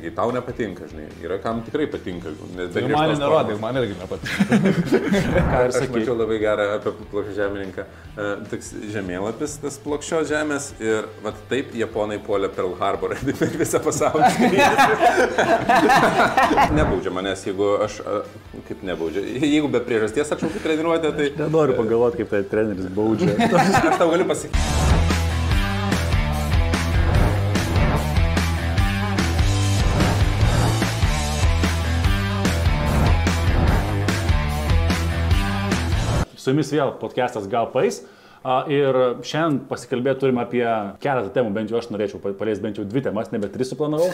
Kai tau nepatinka, žinai, yra kam tikrai patinka. Nes Tai man formos. man irgi nepatinka. Ką ir Aš sakai. mačiau labai gerą apie plokščią žemininką. E, Toks žemėlapis, tas plokščios žemės ir vat taip japonai puolė Pearl Harbor per visą pasaulį. nebaudžia manęs, jeigu aš, e, kaip nebaudžia, jeigu be priežasties atšaukiu treniruotę, tai Nenoriu pagalvoti, kaip tai treneris baudžia. aš tau galiu pasakyti. Su jumis vėl podcastas Gal Pais. Ir šiandien pasikalbėti turime apie keletą temų, bent jau aš norėčiau pa- paliesti bent jau dvi temas, nebe tris suplanavau.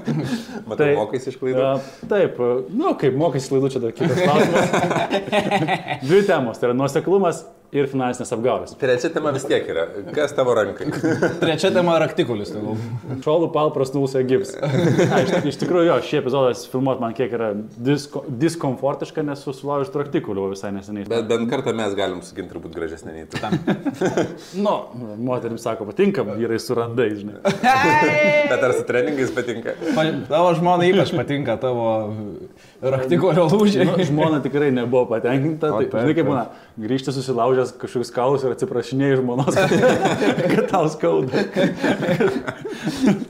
Matau, Tai- mokais iš klaidų. Taip, nu kaip mokaisi klaidų, čia dar kitas klausimas. Dvi temos, tai yra nuoseklumas ir finansinės apgaulės. Trečia tema vis tiek yra. Kas tavo rankai? Trečia tema raktikulis. Šolų palpras nulsė gips. Na, iš, iš tikrųjų, jo, šį epizodą filmuot man kiek yra disko, diskomfortiška, nes susilaužiu traktikų visai neseniai. Bet bent kartą mes galim suginti turbūt gražesnė nei tu. Nu, moterims sako, patinka, vyrai surandai, žinai. Bet ar su treningais patinka? Pa- Tavo žmona ypač patinka tavo raktikulio lūžiai. Nu, žmona tikrai nebuvo patenkinta. Tai, žinai, kaip būna, grįžti susilaužęs kažkokius kaulus ir atsiprašinėjai žmonos, kad tau skauda.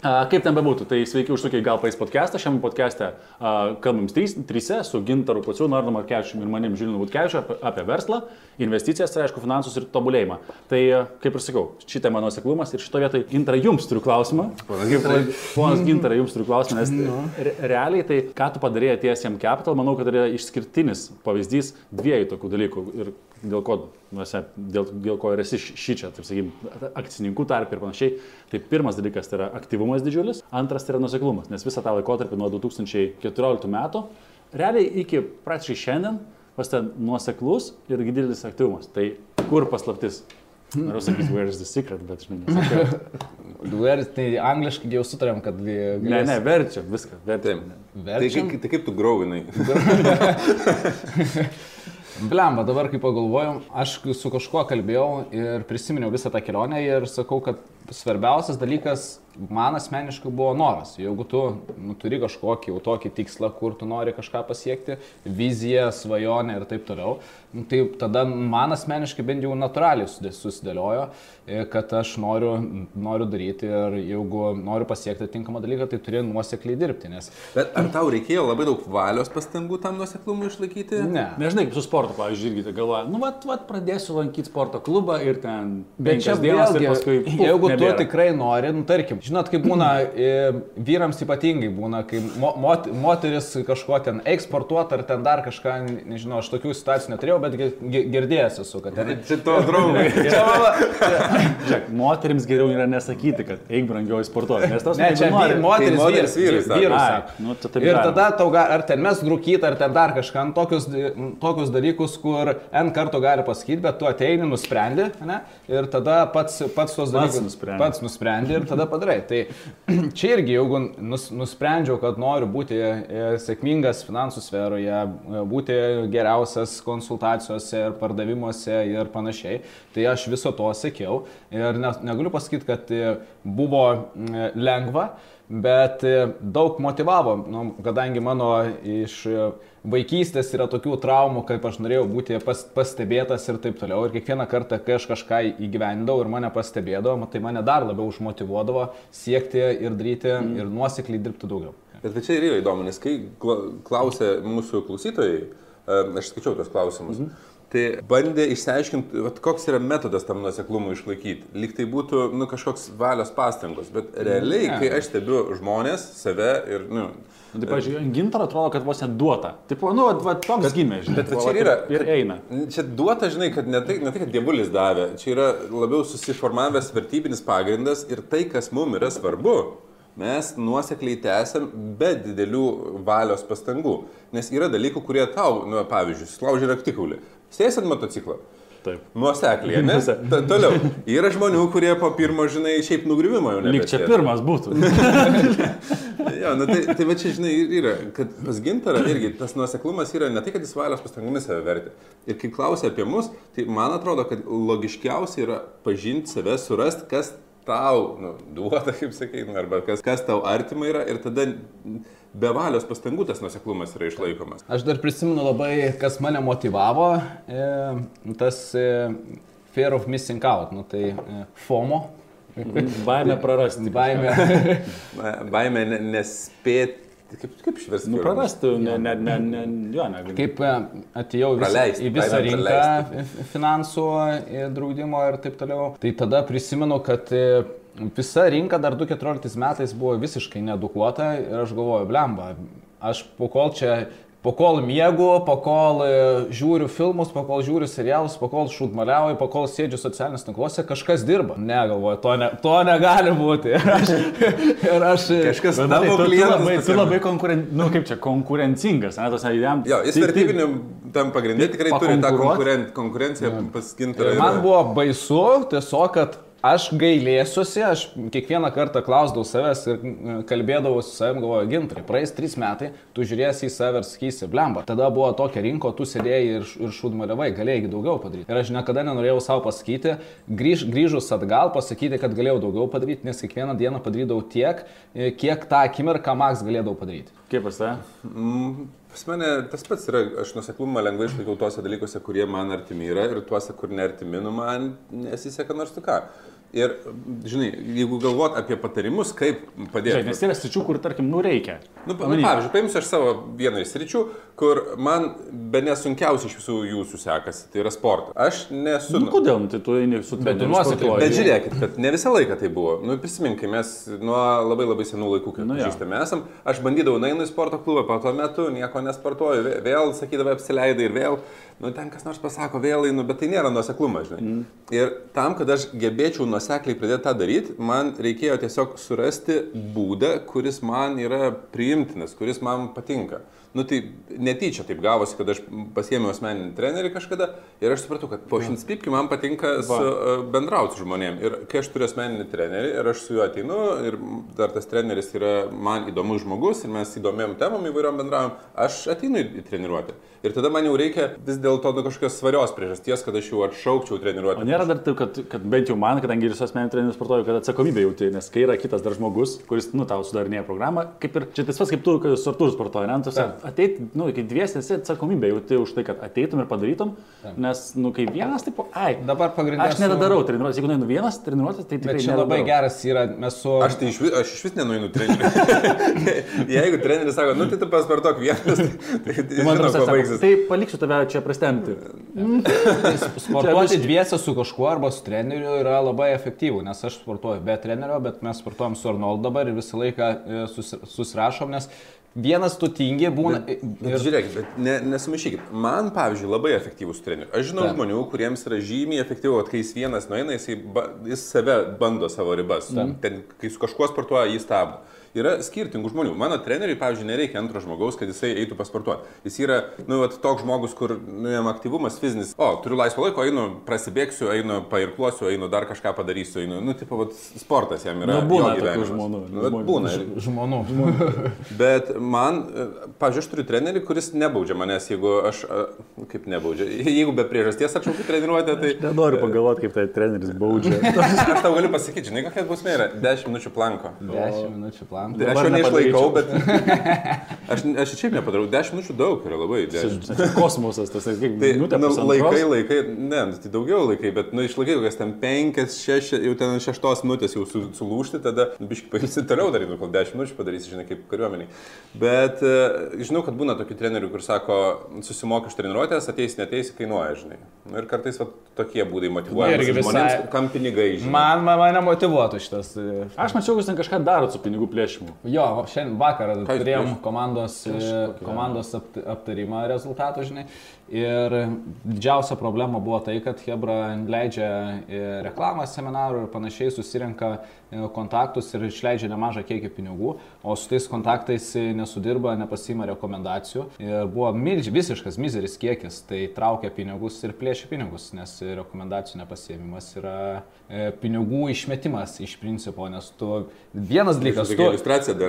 A, kaip ten bebūtų, tai sveiki užsukę į Galpais podcastą. Šiame podcast'e a, kalbam trys, trise su Gintaru Paciu, Nordu Markevičiu ir manim Žilinu Vutkevičiu apie, apie verslą, investicijas, tai aišku, finansus ir tobulėjimą. Tai, kaip ir sakau, šitą mano seklumas ir šito vietoj Gintarai jums turiu klausimą. Ponas Gintarai. Jums turiu klausimą, nes re realiai tai, ką tu padarėjai atėjęs jam Capital, manau, kad yra išskirtinis pavyzdys dviejų tokių dalykų ir dėl ko, nuose, dėl, dėl ko ir esi šį čia, taip sakykime, akcininkų tarp ir panašiai. Tai pirmas dalykas tai yra aktyvumas didžiulis, antras tai yra nuseklumas, nes visą tą laikotarpį nuo 2014 metų, realiai iki praktiškai šiandien, pas ten nuoseklus ir didelis aktyvumas. Tai kur paslaptis? Noriu sakyti, where is the secret, bet žinai, nesakiau. Dueris, tai angliškai jau sutarėm, kad... Ne, ne, verčia viską, verčia. Tai, Verčiam. kaip- tai kaip tu grauvinai? Blemba, dabar kai pagalvojom, aš su kažkuo kalbėjau ir prisiminiau visą tą kelionę ir sakau, kad svarbiausias dalykas man asmeniškai buvo noras. Jeigu tu nu, turi kažkokį jau tokį tikslą, kur tu nori kažką pasiekti, viziją, svajonę ir taip toliau, nu, tai tada man asmeniškai bent jau natūraliai susidė- susidėliojo, e, kad aš noriu, noriu daryti ir jeigu noriu pasiekti tinkamą dalyką, tai turi nuosekliai dirbti. Nes Bet ar tau reikėjo labai daug valios pastangų tam nuoseklumui išlaikyti? ne. Nežinai, kaip su sportu, pavyzdžiui, irgi tai galvoja, nu, vat, vat, pradėsiu lankyti sporto klubą ir ten... Bet čia dienas ir paskui... puf, jeigu tu tikrai nori, nu tarkim, žinot, kaip būna, e, vyrams ypatingai būna, kai mo, mot, moteris kažko ten eksportuot ar ten dar kažką, nežinau, aš tokių situacijų neturėjau, bet gi- gi- girdėjęs esu, kad ten... Čia to draugai. Čia mano, Žiūrėk, moterims geriau yra nesakyti, kad eik brangioji sportuoti. Nes tos ne, čia nori. moteris, Tai moteris vyr, vyrai sako. vyrus Ai, sako. nu, tai Ir tada tau, ga- ar ten mes rūkyti, ar ten dar kažką, nu, tokius, tokius dalykus, kur N kartų gali pasakyti, bet tu ateini, nusprendi, ne? Ir tada pats, pats tos dalykus nusprendi. Pats nusprendi ir tada padarai. Tai čia irgi, jeigu nus, nusprendžiau, kad noriu būti e, sėkmingas finansų sferoje, e, būti geriausias konsultacijose ir pardavimuose ir panašiai, tai aš viso to sėkiau ir ne, negaliu pasakyti, kad e, buvo lengva. Bet daug motivavo, nu, kadangi mano iš vaikystės yra tokių traumų, kaip aš norėjau būti pas, pastebėtas ir taip toliau. Ir kiekvieną kartą, kai aš kažką įgyvendavau ir mane pastebėdavo, tai mane dar labiau užmotivuodavo siekti ir daryti mm. ir nuosekliai dirbti daugiau. Bet čia ir yra įdomu, nes kai kla- klausė mūsų klausytojai, e, aš skaičiau tos klausimus, mhm. Tai bandė išsiaiškinti, vat, koks yra metodas tam nuoseklumui išlaikyti. Lyg tai būtų nu, kažkoks valios pastangos, bet realiai, Ne. kai aš stebiu žmonės, save ir, nu, Nu, Tai, pažiūrėjau, gintaro atrodo, kad vos net duota. Taip, nu, vat, toks gimė, žinai. bet va va, čia yra. Ir eina. Čia duota, žinai, kad ne tai, ne tai, kad dievulis davė, čia yra labiau susiformavęs vertybinis pagrindas ir tai, kas mums yra svarbu, mes nuosekliai tęsiam be didelių valios pastangų. Nes yra dalykų, kurie tau, nu, pavyzdžiui, sulaužė raktikulį. Sėsi ant motociklo. Taip. Nuosekliai, ne? Ta, toliau. Yra žmonių, kurie po pirmo, žinai, šiaip nugriuvimo jau Lyg čia pirmas būtų. Jo, nu, tai, tai va čia, žinai, yra, kad pas gintarą irgi tas nuoseklumas yra ne tai, kad jis valios pastangomis save vertė. Ir kai klausia apie mus, tai man atrodo, kad logiškiausia yra pažinti save, surasti, kas tau nu, duoda, kaip sakai, nu, arba kas, kas tau artima yra ir tada be valios pastangų tas nuseklumas yra išlaikomas. Aš dar prisimenu labai, kas mane motivavo, e, tas e, fear of missing out, nu, tai e, FOMO. Baimė prarasti. Baimė. Baimė ne- nespėti, kaip, kaip išversti? Nu, prarasti, ne, ne, ne, ne, jo, ne. Kaip atėjau Praleist, į visą rinką praleisti. finansų, draudimo ir taip toliau, tai tada prisimenu, kad visa rinka dar 2014 metais buvo visiškai nedukuota ir aš galvoju, blemba, aš po kol čia, po kol miegu, po kol e, žiūriu filmus, po kol žiūriu serialus, po kol šūdmaliauju, po kol sėdžiu socialiniuose tinkluose, kažkas dirba. Ne, galvoju, to, ne, to negali būti. Ir aš, ir aš Kažkas matai, tavo tu, tu labai, tu labai konkuren... nu, kaip čia, konkurencingas, ne, tos jam. Jo, jis vertybiniu tam pagrindė tikrai turi tą konkuren, konkurenciją paskinti. Man buvo baisu tiesiog, kad aš gailėsiuosi, aš kiekvieną kartą klausdavau savęs ir mm, kalbėdavau su savim, galvoju, gintrai, praeis trys metai, tu žiūrėsi į save ir sakysi, blemba. Tada buvo tokia rinko, tu sėdėjai ir, ir šūdmaliavai, galėjai daugiau padaryti. Ir aš niekada nenorėjau savo pasakyti, grįž, grįžus atgal pasakyti, kad galėjau daugiau padaryti, nes kiekvieną dieną padarydavau tiek, e, kiek tą akimirką Max galėdavau padaryti. Kaip pas tai? Mm, Pas mane tas pats yra, aš nuseklumą lengvai išlaikau tuose dalykuose, kurie man artimi yra ir tuose, kur neartimi, nu man nesiseka nors tu ką. Ir, žinai, jeigu galvot apie patarimus, kaip padėti. Žiūrėk, nes yra sričių, kur, tarkim, nu reikia. Nu, nu, pavyzdžiui, paimsiu aš savo vieną iš sričių, kur man be nesunkiausiai iš visų jūsų sekasi, tai yra sportas. Aš nesu... Nu, kodėl, nu, tai tu eini su Bet nuosekliai. Bet žiūrėkit, kad ne visą laiką tai buvo. Nu, prisiminkai, mes nuo labai labai senų laikų, kai Nu pažįstame esam, aš bandydavau nueinu į sporto klubą, po to metu nieko nesportuoju, vė- vėl sakydavai apsileidai ir vėl, nu ten kas nors pasako, vėl einu, bet tai nėra nuoseklumas, žinai. Mm. Ir tam, kad aš gebėčiau nuosekliai pradėti tą daryti, man reikėjo tiesiog surasti būdą, kuris man yra priimtinas, kuris man patinka. Nu tai netyčia taip gavosi, kad aš pasiėmiau asmeninį trenerį kažkada ir aš supratau, kad po šimtspipki man patinka su, uh, bendrauti su žmonėm. Ir kai aš turiu asmeninį trenerį ir aš su juo ateinu ir dar tas treneris yra man įdomus žmogus ir mes įdomiam temam įvairiom bendravom, aš ateinu į treniruotę. Ir tada man jau reikia vis dėlto nu, kažkokios svarios priežasties, kad aš jau atšaukčiau treniruotę. O nėra dar taip, kad, kad bent jau man, kadangi ir su asmeniniu treneriu sportuoju, kad atsakomybė jauti, nes kai yra kitas dar žmogus, kuris, nu, tau sudarinėja programą, kaip ir čia tas pats, kaip tu, su Artūru sportuoji, ne, tu ateit, nu, kai dviesi esi atsakomybė jauti už tai, kad ateitum ir padarytum, nes, nu, kai vienas, taip, ai, Dabar pagrindinė. aš nedarau treniruotės, jeigu nueinu vienas treniruotės, tai tikrai Bet čia labai nedadarau. geras yra, mes su... Aš tai iš vis, aš iš vis nenuinu treneriui. Jeigu treneris sako, nu tai tu paspartok vienas, tai, tai, tai Man atrodo, baigsis. Tai paliksiu tave čia prastemti. Sportuoti dviese su kažkuo arba su treneriu yra labai efektyvu, nes aš sportuoju be trenerio, bet mes sportuojam su Arnold dabar ir visą laiką e, susi- susirašom, nes vienas tu tingi būna. Bet ir, žiūrėkit, bet ne, nesumaišykit. Man, pavyzdžiui, labai efektyvus trenerius. Aš žinau Taip. žmonių, kuriems yra žymiai efektyviau, kad kai jis vienas nueina, jis, ba, jis save bando savo ribas. Ten, kai su kažkuo sportuoja, jis stabdo. Yra skirtingų žmonių. Mano treneriui, pavyzdžiui, nereikia antro žmogaus, kad jisai eitų pasportuoti. Jis yra, nu, vat, toks žmogus, kur, nu, jam aktyvumas fizinis. O, turiu laisvo laiko, einu, prasibėgsiu, einu, pairkluosiu, einu, dar kažką padarysiu, einu. Nu, tipo, vat, sportas jam yra. Nu, būna jo tokių gyvenimas. žmonių. Nu, vat, būna. žmonių. Bet man, pavyzdžiui, aš turiu trenerį, kuris nebaudžia manęs, jeigu aš, kaip nebaudžia, jeigu be priežasties atšaukiu treniruotę, tai Nenoriu pagalvoti, kaip tai treneris baudžia. aš tau galiu pasakyti, žinai, kokia bausmė yra 10 minučių planko. 10 minučių plan. Tai aš jo neišlaikau, bet aš, aš ir šiaip nepadarau. 10 minučių daug yra labai. 10. Kosmosas, tas, kaip Tai nu, laikai, laikai, ne, nu, tai daugiau laikai, bet nu, išlaikai kokias ten 5, 6, jau ten 6 minutės jau su, sulūšti, tada nu, biškai pailsi toliau nu, kol 10 minučių padarysi, žinai, kaip kariuomeniai. Bet e, žinau, kad būna tokių trenerių, kur sako, susimoki už treniruotės, ateis, neteisi, kainuoja, žinai. Nu, ir kartais va, tokie būdai motivuoja Irgi visai- kam pinigai, žinai. Man, man, mane motivuotų šitas. e, Aš mačiau, jūs ten kažką darot su pinigų plėšimu. Jo, šiandien vakarą turėjom komandos, e, komandos apt, aptarimą rezultatų, žinai. Ir didžiausia problema buvo tai, kad Hebra leidžia e, reklamą seminarų ir panašiai susirenka e, kontaktus ir išleidžia nemažą kiekį pinigų, o su tais kontaktais e, nesudirba, nepasima rekomendacijų. Ir buvo milž, visiškas mizeris kiekis, tai traukia pinigus ir plėšia pinigus, nes rekomendacijų nepasiemimas yra pinigų išmetimas iš principo, nes tu vienas dalykas, tu.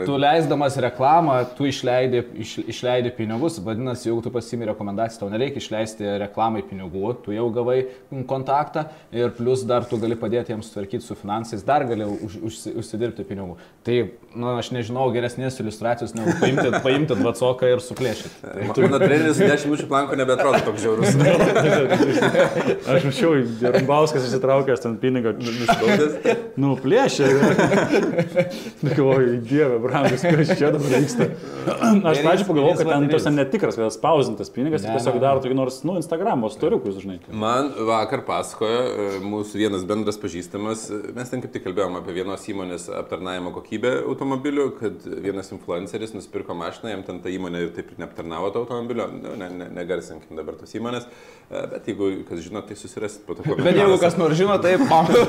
Tu leisdamas reklamą, tu išleidi, iš, išleidi pinigus, vadinasi, jeigu tu pasimi rekomendaciją, tau nereikia išleisti reklamai pinigų, tu jau gavai kontaktą ir plus dar tu gali padėti jiems tvarkyti su finansais, dar gali už, už, užsidirbti pinigų. Tai, na, nu, aš nežinau geresnės iliustracijos, negu paimti, paimti dvacoką ir suplėšyti. Tai, Mano treneris 10 minučių planko nebetrodo toks žiaurus. aš mačiau, Rumbauskas įsitraukęs ten pinigą, nusibaudęs. Nu, plėšė. Galvoju, dieve, brangus, kas čia dabar vyksta. Aš pradžioje pagalvojau, kad ten tas netikras, kad spausintas pinigas, ne, tiesiog daro tokį nors, nu, Instagramo storiukus, žinai. Man vakar pasakojo e, mūsų vienas bendras pažįstamas, e, mes ten kaip tik kalbėjome apie vienos įmonės aptarnavimo kokybę automobilių, kad vienas influenceris nusipirko mašiną, jam ten ta įmonė ir taip ir neaptarnavo to automobilio, nu, ne, ne, negarsinkim dabar tos įmonės, e, bet jeigu kas žino, tai susirasit po to. Bet jeigu kas nors žino, tai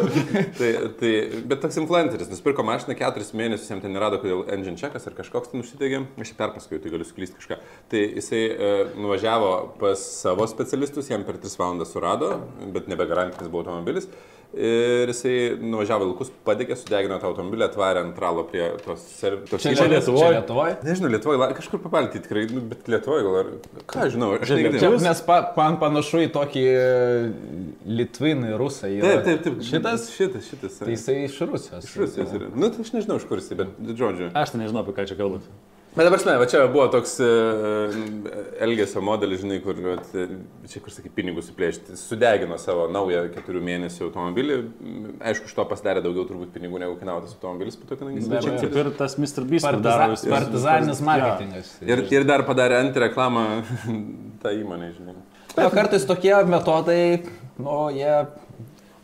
tai, tai, bet toks influenceris nusipirko mašiną keturis mėnesius, jam ten nerado, kodėl engine checkas ar kažkoks ten užsidegė, aš perpasakoju, tai galiu suklysti kažką. Tai jisai e, nuvažiavo pas savo specialistus, jam per 3 valandas surado, bet nebe garantinis buvo automobilis. Ir jisai nuvažiavo vilkus, padegė, sudegino tą automobilį, atvarė ant tralo prie tos... tos čia, čia Lietuvoje? Lietuvoje? Nežinau, Lietuvoje, kažkur papalti tikrai, nu, bet Lietuvoje gal ar... Ką žinau, aš nežinau. Čia mes pa, man panašu į tokį e, Litviną ir Rusą. Taip, taip, taip. Šitas? Šitas, šitas. Tai jisai iš Rusijos. Iš Rusijos. Ir, nu, tai aš nežinau, iš kur jisai, bet žodžiu. Aš tai nežinau, apie ką čia kalbate. Bet dabar, žinai, va čia buvo toks uh, elgesio modelis, žinai, kur, vat, čia kur sakai, pinigus suplėšti. Sudegino savo naują keturių mėnesių automobilį. Aišku, iš to pasidarė daugiau turbūt pinigų negu kainavo tas automobilis, po to, kadangi jis... Čia kaip ir tas Mr. Beast. Partizaninis marketingas. Ja. Ir, ir dar padarė antireklamą tą įmonę, žinai. O kartais tokie metodai, nu, jie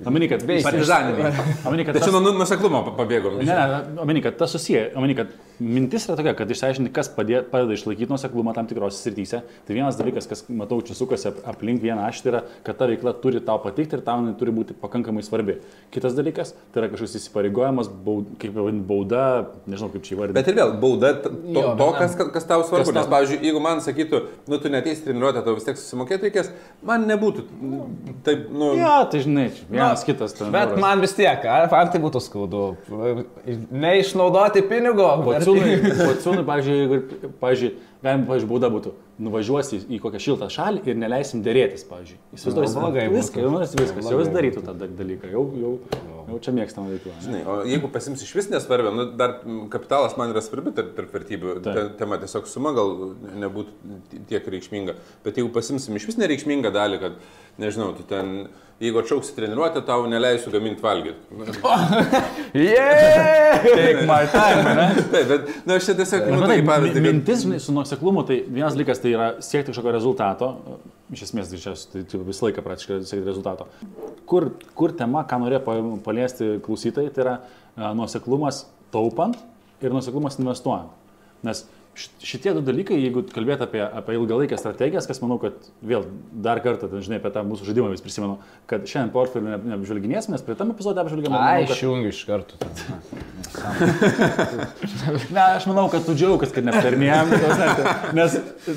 Omeny, kad partizaniniai. Omeny, kad tai čia nuo nuseklumo pabėgom. Ne, ne, omeny, kad tas susiję. Omeny, kad mintis yra tokia, kad išsiaiškinti, kas padė, padeda išlaikyti nuseklumą tam tikrose srityse. Tai vienas dalykas, kas, matau, čia sukasi aplink vieną ašį, tai yra, kad ta veikla turi tau patikti ir tau jinai turi būti pakankamai svarbi. Kitas dalykas, tai yra kažkoks įsipareigojimas, baud, kaip bauda, nežinau kaip čia įvardinti. Bet ir vėl, bauda to, jo, to kas, kas tau svarbu. Kas tau... Nes, pavyzdžiui, jeigu man sakytų, nu tu neteisi treniruotę, tau vis tiek susimokėti reikės, man nebūtų. Taip, nu. Ja, tai žinai, vienas no, kitas ten. Bet man vis tiek, ar tai būtų skaudu. Neišnaudoti pinigo. Pociūnui, pociūnui pavyzdžiui, jeigu, pavyzdžiui, galim, pavyzdžiui, būda būtų, nuvažiuosi į kokią šiltą šalį ir neleisim dėrėtis, pavyzdžiui. Įsivaizduosi, blogai, viską, jau nors viskas, jau jis darytų tą dalyką, jau, jau, jau čia mėgstama veikla. Žinai, o jeigu pasims iš vis nesvarbia, nu, dar kapitalas man yra svarbi tarp, tarp vertybių, Ta. tema tiesiog suma gal nebūtų tiek reikšminga, bet jeigu pasimsim iš vis nereikšmingą dalį, kad, nežinau, tu ten jeigu atšauksi treniruotę, tau neleisiu gaminti valgyti. yeah! Take my time, ne? Taip, bet, na, nu, aš čia tiesiog, nu, tai pavyzdį. Kad... Mintis, su nuoseklumu, tai vienas dalykas tai yra siekti kažkokio rezultato, iš esmės, čia tai, tai visą laiką praktiškai siekti rezultato. Kur, kur tema, ką norėjo paliesti klausytojai, tai yra nuoseklumas taupant ir nuoseklumas investuojant. Nes šitie du dalykai, jeigu kalbėt apie, apie ilgalaikę strategijas, kas manau, kad vėl dar kartą, ten, žinai, apie tą mūsų žaidimą vis prisimenu, kad šiandien portfelį neapžvelginėsime, nes prie tam epizodė apžvelgėme. Ai, kad... išjungiu iš karto. ne, aš manau, kad tu džiaugiasi, kad neaptarnėjom, nes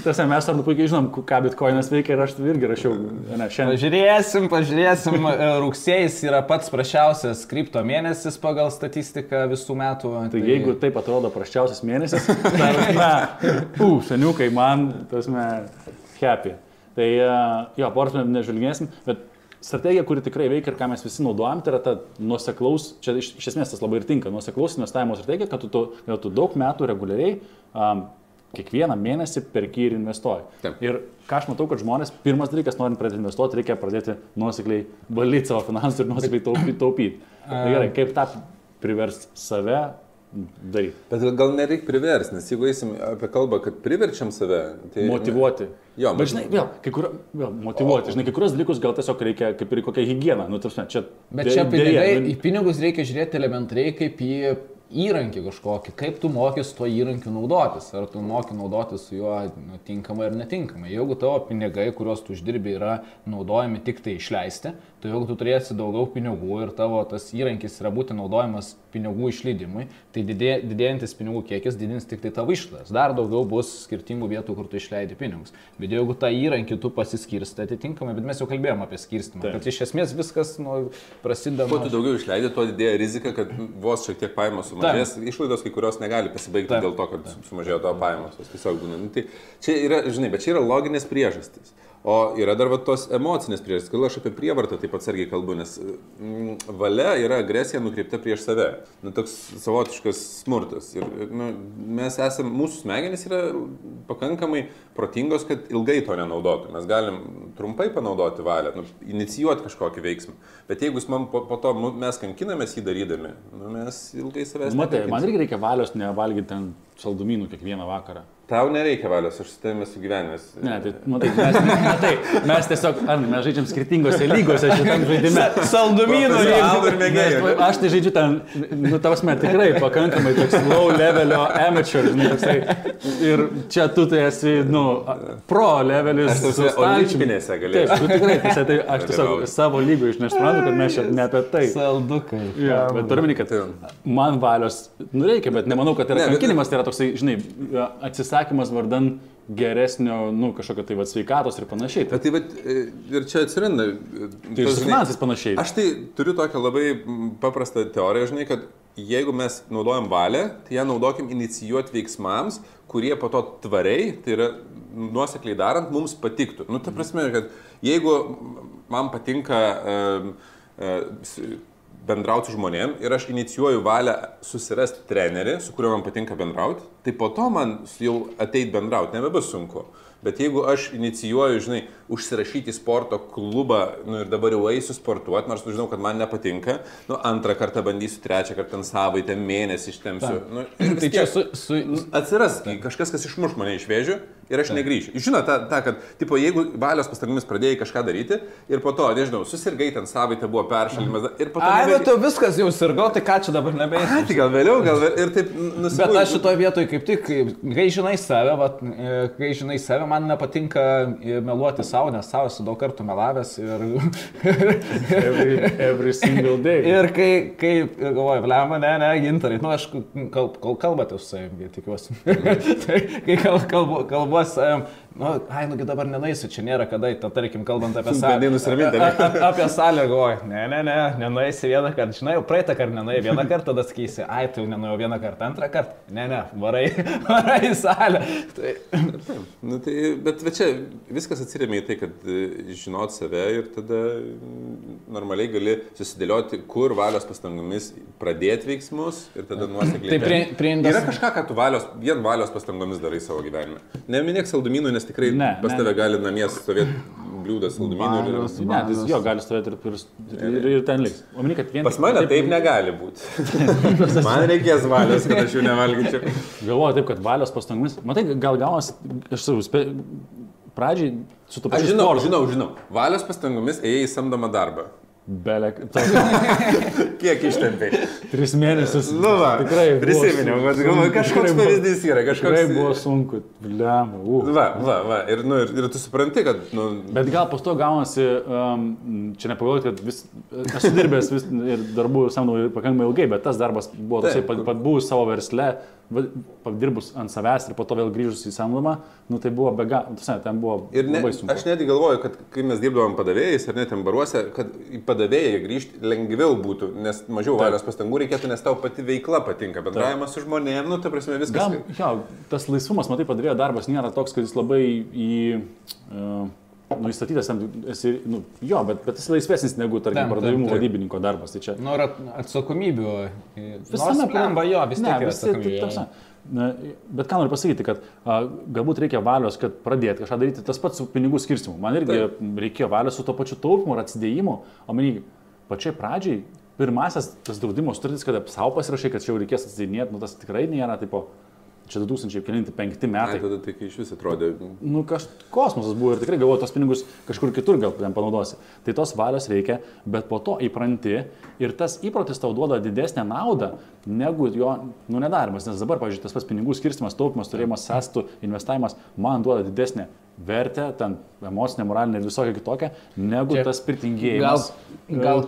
tas mes ar puikiai žinom, ką bitkoinas veikia ir aš irgi rašiau. Ne, šiandien... Pažiūrėsim, pažiūrėsim, e, rugsėjas yra pats prašiausias kripto mėnesis pagal statistiką visų metų. Tai, tai jeigu taip atrodo prašiausias mėnesis, dar, na, Ū, seniukai, man, tasme, happy. Tai jo, portfelį nežvelgėsim, bet strategija, kuri tikrai veikia ir ką mes visi naudojam, tai yra ta nuoseklaus, čia iš, iš esmės tas labai ir tinka, nuoseklaus investavimo strategija, kad tu, tu, kad tu daug metų reguliariai um, kiekvieną mėnesį perki ir investuoji. Taip. Ir ką aš matau, kad žmonės, pirmas dalykas, norint pradėti investuoti, reikia pradėti nuosekliai valdyti savo finansus ir nuosekliai taupyti. taupyti. Tai gerai, kaip tą privers save daryti. Bet gal nereikia priversti, nes jeigu eisim apie kalbą, kad priverčiam save, tai... Motivuoti. Jo, bet žinai, vėl, kai kur, vėl, motivuoti, o, žinai, kai kurios dalykus gal tiesiog reikia kaip ir kokią higieną, nu, tarsi, čia... Bet čia pinigai, nu- į pinigus reikia žiūrėti elementariai kaip į įrankį kažkokį, kaip tu mokys tuo įrankiu naudotis, ar tu moki naudotis su juo nu, tinkamai ar netinkamai. Jeigu tavo pinigai, kuriuos tu uždirbi, yra naudojami tik tai išleisti, tai jeigu tu turėsi daugiau pinigų ir tavo tas įrankis yra būti naudojamas pinigų išleidimui, tai didė, didėjantis pinigų kiekis didins tik tai tavo išlaidas. Dar daugiau bus skirtingų vietų, kur tu išleidi pinigus. Bet jeigu tą įrankį tu pasiskirstai atitinkamai, bet mes jau kalbėjome apie skirstimą, Taip. kad iš esmės viskas nu, prasideda. Kuo tu daugiau išleidi, tuo didėja rizika, kad vos šiek tiek pajamos sumažės, išlaidos kai kurios negali pasibaigti Taip. dėl to, kad sumažėjo tavo pajamos, jos tiesiog būna. Nu, tai čia yra, žinai, bet čia yra loginės priežastys. O yra dar va, tos emocinės priežastys. Kodėl aš apie prievartą taip atsargiai kalbu, nes mm, valia yra agresija nukreipta prieš save. Nu, toks savotiškas smurtas. Ir nu, mes esame, mūsų smegenys yra pakankamai protingos, kad ilgai to nenaudotų. Mes galim trumpai panaudoti valią, nu, inicijuoti kažkokį veiksmą. Bet jeigu man po, po to mu- mes kankinamės jį darydami, nu, mes ilgai savęs Matai, man irgi reikia valios nevalgyti ten saldumynų kiekvieną vakarą. Tau nereikia valios, aš su tavimi esu gyvenęs. Ne, tai, matai, mes, matai, mes tiesiog, ar mes žaidžiam skirtingose lygose šitam žaidime. Saldumynų. Mes- Aš tai žaidžiu ten, nu, tavasme, tikrai pakankamai toks low levelio amateur, žinai, toksai. Ir čia tu tai esi, nu, pro levelis. Aš stalčiumi. olimpinėse galėčiau. Taip, tu tikrai, tai, tai aš tiesiog savo lygų iš nesuprantu, kad mes čia ne apie tai. Saldukai. Ja, bet turiu minį, kad man valios, nu reikia, bet nemanau, kad tai yra kankinimas, tai yra toksai, žinai, atsisakymas vardan geresnio, nu, kažkokio tai vad sveikatos ir panašiai. Bet tai vat, e, ir čia atsiranda. e, tai ir finansais panašiai. Aš tai turiu tokią labai paprastą teoriją, žinai, kad jeigu mes naudojam valią, tai ją naudokim inicijuoti veiksmams, kurie po to tvariai, tai yra nuosekliai darant, mums patiktų. Nu, ta prasme, kad jeigu man patinka uh, uh, bendrauti su žmonėm ir aš inicijuoju valią susirasti trenerį, su kuriuo man patinka bendrauti, tai po to man jau ateit bendrauti nebebus sunku. Bet jeigu aš inicijuoju, žinai, užsirašyti sporto klubą, nu ir dabar jau eisiu sportuoti, nors nu, žinau, kad man nepatinka, nu antrą kartą bandysiu, trečią kartą savaitę, mėnesį ištemsiu. Nu, ir vis Tai čia su, su, Atsiras kažkas, kas išmuš mane iš vėžių ir aš negrįšiu. Žinot, ta, ta, kad, tipo, jeigu valios pastangomis pradėjai kažką daryti ir po to, nežinau, susirgai ten savaitę, buvo peršalimas ir po to... Ai, nebe- bet tu viskas jau sirgau, tai ką čia dabar Ai, nebeisi? tai gal vėliau, gal vėliau ir taip nusipirkau. Bet aš šitoje vietoje kaip tik, kai žinai save, vat, e, kai žinai save, man nepatinka e, meluoti savo, nes savo esu daug kartų melavęs ir, Every, every single day. ir kai, kai galvoju, blema, ne, ne, gintarai, nu aš kol, kol kalbate su savimi, tikiuosi. tai kai kal, kalbu, kalbuosi savim, nu, ai, nugi dabar nenaisiu, čia nėra kada, ta, tarkim, kalbant apie salę. Bandai nusiraminti, Apie salę galvoju, ne, ne, ne, nenaisi vieną kartą, žinai, jau praeitą kartą nenaisi vieną kartą, tada sakysi, ai, tai jau nenuėjau vieną kartą, antrą kartą, ne, ne, varai, varai į salę. Tai, Nu, tai, bet va čia viskas atsiriamė į tai, kad e, žinot save ir tada mm, normaliai gali susidėlioti, kur valios pastangomis pradėti veiksmus ir tada nuosekliai. Tai prie- tęsti. priimtas- Yra kažką, ką tu valios, vien valios pastangomis darai savo gyvenime. Neminėk saldumynų, nes tikrai Ne, pas ne. tave gali namie stovėti bliūdas saldumynų. ir-. Ne, jis jo gali stovėti ir, ir, ir, ir ten liks. O mani, kad vien Pas mane taip negali būti. Man reikės valios, kad aš jų nevalgyčiau. Galvoju taip, kad valios pastangomis. Matai, gal gaunas, aš sakau, spė... pradžiai su to Aš pačiu žinau, sportu. žinau, žinau. Valios pastangomis ėjai į samdomą darbą. Belek. Kiek ištempiai? Tris mėnesius. Nu, va, tikrai. Prisiminiau, kad galvoju, kažkoks buvo- pavyzdys yra, kažkoks. Tikrai buvo sunku. Bliam. Uh. Va, va, va. Ir, nu, ir, ir tu supranti, kad, nu, Bet gal po to gaunasi, um, čia nepagalvoti, kad vis, esu dirbęs vis, ir darbų samdau pakankamai ilgai, bet tas darbas buvo toksai, pat, pat buvus savo versle, padirbus ant savęs ir po to vėl grįžus į samdomą, nu tai buvo be galo, ten buvo ir ne, labai sunku. aš netgi galvoju, kad kai mes dirbdavom padavėjais ar net ten baruose, kad į padavėją grįžti lengviau būtų, nes mažiau valios pastangų reikėtų, nes tau pati veikla patinka, bendravimas su žmonėm, nu, ta prasme, viskas. Gal, jo, tas laisvumas, matai, padarėjo darbas nėra toks, kad jis labai į... Uh, Nu, įstatytas, esi, nu, jo, bet, bet jis laisvesnis negu, tarkim, pardavimų vadybininko darbas. Tai čia nu, yra atsakomybių. Visame Nors plemba, jo, vis tiek Ne, visi, tai, ta na, bet ką noriu pasakyti, kad a, galbūt reikia valios, kad pradėti kažką daryti, tas pats su pinigų skirstimu. Man irgi Taip. reikėjo valios su to pačiu taupimu ir atsidėjimu, o man pačiai pradžiai, pirmasis tas draudimo sutartis, kada savo pasirašai, kad čia jau reikės atsidėnėti, nu tas tikrai nėra, tipo, čia 2005 Ai, metai. tada tai kai iš vis atrodė. Nu, kažkoks kosmosas buvo ir tikrai galvoju, tos pinigus kažkur kitur gal ten panaudosi. Tai tos valios reikia, bet po to įpranti ir tas įprotis tau duoda didesnę naudą negu jo, nu, nedarimas. Nes dabar, pavyzdžiui, tas pats pinigų skirstimas, taupimas, turėjimas sąstų, investavimas man duoda didesnę vertę, ten emocinė, moralinė ir visokia kitokia, negu Čia tas pirtingėjimas. Gal, gal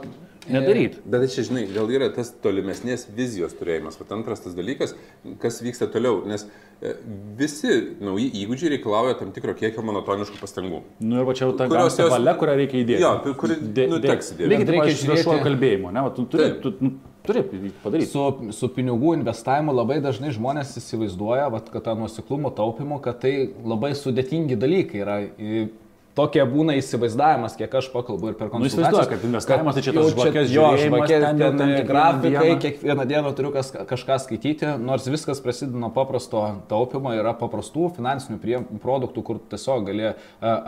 Nedaryti. Bet čia, žinai, gal yra tas tolimesnės vizijos turėjimas. Vat antras tas dalykas, kas vyksta toliau, nes e, visi nauji įgūdžiai reikalauja tam tikro kiekio monotoniškų pastangų. Nu ir va čia jau ta gausia jos- valia, kurią reikia įdėti. Jo, kuri, nu, teks įdėti. Lygiai Reikia žiūrėti- kalbėjimo, ne? Va, tu turi, tu, nu, turi padaryti. Su, su pinigų investavimu labai dažnai žmonės įsivaizduoja, vat, kad tą nuoseklumo taupimo, kad tai labai sudėtingi dalykai yra. Tokie būna įsivaizdavimas, kiek aš pakalbu ir per Nu, įsivaizduoju, konsultacijas. kad investavimas tai čia tas žvakės jo, žvakės, ten ten, ten grafikai, dieną. kiekvieną dieną turiu kas, kažką skaityti, nors viskas prasideda nuo paprasto taupimo, yra paprastų finansinių prie, produktų, kur tiesiog gali uh,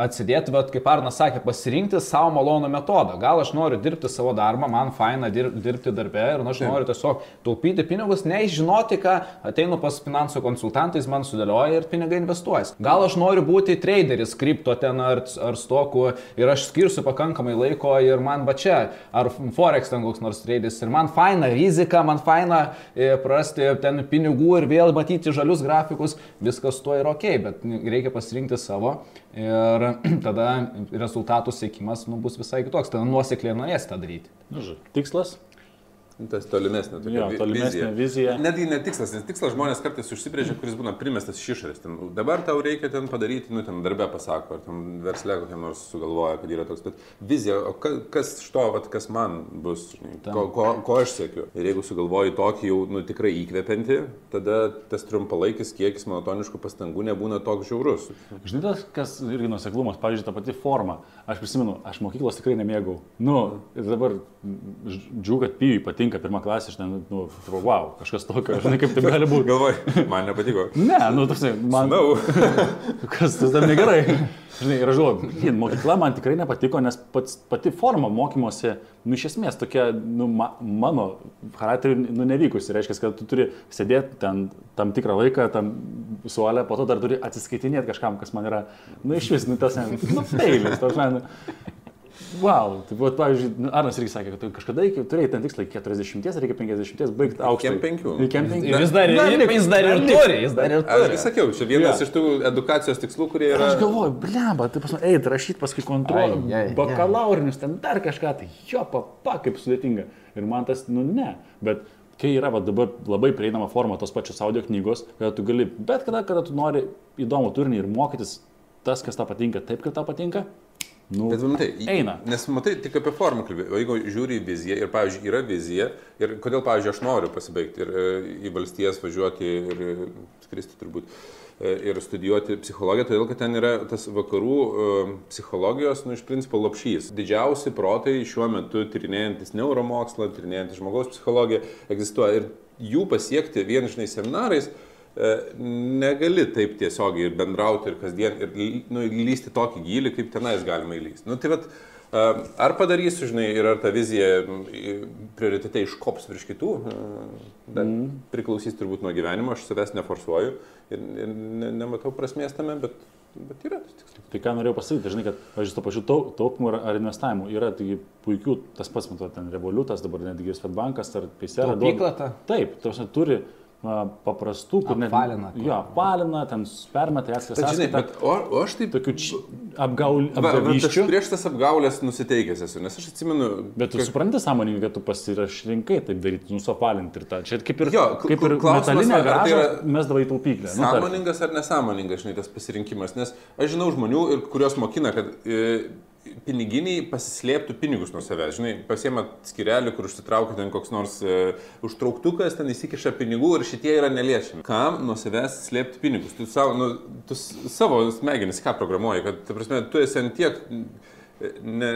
atsidėti, bet kaip Arnas sakė, pasirinkti savo malonų metodą. Gal aš noriu dirbti savo darbą, man faina dir, dirbti darbę ir aš noriu tiesiog taupyti pinigus, nežinoti, ką ateinu pas finansų konsultantais, man sudėlioja ir pinigai investuojas. Gal aš noriu būti traderis, kripto ten ar, ar stokų ir aš skirsiu pakankamai laiko ir man va čia, ar Forex ten koks nors traderis ir man faina rizika, man faina e, prarasti ten pinigų ir vėl matyti žalius grafikus, viskas tuo yra ok, bet reikia pasirinkti savo ir tada rezultatų sėkimas nu, bus visai kitoks, tada nuosekliai norės tą daryti. Nu, tikslas. Tas tolimesnė tokia Jo, tolimesnė vizija. Netgi netikslas, nes tikslas žmonės kartais užsibrėžia, kuris būna primestas iš išorės. Ten, dabar tau reikia ten padaryti, nu ten darbę pasako, ar ten versle kokiam nors sugalvoja, kad yra toks, bet vizija, o ka, kas iš to, vat, kas man bus, ko, ko, ko aš siekiu. Ir jeigu sugalvoji tokį jau, nu tikrai įkvepiantį, tada tas trumpalaikis kiekis monotoniškų pastangų nebūna toks žiaurus. Žinai, tas, kas irgi nuseklumas, pavyzdžiui, ta pati forma. Aš prisimenu, aš mokyklos tikrai nemėgau. Nu, ir dabar džiugu, kad pijui patinka pirmą klasę, aš ten, nu, wow, kažkas tokio, žinai, kaip tai gali būti. Galvoj, man nepatiko. Ne, nu, tas, man, Manau. kas tas dar negerai. Žinai, ir aš galvoju, mokykla man tikrai nepatiko, nes pats, pati forma mokymosi, nu, iš esmės tokia, nu, ma, mano charakteriu, nu, nevykusi. Reiškia, kad tu turi sėdėti ten tam tikrą laiką, tam suolę, po to dar turi atsiskaitinėti kažkam, kas man yra, nu, iš vis, nu, tas, nu, peilis, tas, man. Wow, tai buvo, pavyzdžiui, nu, Arnas irgi sakė, kad tu kažkada iki, turėjai ten tikslai 40, reikia 50, baigti aukštą. Kem penkių. Kem penkių. Ir jis dar, Dar jis dar ir turi, jis dar ir Aš turi. gi sakiau, čia vienas Jo. iš tų edukacijos tikslų, kurie yra... aš galvoju, blemba, tai pas mane, eit, rašyti paskui kontrolę, bakalaurinius, ten dar kažką, tai jo, papa, kaip sudėtinga. Ir man tas, nu ne, bet kai yra va, dabar labai prieinama forma tos pačios audio knygos, kada tu gali, bet kada, kada tu nori įdomų turinį ir mokytis tas, kas tau patinka, taip, kaip tau patinka, nu, Bet matai, Eina. Nes matai, tik apie formą kalbėjai. O jeigu žiūri į viziją ir, pavyzdžiui, yra vizija, ir kodėl, pavyzdžiui, aš noriu pasibaigti ir e, į valstijas važiuoti ir e, skristi turbūt. e, Ir studijuoti psichologiją, todėl kad ten yra tas vakarų e, psichologijos, nu, iš principo, lopšys. Didžiausi protai šiuo metu tyrinėjantis neuromokslą, tyrinėjantis žmogaus psichologiją egzistuoja. Ir jų pasiekti vien žinai seminarais e, negali taip tiesiogiai ir bendrauti ir kasdien ir nu, lysti tokį gilį, kaip tenais galima įlysti. Nu, tai vat, e, ar padarysiu, žinai, ir ar ta vizija prioritete iškops virš kitų, e, dar mm. priklausys turbūt nuo gyvenimo, aš savęs neforsuoju ir, ir ne, nematau prasmės tame, bet, bet yra tas tikslas. Tai ką norėjau pasakyti, žinai, kad, pažiūrėjau, to pačiu tau- taupimu ar, investavimu yra taigi puikių, tas pats, matau, ten revoliutas, dabar netgi Svetbankas ar tą? Taip, tos turi a, paprastų, kur net... Apvalina. Jo, apvalina, ten permeta žinai, sąskaitas. bet o, o aš taip... Tokių či- apgaul, apgavysčių. prieš tas apgaulės nusiteikęs esu, nes aš atsimenu... Bet tu kad- supranti sąmoningai, kad tu pasirašrinkai taip daryti, nusopalinti ir tą. Čia kaip ir, Jo, kaip ir klausimas, metalinė ar tai yra mes davai taupyklę. Nu. Sąmoningas ar nesąmoningas, žinai, tas pasirinkimas, nes aš žinau žmonių, ir kurios mokina, kad e, piniginiai pasislėptų pinigus nuo savęs, žinai, pasiema skirelį, kur užsitraukia ten koks nors e, užtrauktukas, ten įsikiša pinigų ir šitie yra neliečiami. Kam nuo savęs slėpti pinigus? Tu, savo, nu, tu savo smegenis ką programuoji, kad, ta prasme, tu esi ant tiek e, ne,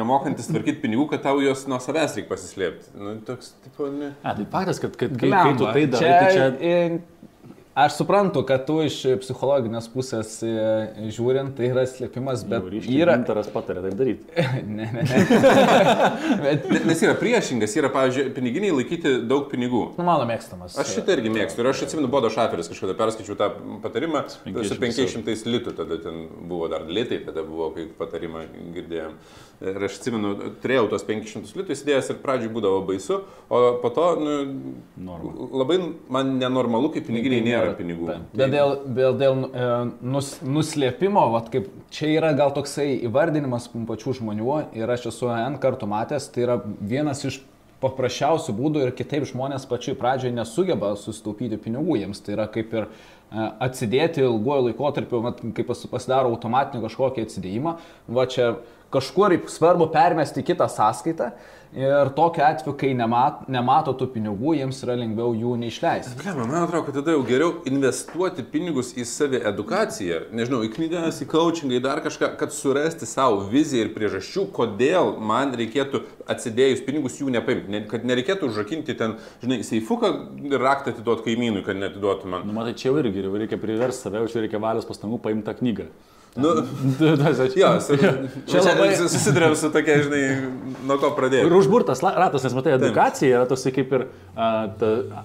nemokantis tvarkyti pinigų, kad tau juos nuo savęs reikia pasislėpti. Nu, toks, tipo, ne. A, tai faktas, kad, kad kai, kai tu tai darai, tai čia... i- Aš suprantu, kad tu iš psichologinės pusės e, žiūrint, tai yra slėpimas, bet Ryškiai yra... Gintaras patarė taip daryti. ne, ne, ne. bet, Ne- Nes yra priešingas, yra, pavyzdžiui, piniginiai laikyti daug pinigų. nu, mano mėgstamas. Aš šitą irgi mėgstu ir aš atsimenu, Bodo Šaferis kažkada perskaičiau tą patarimą su 500 500 litų, tada ten buvo dar litai, tada buvo, kai patarimą girdėjom. Ir aš atsimenu, turėjau tos 500 litų įsidėjęs ir pradžioj būdavo baisu, o po to nu, Norma. labai man nenormalu, kai piniginiai nėra nėra pinigų. Taip. Bet dėl, dėl, dėl e, nus, nuslėpimo, vat, kaip čia yra gal toksai įvardinimas pačių žmonių ir aš esu N kartų matęs, tai yra vienas iš paprasčiausių būdų ir kitaip žmonės pačioj pradžioje nesugeba susitaupyti pinigų, jiems tai yra kaip ir e, atsidėti ilguoju laikotarpiu, kai pas- pasidaro automatinį kažkokį atsidėjimą, va čia kažkur svarbu permesti kitą sąskaitą ir tokiu atveju, kai nemat, nemato tų pinigų, jiems yra lengviau jų neišleisti. Blema, man atrodo, kad tada jau geriau investuoti pinigus į savi edukaciją, nežinau, į knygas, į coachingą, į dar kažką, kad surasti savo viziją ir priežasčių, kodėl man reikėtų atsidėjus pinigus jų nepaimti, ne, kad nereikėtų užrakinti ten, žinai, seifuką ir raktą atiduoti kaimynui, kad netiduotų man. Nu, matai, čia jau irgi reikia priversti save, čia reikia valios pastangų paimti tą knygą. Nu, Tas jo, su, čia labai- susidurėm su tokia, žinai, nuo ko pradėti. Ir užburtas ratas, nes matai, edukacija yra toksai kaip ir uh, ta,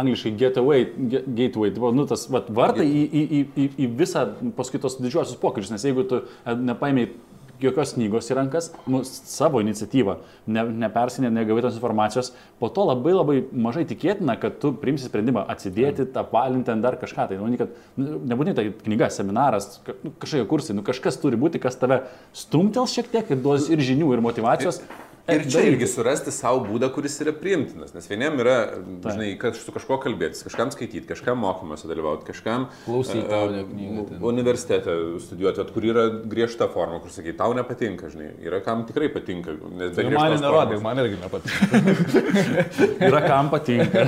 angliškai getaway, ge- gateway, tai, va, nu, tas vat, vartai į, į, į, į, visą paskui tos didžiosius pokyčius, nes jeigu tu e, nepaimiai jokios knygos į rankas, nu, savo iniciatyvą, ne, nepersinė, negavai tos informacijos, po to labai labai mažai tikėtina, kad tu priimsi sprendimą atsidėti, tą valinti ant dar kažką. Tai nu, kad, nu, nebūtinai tai knyga, seminaras, nu, kažkokie kursai, nu, kažkas turi būti, kas tave stumtels šiek tiek ir duos ir žinių, ir motivacijos. Ir čia daryti. irgi surasti savo būdą, kuris yra priimtinas, nes vieniem yra, žinai, kad su kažkuo kalbėtis, kažkam skaityti, kažkam mokymuose dalyvauti, kažkam Klausyti e, ten. universitete studijuoti, vat kur yra griežta forma, kur sakai, tau nepatinka, žinai, yra kam tikrai patinka. Nes be Ir man formos- man irgi nepatinka. Yra kam patinka.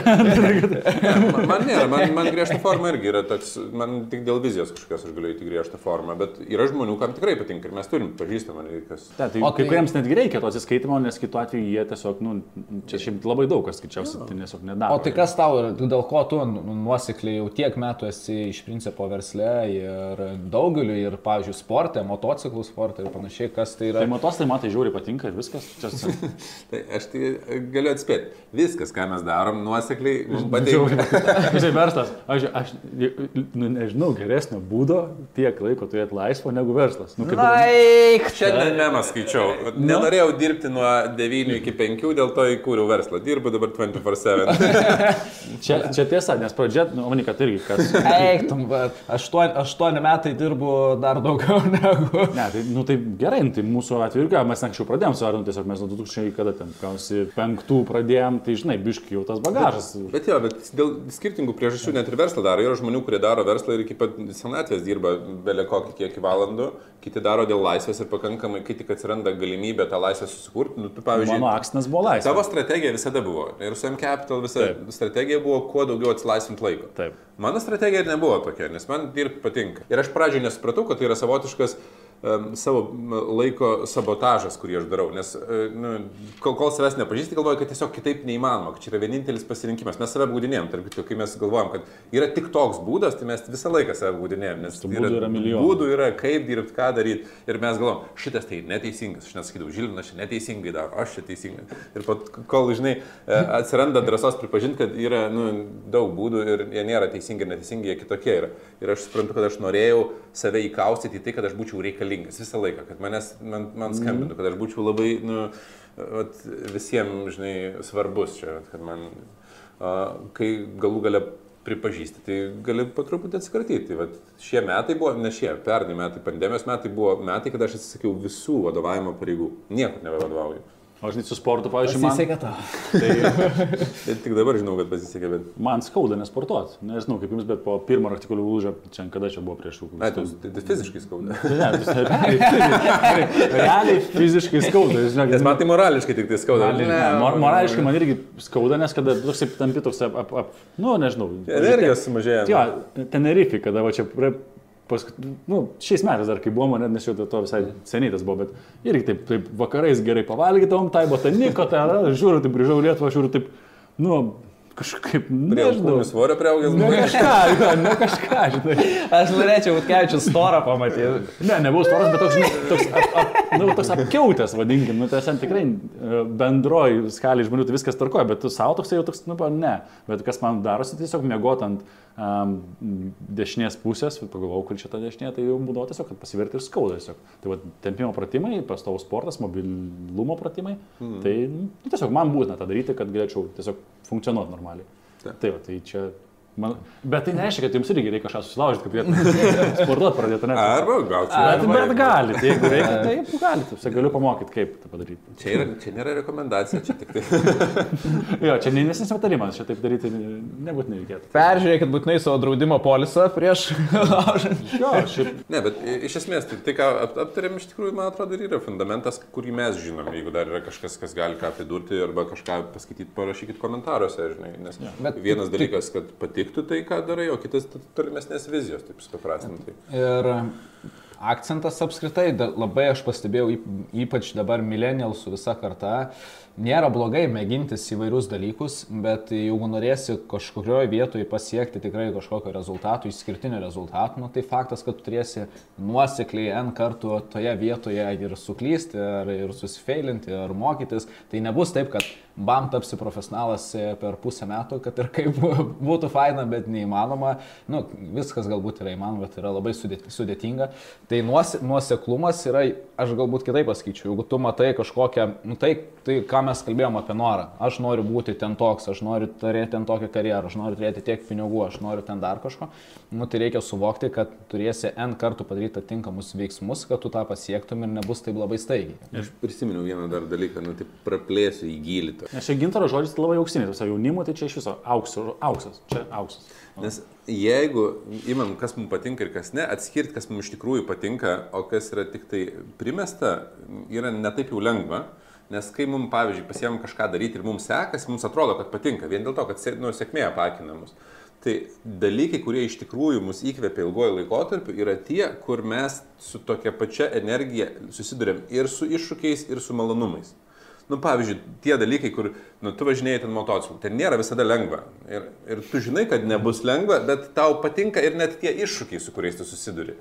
Man, man nėra, man, man griežta forma irgi yra toks, man tik dėl vizijos kažkas aš galiu įti griežtą formą, bet yra žmonių, kam tikrai patinka ir mes turim pažįstamą, kas. Ta, tai, O o kai tai- kuriems netgi reikia to atsiskaitimo, nes kitu atveju jie tiesiog, nu, čia šiaip labai daug kas skaičiausiai, tai tiesiog nedaro. O tai kas tau, yra, dėl ko tu nu- nuosekliai jau tiek metų esi iš principo versle ir daugeliu ir, pavyzdžiui, sporte, motociklų sporte ir panašiai, kas tai yra. Tai matos, tai matai, žiūri patinka ir viskas. Čia, Tai aš tai galiu atspėti, viskas, ką mes darom, nuosekliai, mums patinka. Žinai, verslas, aš, aš nu, nežinau geresnio būdo tiek laiko turėti laisvo negu verslas. Nu, kaip- Naik! Šiandien memą skaičiau. Nenorėjau dirbti nuo 9 iki 5, dėl to įkūriau verslą. Dirbu dabar 24-7. čia, čia tiesa, nes pradžia, nu, manai, kad irgi kas. Eiktum, bet aštuoni, aštuoni metai dirbu dar daugiau negu. Ne, tai, nu, tai gerai, nu, tai mūsų atveju irgi, mes anksčiau pradėjom su Arnu, tiesiog mes nuo 2000, kada ten, gausi, penktų pradėjom, tai žinai, biški jau tas bagažas. Bet jo, bet dėl skirtingų priežasčių net ir verslą daro. Yra žmonių, kurie daro verslą ir iki pat senatvės dirba belė kokį kiekį valandų, kiti daro dėl laisvės ir pakankamai, kai tik atsiranda galimybė tą laisvę susikurti. Nu, tu, pavyzdžiui, Mano aksnas buvo laisvas. Tavo strategija visada buvo. Ir su M Capital visa Taip. strategija buvo kuo daugiau atsilaisvinti laiko. Taip. Mano strategija ir nebuvo tokia, nes man dirbti patinka. Ir aš pradžioje nesupratau, kad tai yra savotiškas um, savo laiko sabotažas, kurį aš darau. Nes uh, nu, kol, kol savęs nepažįsti, galvoju, kad tiesiog kitaip neįmanoma, kad čia yra vienintelis pasirinkimas. Mes save apgaudinėjom, tarp kitko, kai mes galvojam, kad yra tik toks būdas, tai mes visą laiką save apgaudinėjom. Nes būdų yra milijonai. Būdų yra, kaip dirbti, ką daryti. Ir mes galvom, šitas tai neteisingas. Aš nesakydavau, Žilinas čia neteisingai daro, aš čia teisingai. Ir pat, kol, žinai, e, atsiranda drąsos pripažinti, kad yra nu, daug būdų ir jie nėra teisingi ir neteisingi, jie kitokie yra. Ir aš suprantu, kad aš norėjau save įkaustyti į tai, kad aš būčiau reikalingas visą laiką, kad manęs, man, man skambintų, kad aš būčiau labai nu, vat, visiems, žinai, svarbus čia, kad man, a, kai galų gale pripažįsti, tai gali po truputį atsikratyti. Vat, šie metai buvo, ne šie, pernai metai, pandemijos metai buvo metai, kada aš atsisakiau visų vadovavimo pareigų. Niekur nebevadovauju. O žinai, su sportu, pavyzdžiui, man, Pasisekė tau. tai Ir tik dabar žinau, kad pasisekė, bet... man skauda nesportuoti. Nežinau, kaip jums, bet po pirmo raktikulių lūžio, čia kada čia buvo prieš šūkį. Ai, tu, tai, tai fiziškai skauda. Ne, tai realiai, fiziškai- realiai fiziškai skauda, žinai. Nes man tai morališkai tik tai skauda. Ne, mor morališkai man irgi skauda, nes kada toks tampi toks, ap, ap, ap, nu, nežinau. Energijos sumažėja. Jo, Tenerife, kada va čia, pra- pas, nu, šiais metais dar kai buvo, net nes jau to visai seniai tas buvo, bet irgi taip, taip vakarais gerai pavalgytom, tai botaniko, tai žiūriu, taip grįžau Lietuvą, žiūriu taip, nu, kažkaip, nežinau. svorio prieaugęs. Ne kažką, jo, ne kažką, žinai. Aš norėčiau Utkevičių storą pamatyti. Ne, nebuvau storas, bet toks, žinai, toks, ap, ap, nu, toks apkiautęs, vadinkim, nu, tai ten tikrai e, bendroji skaliai žmonių tai viskas tarkoja, bet tu savo toks jau toks, nu, pa, ne. Bet kas man darosi, tiesiog mėgot ant um, dešinės pusės, pagalvojau, kur čia ta dešinė, tai jau būdavo tiesiog, kad pasiverti ir skauda tiesiog. Tai va, tempimo pratimai, pastovus sportas, mobilumo pratimai, mm. tai nu, tiesiog man būtina tą daryti, kad galėčiau tiesiog funkcionuoti normaliai. Taip. Tai va, tai čia Man, bet tai nereiškia, kad jums irgi reikia kažką susilaužyti, kad galėtumėte sportuoti pradėti, ne? Arba gal čia. Bet, bet galite, jeigu reikia, taip galite, aš galiu pamokyti, kaip tai padaryti. Čia, yra, čia nėra rekomendacija, čia tik tai. Jo, čia ne investicinis patarimas, čia taip daryti nebūtinai reikėtų. Peržiūrėkit būtinai savo draudimo polisą prieš laužant. Jo, šiaip Ne, bet iš esmės, tai, tai ką ap- aptarėm, iš tikrųjų, man atrodo, ir yra fundamentas, kurį mes žinom. Jeigu dar yra kažkas, kas gali ką pridurti arba kažką paskaityti, parašykit komentaruose, žinai. Nes Bet- vienas dalykas, kad patiktų tai, ką darai, o kitas tolimesnės vizijos, taip supaprastintai. Ir akcentas apskritai, labai aš pastebėjau, yp- ypač dabar millennialsų visa karta, nėra blogai mėgintis įvairius dalykus, bet jeigu norėsi kažkurioje vietoje pasiekti tikrai kažkokio rezultato, išskirtinio rezultato, nu, tai faktas, kad tu turėsi nuosekliai N kartų toje vietoje ir suklysti, ar, ir susifeilinti, ar mokytis, tai nebus taip, kad bam tapsi profesionalas e, per pusę metų, kad ir kaip būtų faina, bet neįmanoma. Nu, viskas galbūt yra įmanoma, bet yra labai sudėt- sudėtinga. Tai nuose- nuoseklumas yra, aš galbūt kitaip pasakyčiau, jeigu tu matai kažkokią, nu, tai, tai ką mes kalbėjom apie norą. Aš noriu būti ten toks, aš noriu turėti ten tokią karjerą, aš noriu turėti tiek pinigų, aš noriu ten dar kažko. Nu, tai reikia suvokti, kad turėsi N kartų padaryti atitinkamus veiksmus, kad tu tą pasiektum ir nebus taip labai staigiai. Aš prisiminiau vieną dar dalyką, nu, tai praplėsiu į gilį. Nes čia gintaro žodis labai auksinis, visą jaunimų tai čia iš viso auksų, auksas, čia auksas. Nes jeigu imam, kas mums patinka ir kas ne, atskirti, kas mums iš tikrųjų patinka, o kas yra tik tai primesta, yra netaip jau lengva. Nes kai mums, pavyzdžiui, pasiemam kažką daryti ir mums sekasi, mums atrodo, kad patinka, vien dėl to, kad nu, sėkmė apakina mus. Tai dalykai, kurie iš tikrųjų mus įkvėpia ilgojo laikotarpiu, yra tie, kur mes su tokia pačia energija susidurėm ir su iššūkiais, ir su malonumais. Nu, pavyzdžiui, tie dalykai, kur nu, tu važinėjai ten motociklu, ten nėra visada lengva. Ir, ir tu žinai, kad nebus lengva, bet tau patinka ir net tie iššūkiai, su kuriais tu susiduri.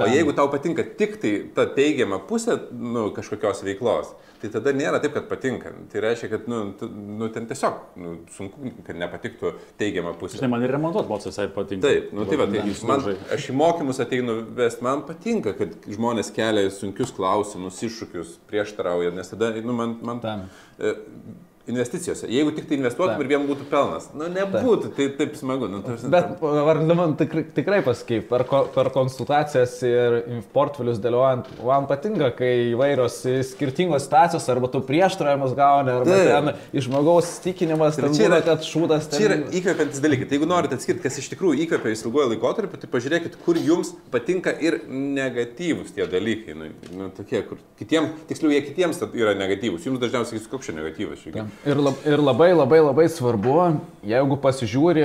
O jeigu tau patinka tik tai ta teigiama pusė nu, kažkokios veiklos, tai tada nėra taip, kad patinka. Tai reiškia, kad nu, tu, nu, ten tiesiog nu, sunku, kad nepatiktų teigiama pusė. Žinai, man ir remontuot mocis visai patinka. Taip, nu tai va, tai Labai man, aš į mokymus ateinu vest, man patinka, kad žmonės kelia sunkius klausimus, iššūkius, prieštarauja, nes tada, nu, man, man Tam. Investicijose, jeigu tik tai investuotum Taip. ir vien būtų pelnas, nu nebūtų, tai taip smagu. Nu, ta prasme, Bet vardu man tikrai, tikrai pasakyk, per, ko- per konsultacijas ir portfelius dėliojant, man patinka, kai įvairios skirtingos situacijos, arba tu prieštravimus gauni, arba Taip. ten iš žmogaus stikinimas, Ir ten čia yra- kad šūdas ten... Čia yra įkvepiantis dalykai. Tai jeigu norite atskirti, kas iš tikrųjų įkvepia ilgojo laikotarpiu, tai pažiūrėkit, kur jums patinka ir negatyvus tie dalykai. Nu, nu, tokie, kur kitiems, tiksliau, jie kitiems yra negatyvus. Jums dažniausiai koks čia negatyvas. Šiek tiek. Ir, lab, ir labai labai labai svarbu, jeigu pasižiūri,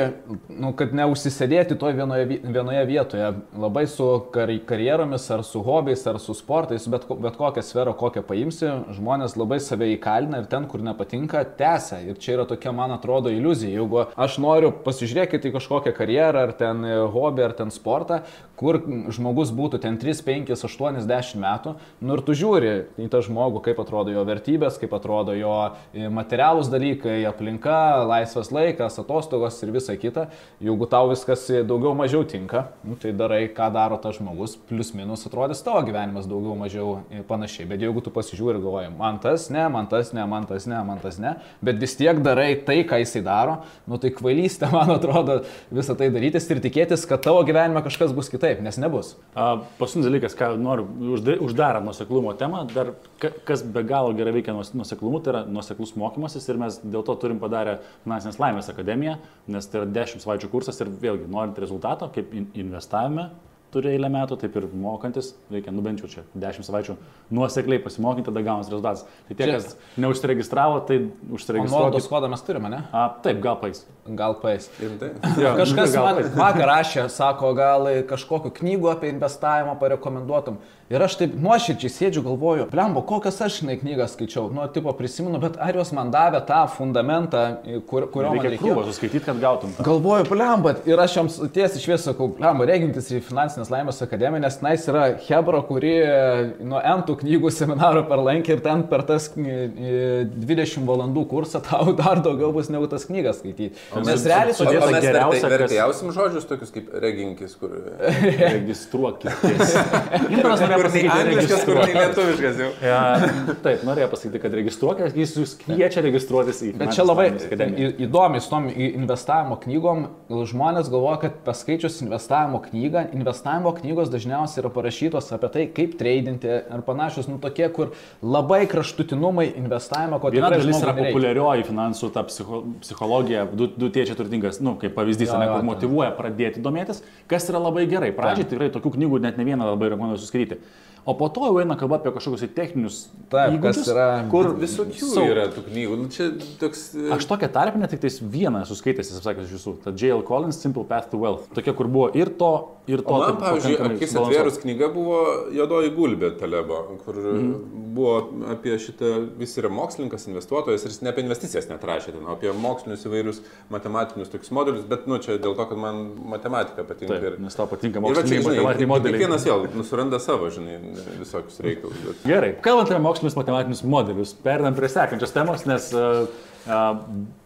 nu, kad neužsisėdėti toje vienoje, vi- vienoje vietoje, labai su kar, karjeromis, ar su hobiais, ar su sportais, bet, bet kokią sferą, kokią paimsi, žmonės labai save įkalina ir ten, kur nepatinka, tęsia. Ir čia yra tokia, man atrodo, iliuzija. Jeigu aš noriu pasižiūrėkite į kažkokią karjerą, ar ten e, hobį, ar ten sportą, kur žmogus būtų ten 3, 5, 80 metų, nu ir tu žiūri į tą žmogų, kaip atrodo jo vertybės, kaip atrodo jo e, materialūs dalykai, aplinka, laisvas laikas, atostogos ir visa kita. Jeigu tau viskas daugiau mažiau tinka, nu, tai darai, ką daro tas žmogus, plus minus atrodys tavo gyvenimas daugiau mažiau panašiai. Bet jeigu tu pasižiūri ir galvoji, man tas ne, man tas ne, man tas ne, man tas ne, bet vis tiek darai tai, ką jisai daro, nu tai kvailystė, man atrodo, visą tai darytis ir tikėtis, kad tavo gyvenime kažkas bus kitaip, nes nebus. Paskutinis dalykas, ką noriu užda- uždarant nuseklumo temą, dar ka- kas be galo gerai veikia nuoseklumu, tai yra nuoseklus mokymasis ir mes dėl to turim padarę Finansinės laimės akademiją, nes tai yra 10 savaičių kursas ir vėlgi norint rezultato, kaip in- investavime turi eilę metų, taip ir mokantis, reikia nubenčiau čia 10 savaičių nuosekliai pasimokyti, tada gaunas rezultatas. Tai tie, Čia- kas neužsiregistravo, tai O užsiregistruokit. nuolaidos kodą mes turime, ne? A, taip, gal pais. Gal paės. Rimtai? Jo, Kažkas gal man pais. vakar rašė, sako, gal kažkokiu knygų apie investavimą parekomenduotum. Ir aš taip nuoširdžiai sėdžiu, galvoju, blembo, kokias aš žinai knygas skaičiau. Nu, tipo prisimenu, bet ar jos man davė tą fundamentą, kur, kurio man Reikia reikėjo. krūvą suskaityti, kad gautum. tą. Galvoju, blemba, ir aš jums tiesiai šviesiai sakau, blemba, regintis į finansinės laimės akademija, nes tenais yra Hebra, kuri nuo entų knygų seminaro perlankė ir ten per tas kny- 20 valandų kursą tau dar daugiau bus negu tas knygas skaityti. Nes realiai O, sudėta o geriausia, vertė- kas- vertėjausim žodžius tokius kaip reginkis, kur... Registruokitės. Norėjo pasakyti, angliškas, kur registruokitės. lietuviškas jau. Ja, taip, norėjau pasakyti, kad registruokitės, jis jūs kviečia registruotis į Bet čia labai įdomi su tom investavimo knygom. Žmonės galvoja, kad paskaičius investavimo knygą, investavimo knygos dažniausiai yra parašytos apie tai, kaip tradinti ar panašus, nu tokie, kur labai kraštutinumai investavimo, ko Viena dalis yra populiarioji finansų, ta psicho, psichologija, du, du tėčiai turtingas, nu, kaip pavyzdys, Jo, ne, kur motivuoja pradėti domėtis, kas yra labai gerai. Pradžiai tikrai tokių knygų net ne vieną labai rekomenduoju suskaityti. O po to jau eina kalba apie kažkokius tai techninius Taip, kas įgūdžius, yra- kur Visokių sau- yra tų knygų. Nu, čia toks... e, Aš tokią tarpinę tik tais vieną esu skaitęs, esu sakęs iš jūsų, ta J.L. Collins Simple Path to Wealth. Tokia, kur buvo ir to, ir to. O man, taip pavyzdžiui, akis atvėrus knyga buvo Jodoji gulbė Talebo, kur Mhm. buvo apie šitą, jis yra mokslininkas, investuotojas ir jis ne apie investicijas net rašė, ten, apie mokslinius įvairius matematinius tokius modelius, bet, nu, čia dėl to, kad man matematika patinka. Taip, ir, nes tau patinka moksliniai matematiniai modeliai. kiekvienas vėl nusuranda savo, žinai, visokius reikalus. Bet... Gerai, kalbant apie mokslinius matematinius modelius, perdam prie sekančios temos, nes uh,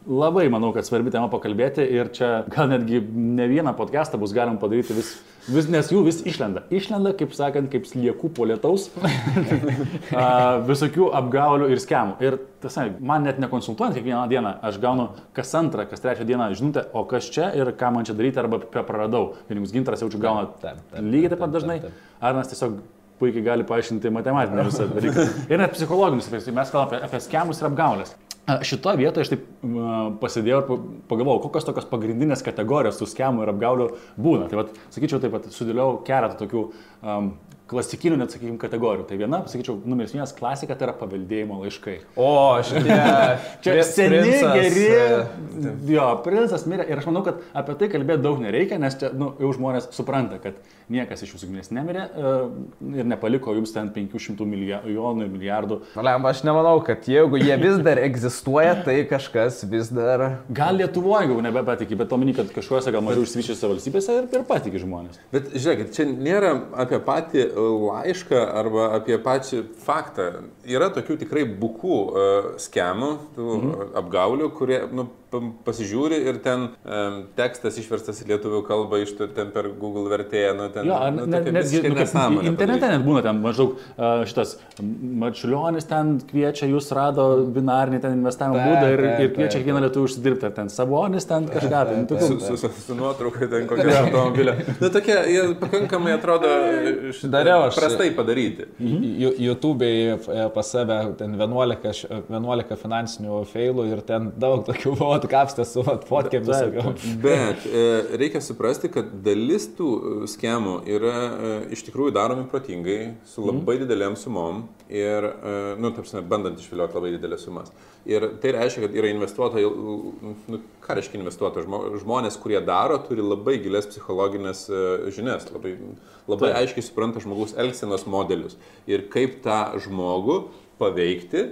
labai manau, kad svarbi tema pakalbėti ir čia gal netgi ne vieną podcastą bus galima padaryti vis, vis nes jų vis išlenda. Išlenda, kaip sakant, kaip sliekų po lietaus, uh, visokių apgaulių ir skemų. Ir tiesa, man net nekonsultuojant kiekvieną dieną, aš gaunu kas antrą, kas trečią dieną žinutę, o kas čia ir ką man čia daryti arba praradau. Ir jums gintaras jaučiu gauna lygiai taip pat dažnai. taip. Arnas tiesiog puikiai gali paaiškinti matematinį visą dalyką. Ir net psichologinius, tai mes kalbame apie, apie skemus ir apgaulės. Šitoje vietoje aš taip pasidėjau ir pa- pagalvojau, kokios tokios pagrindinės kategorijos tų skemų ir apgaulių būna. Tai vad, sakyčiau, taip pat sudėliau keletą tokių um, klasikinių, net sakykime, kategorijų. Tai viena, sakyčiau, numeris vienas klasika tai yra paveldėjimo laiškai. O, šitie. Čia seni, princas, geri. Jo, princas mirė ir aš manau, kad apie tai kalbėti daug nereikia, nes čia nu, jau žmonės supranta, kad niekas iš jūsų giminės nemirė e, ir nepaliko jums ten 500 milijonų ir milijardų. Lemba, aš nemanau, kad jeigu jie vis dar egzistuoja, tai kažkas vis dar... Gal Lietuvoje jau nebepatikė, bet omeny, kad kažkuose gal mažiau išsivyščiuose valstybėse ir, ir patikė žmonės. Bet žiūrėkit, čia nėra apie patį laišką arba apie pačią faktą. Yra tokių tikrai bukų uh, skemų, mhm. apgaulių, kurie nu, pasižiūri ir ten um, tekstas išverstas į lietuvių kalbą iš ten per Google vertėją. Nu, ten, Jo, ar nu, net, tokia netgi nu, nesąmonė internete padaryta. net būna ten maždaug uh, šitas Marčiulionis ten kviečia, jūs rado binarinį ten investavimo Taip, būdą ir, taip, ir kviečia kiekvieną lietuvį užsidirbti, ar ten Sabonis ten kažką. Tai, nu, tokių- Su, su, su, su nuotrauka ten kokio automobilio. Nu, tokie, jie pakankamai atrodo šitą Dariau aš- prastai padaryti. YouTube'ai e, pas save ten 11, š- 11 finansinių failų ir ten daug tokių vot kapstė su fotkėm Taip, visokiom. Bet e, reikia suprasti, kad dalis tų e, schemų yra e, iš tikrųjų daromi protingai, su labai mm. didelėm sumom ir, nu, sakant, bandant išvilioti labai didelės sumas. Ir tai reiškia, kad yra investuotojai, nu, ką reiškia investuotojai, Žmo- žmonės, kurie daro, turi labai gilias psichologinės žinias, labai, labai Taip. aiškiai supranta žmogaus elgsenos modelius ir kaip tą žmogų paveikti,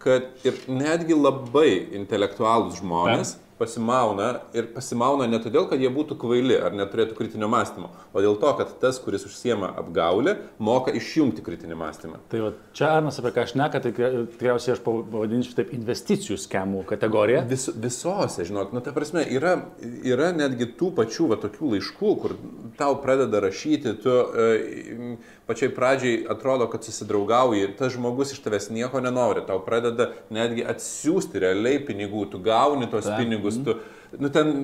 kad ir netgi labai intelektualūs žmonės pasimauna ir pasimauna ne todėl, kad jie būtų kvaili ar neturėtų kritinio mąstymo, o dėl to, kad tas, kuris užsiema apgaulę, moka išjungti kritinį mąstymą. Tai va, čia Arnas apie ką aš neka, tai tikria- tikriausiai aš pavadinčiau taip investicijų skemų kategoriją. Vis, visose, žinok, nu, ta prasme, yra, yra netgi tų pačių va, tokių laiškų, kur tau pradeda rašyti, tu e, pačiai pradžiai atrodo, kad susidraugauji, tas žmogus iš tavęs nieko nenori, tau pradeda netgi atsiųsti realiai pinigų, tu gauni tos Taip. pinigus, tu, nu, ten,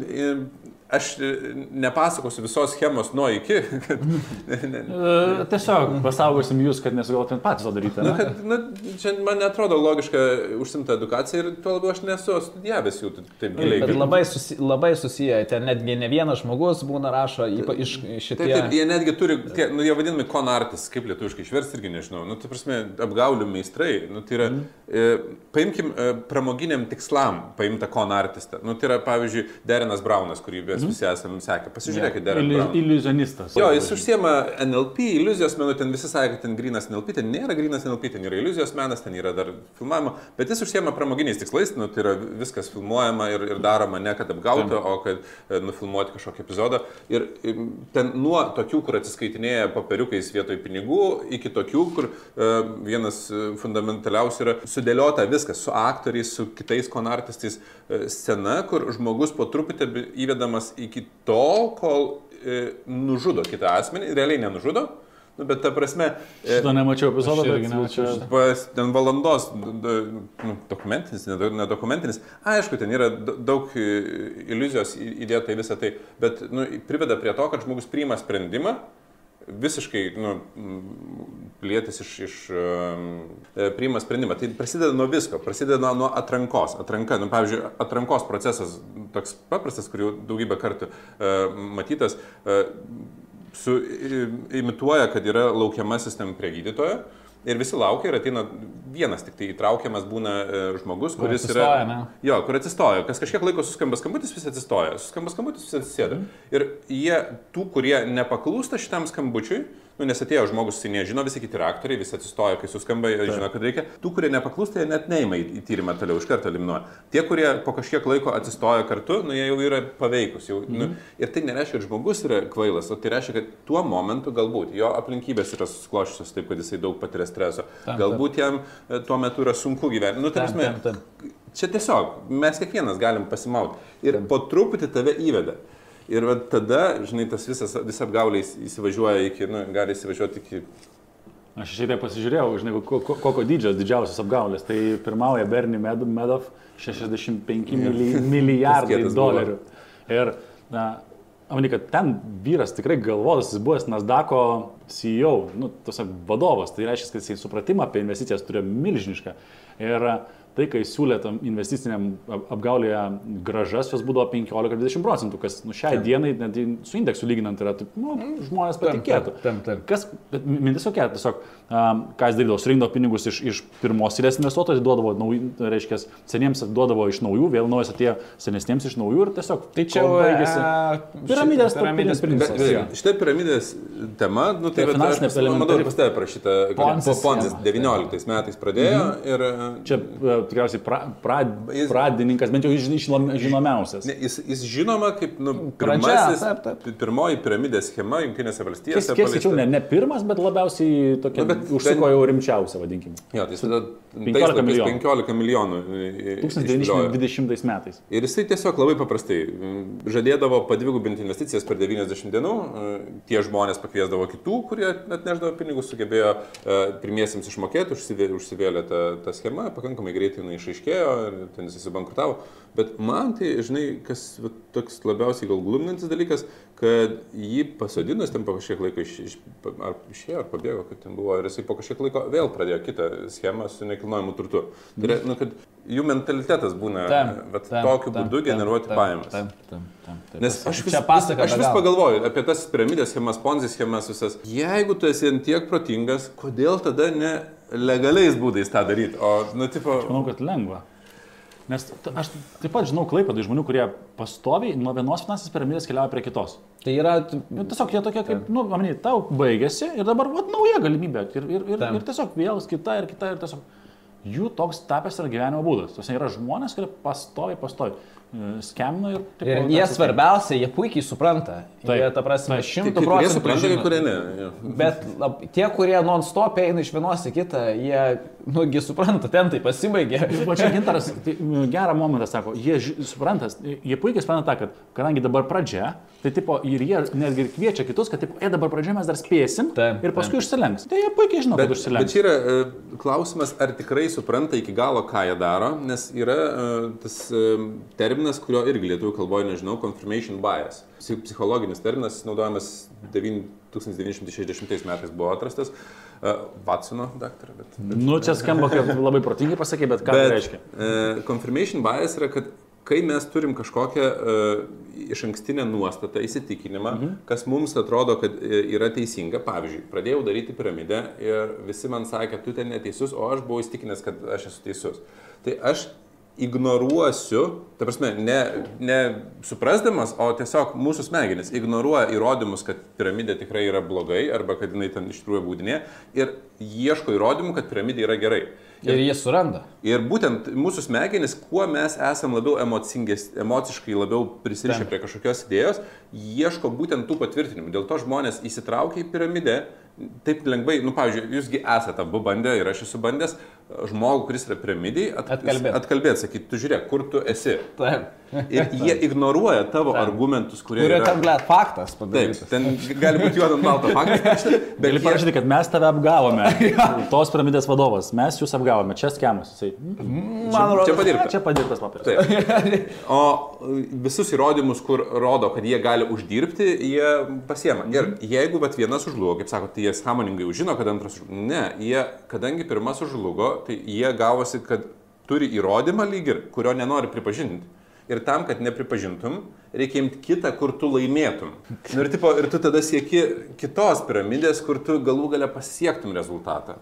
aš e, nepasakosiu visos schemos nuo iki, kad, ne, ne, E, Tiesiog pasaugosim jūs, kad nesugalvotumėt patys to daryti. Nu, ne? kad, nu, čia man netrodo logiška užsimta edukacija ir tuo labiau aš nesu studijavęs jų taip giliai. Bet labai, susi, labai susiję, ten netgi ne vienas žmogus būna rašo ypa, iš šitie. Taip, taip, jie netgi turi, tie, nu, jie vadinami konartis, kaip lietuviškai išversti irgi nežinau. Nu, tai prasme, apgaulių meistrai. Nu, tai yra, mm. e, paimkim e, pramoginiam tikslam paimtą konartistą. Nu, tai yra, pavyzdžiui, Derinas Braunas, kurį kurias visi esame sekę. Pasižiūrėkite, Derek Ili- Brown. Iliuzionistas. Jo, jis užsiema NLP, iliuzijos menu, ten visi sakė, ten grinas NLP, ten nėra grinas NLP, ten yra iliuzijos menas, ten yra dar filmavimo, bet jis užsiema pramoginiais tikslais, nu, tai yra viskas filmuojama ir, ir daroma ne kad apgauti, o kad e, nufilmuoti kažkokį epizodą. Ir ten nuo tokių, kur atsiskaitinėja popieriukais vietoj pinigų, iki tokių, kur e, vienas e, fundamentaliausių yra sudėliota viskas su aktoriais, su kitais konartistais, e, scena, kur žmogus po truputį bi- įvedamas iki tol, kol e, nužudo kitą asmenį, realiai nenužudo, nu, bet ta prasme, e, Šito nemačiau epizodo, bet nemačiau pas, ten valandos nu, dokumentinis, ne do- ne dokumentinis, aišku, ten yra daug e, iliuzijos įdėta į visą tai, bet nu, priveda prie to, kad žmogus priima sprendimą, visiškai nu, plėtis iš, iš e, priima sprendimą. Tai prasideda nuo visko, prasideda nuo, atrankos. Atranka, nu, pavyzdžiui, atrankos procesas toks paprastas, kur jau daugybę kartų uh, matytas, uh, su, imituoja, kad yra laukiamasis ten prie gydytojo. Ir visi laukia ir ateina vienas, tik tai įtraukiamas būna e, žmogus, Kur kuris atsistoja, yra... ne? Jo, kur atsistoja. Kas kažkiek laiko suskamba skambutis, visi atsistoja. Suskamba skambutis, visi atsisėda. Ir jie, tų, kurie nepaklūsta šitam skambučiui, nu, nes atėjo žmogus, jis nežino, visi kiti aktoriai, visi atsistoja, kai suskamba, jie žino, kad reikia. Tų, kurie nepaklūsta, jie net neima į, į tyrimą toliau, iš karto eliminuoja. Tie, kurie po kažkiek laiko atsistoja kartu, nu, jie jau yra paveikus. Jau, nu, ir tai nereiškia, kad žmogus yra kvailas, o tai reiškia, kad tuo momentu galbūt jo aplinkybės yra susiklošusios taip, kad jisai daug patiria streso. Tam, Galbūt jam e, tuo metu yra sunku gyventi. Nu, Tam, tam, tam. Čia tiesiog mes kiekvienas galim pasimauti. Ir po truputį tave įveda. Ir tada, žinai, tas visas, visa apgaulė įs- įsivažiuoja iki, nu, gali įsivažiuoti iki... Aš šiek tiek pasižiūrėjau, žinai, ko- ko- kokio dydžio didžiausias apgaulės. Tai pirmauja Bernie Med- Madoff 65 mili, milijardai dolerių. Ir, na, Amani, kad ten vyras tikrai galvotas, jis buvęs Nasdaqo CEO, nu, tiesiog vadovas, tai reiškia, kad jisai supratimą apie investicijas turėjo milžinišką. Ir tai, kai siūlė tam investiciniam ap- apgaulėje gražas, jos būdavo 15-20 procentų, kas nu, šiai dienai, net su indeksu lyginant, yra, taip, nu, žmonės patikėtų. Tam, tam. Kas, bet mi- mintis tokia, tiesiog, um, ką jis darydavo, surinkdavo pinigus iš, iš pirmos eilės investuotojų, duodavo, naujų, tai reiškia, seniems duodavo iš naujų, vėl naujas atėjo senesniems iš naujų ir tiesiog Tai čia baigėsi. e, Piramidės piramidės. Bet, jo. šitą piramidės tema, nu, tai, Tai tai finansinė aš manau, elementari- pas tave parašyta, kad schema. 19 metais pradėjo mhm. ir... e, Čia e, tikriausiai pra, pra, Jis- pradininkas, bent jau žin- žinom- žinomiausias. Ne, jis, jis žinoma kaip nu, Pradžia, pirmasis, taip, taip. pi- pirmoji piramidės schema Junktinėse Kiek, valstijose. kiek skaičiau, paleista. ne, ne pirmas, bet labiausiai tokia, Nu, ten- jau rimčiausia, vadinkime. Jo, tai jis tada 15 milijonų. 15 milijonų. e, e, išviliojo. 1920 metais. Ir jisai tiesiog labai paprastai žadėdavo padvigubinti investicijas per 90 dienų. e, Tie žmonės pakviesdavo kitų, kurie atneždavo pinigus, sugebėjo e, pirmiesiems išmokėti, užsivė- užsivėlė ta, ta schema, pakankamai greitai jinai išaiškėjo ir ten jisai subankrutavo. Bet man tai, žinai, kas va, toks labiausiai gal gluminantis dalykas, kad jį pasodinus ten po kažkiek laiko iš, iš, ar išėjo, ar pabėgo, kad ten buvo, ir jisai po kažkiek laiko vėl pradėjo kitą schemą su nekilnojimu turtu. Tai yra, nu, kad jų mentalitetas būna tam, tokiu tam, būdu tam, generuoti tam, pajamas. Tam, tam, tam, tam. Nes aš vis, pasaka. aš vis pagalvoju apie tas piramidės schemas, ponzi schemas visas. Jeigu tu esi ant tiek protingas, kodėl tada ne legaliais būdais tą daryti? O, nu, tipo, Manau, kad lengva. Nes aš taip pat žinau klaipėdai žmonių, kurie pastoviai nuo vienos finansinės piramidės keliauja prie kitos. Tai yra, Nu, tiesiog jie tokie kaip, nu, manai, tau baigėsi ir dabar, vat, nauja galimybė. Ir, ir, ir, ir tiesiog vėl kita ir kita ir tiesiog jų toks tapęs yra gyvenimo būdas. Tuose yra žmonės, kurie pastoviai, pastoviai e, skemina ir... tipo, ir jie svarbiausia, jie puikiai supranta. Taip, Jie, ta prasme, taip. šimtų procentų. supranta, kai žino. kurie ne. Bet tie, kurie non-stop eina iš vienos į kitą, jie, nugi supranta, ten tai pasibaigė. Va čia gintaras tai, gerą momentą sako, jie supranta, jie puikiai supranta tą, kad kadangi dabar pradžia, tai tipo ir jie netgi ir kviečia kitus, kad tipo, e dabar pradžia mes dar spėsim Taip, ir paskui užsilenks. Tai jie puikiai žino, Bet, kad bet užsilenks. čia yra e, klausimas, ar tikrai supranta iki galo, ką jie daro, nes yra e, tas e, terminas, kurio irgi lietuvių kalboje nežinau, confirmation bias. Psi- Psichologinis terminas, naudojamas 9 1960 metais buvo atrastas. Uh, Watsono daktarą, bet... bet Nu, čia skamba, kad labai protingai pasakė, bet ką tai Bet reiškia? uh, confirmation bias yra, kad kai mes turim kažkokią uh, iš ankstinę nuostatą, įsitikinimą, mhm. kas mums atrodo, kad e, yra teisinga, pavyzdžiui, pradėjau daryti piramidę ir visi man sakė, tu ten neteisus, o aš buvau įsitikinęs, kad aš esu teisus. Tai aš ignoruosiu, ta prasme, ne, ne suprasdamas, o tiesiog mūsų smegenys ignoruoja įrodymus, kad piramidė tikrai yra blogai arba kad jinai ten iš tikrųjų būdinė ir ieško įrodymų, kad piramidė yra gerai. Ir jie suranda. Ir būtent mūsų smegenys, kuo mes esame labiau emociškai labiau prisirišę prie kažkokios idėjos, ieško būtent tų patvirtinimų. Dėl to žmonės įsitraukia į piramidę, taip lengvai, nu, pavyzdžiui, jūsgi esate abu bandę ir aš esu bandęs žmogų, kuris yra piramidai, at, Atkalbėt. atkalbėti, sakyti, tu žiūrėk, kur tu esi. Taip. Ir jie ignoruoja tavo Taip. argumentus, kurie Kurio yra... ten, blėt, faktas Taip, padarytas. ten gali būti juodant balto faktas, bet Gali jie, parašyti, kad mes tave apgavome. Tos piramidės vadovas, mes jūs apgavome, čia skemas. Jisai, "Mm, Man rodo, čia padirbta. Čia padirtas papiras. Taip. O visus įrodymus, kur rodo, kad jie gali uždirbti, jie pasiema. Ir jeigu vat, vienas užlugo, kaip sako, tai jie sąmoningai užžino, kad antras užlugo. Ne, jie, kadangi pirmas užlugo, tai jie gavosi, kad turi įrodymą lyg ir, kurio nenori pripažinti. Ir tam, kad nepripažintum, reikia imti kitą, kur tu laimėtum. Nu, ir, tipo, ir tu tada sieki kitos piramidės, kur tu galų gale pasiektum rezultatą.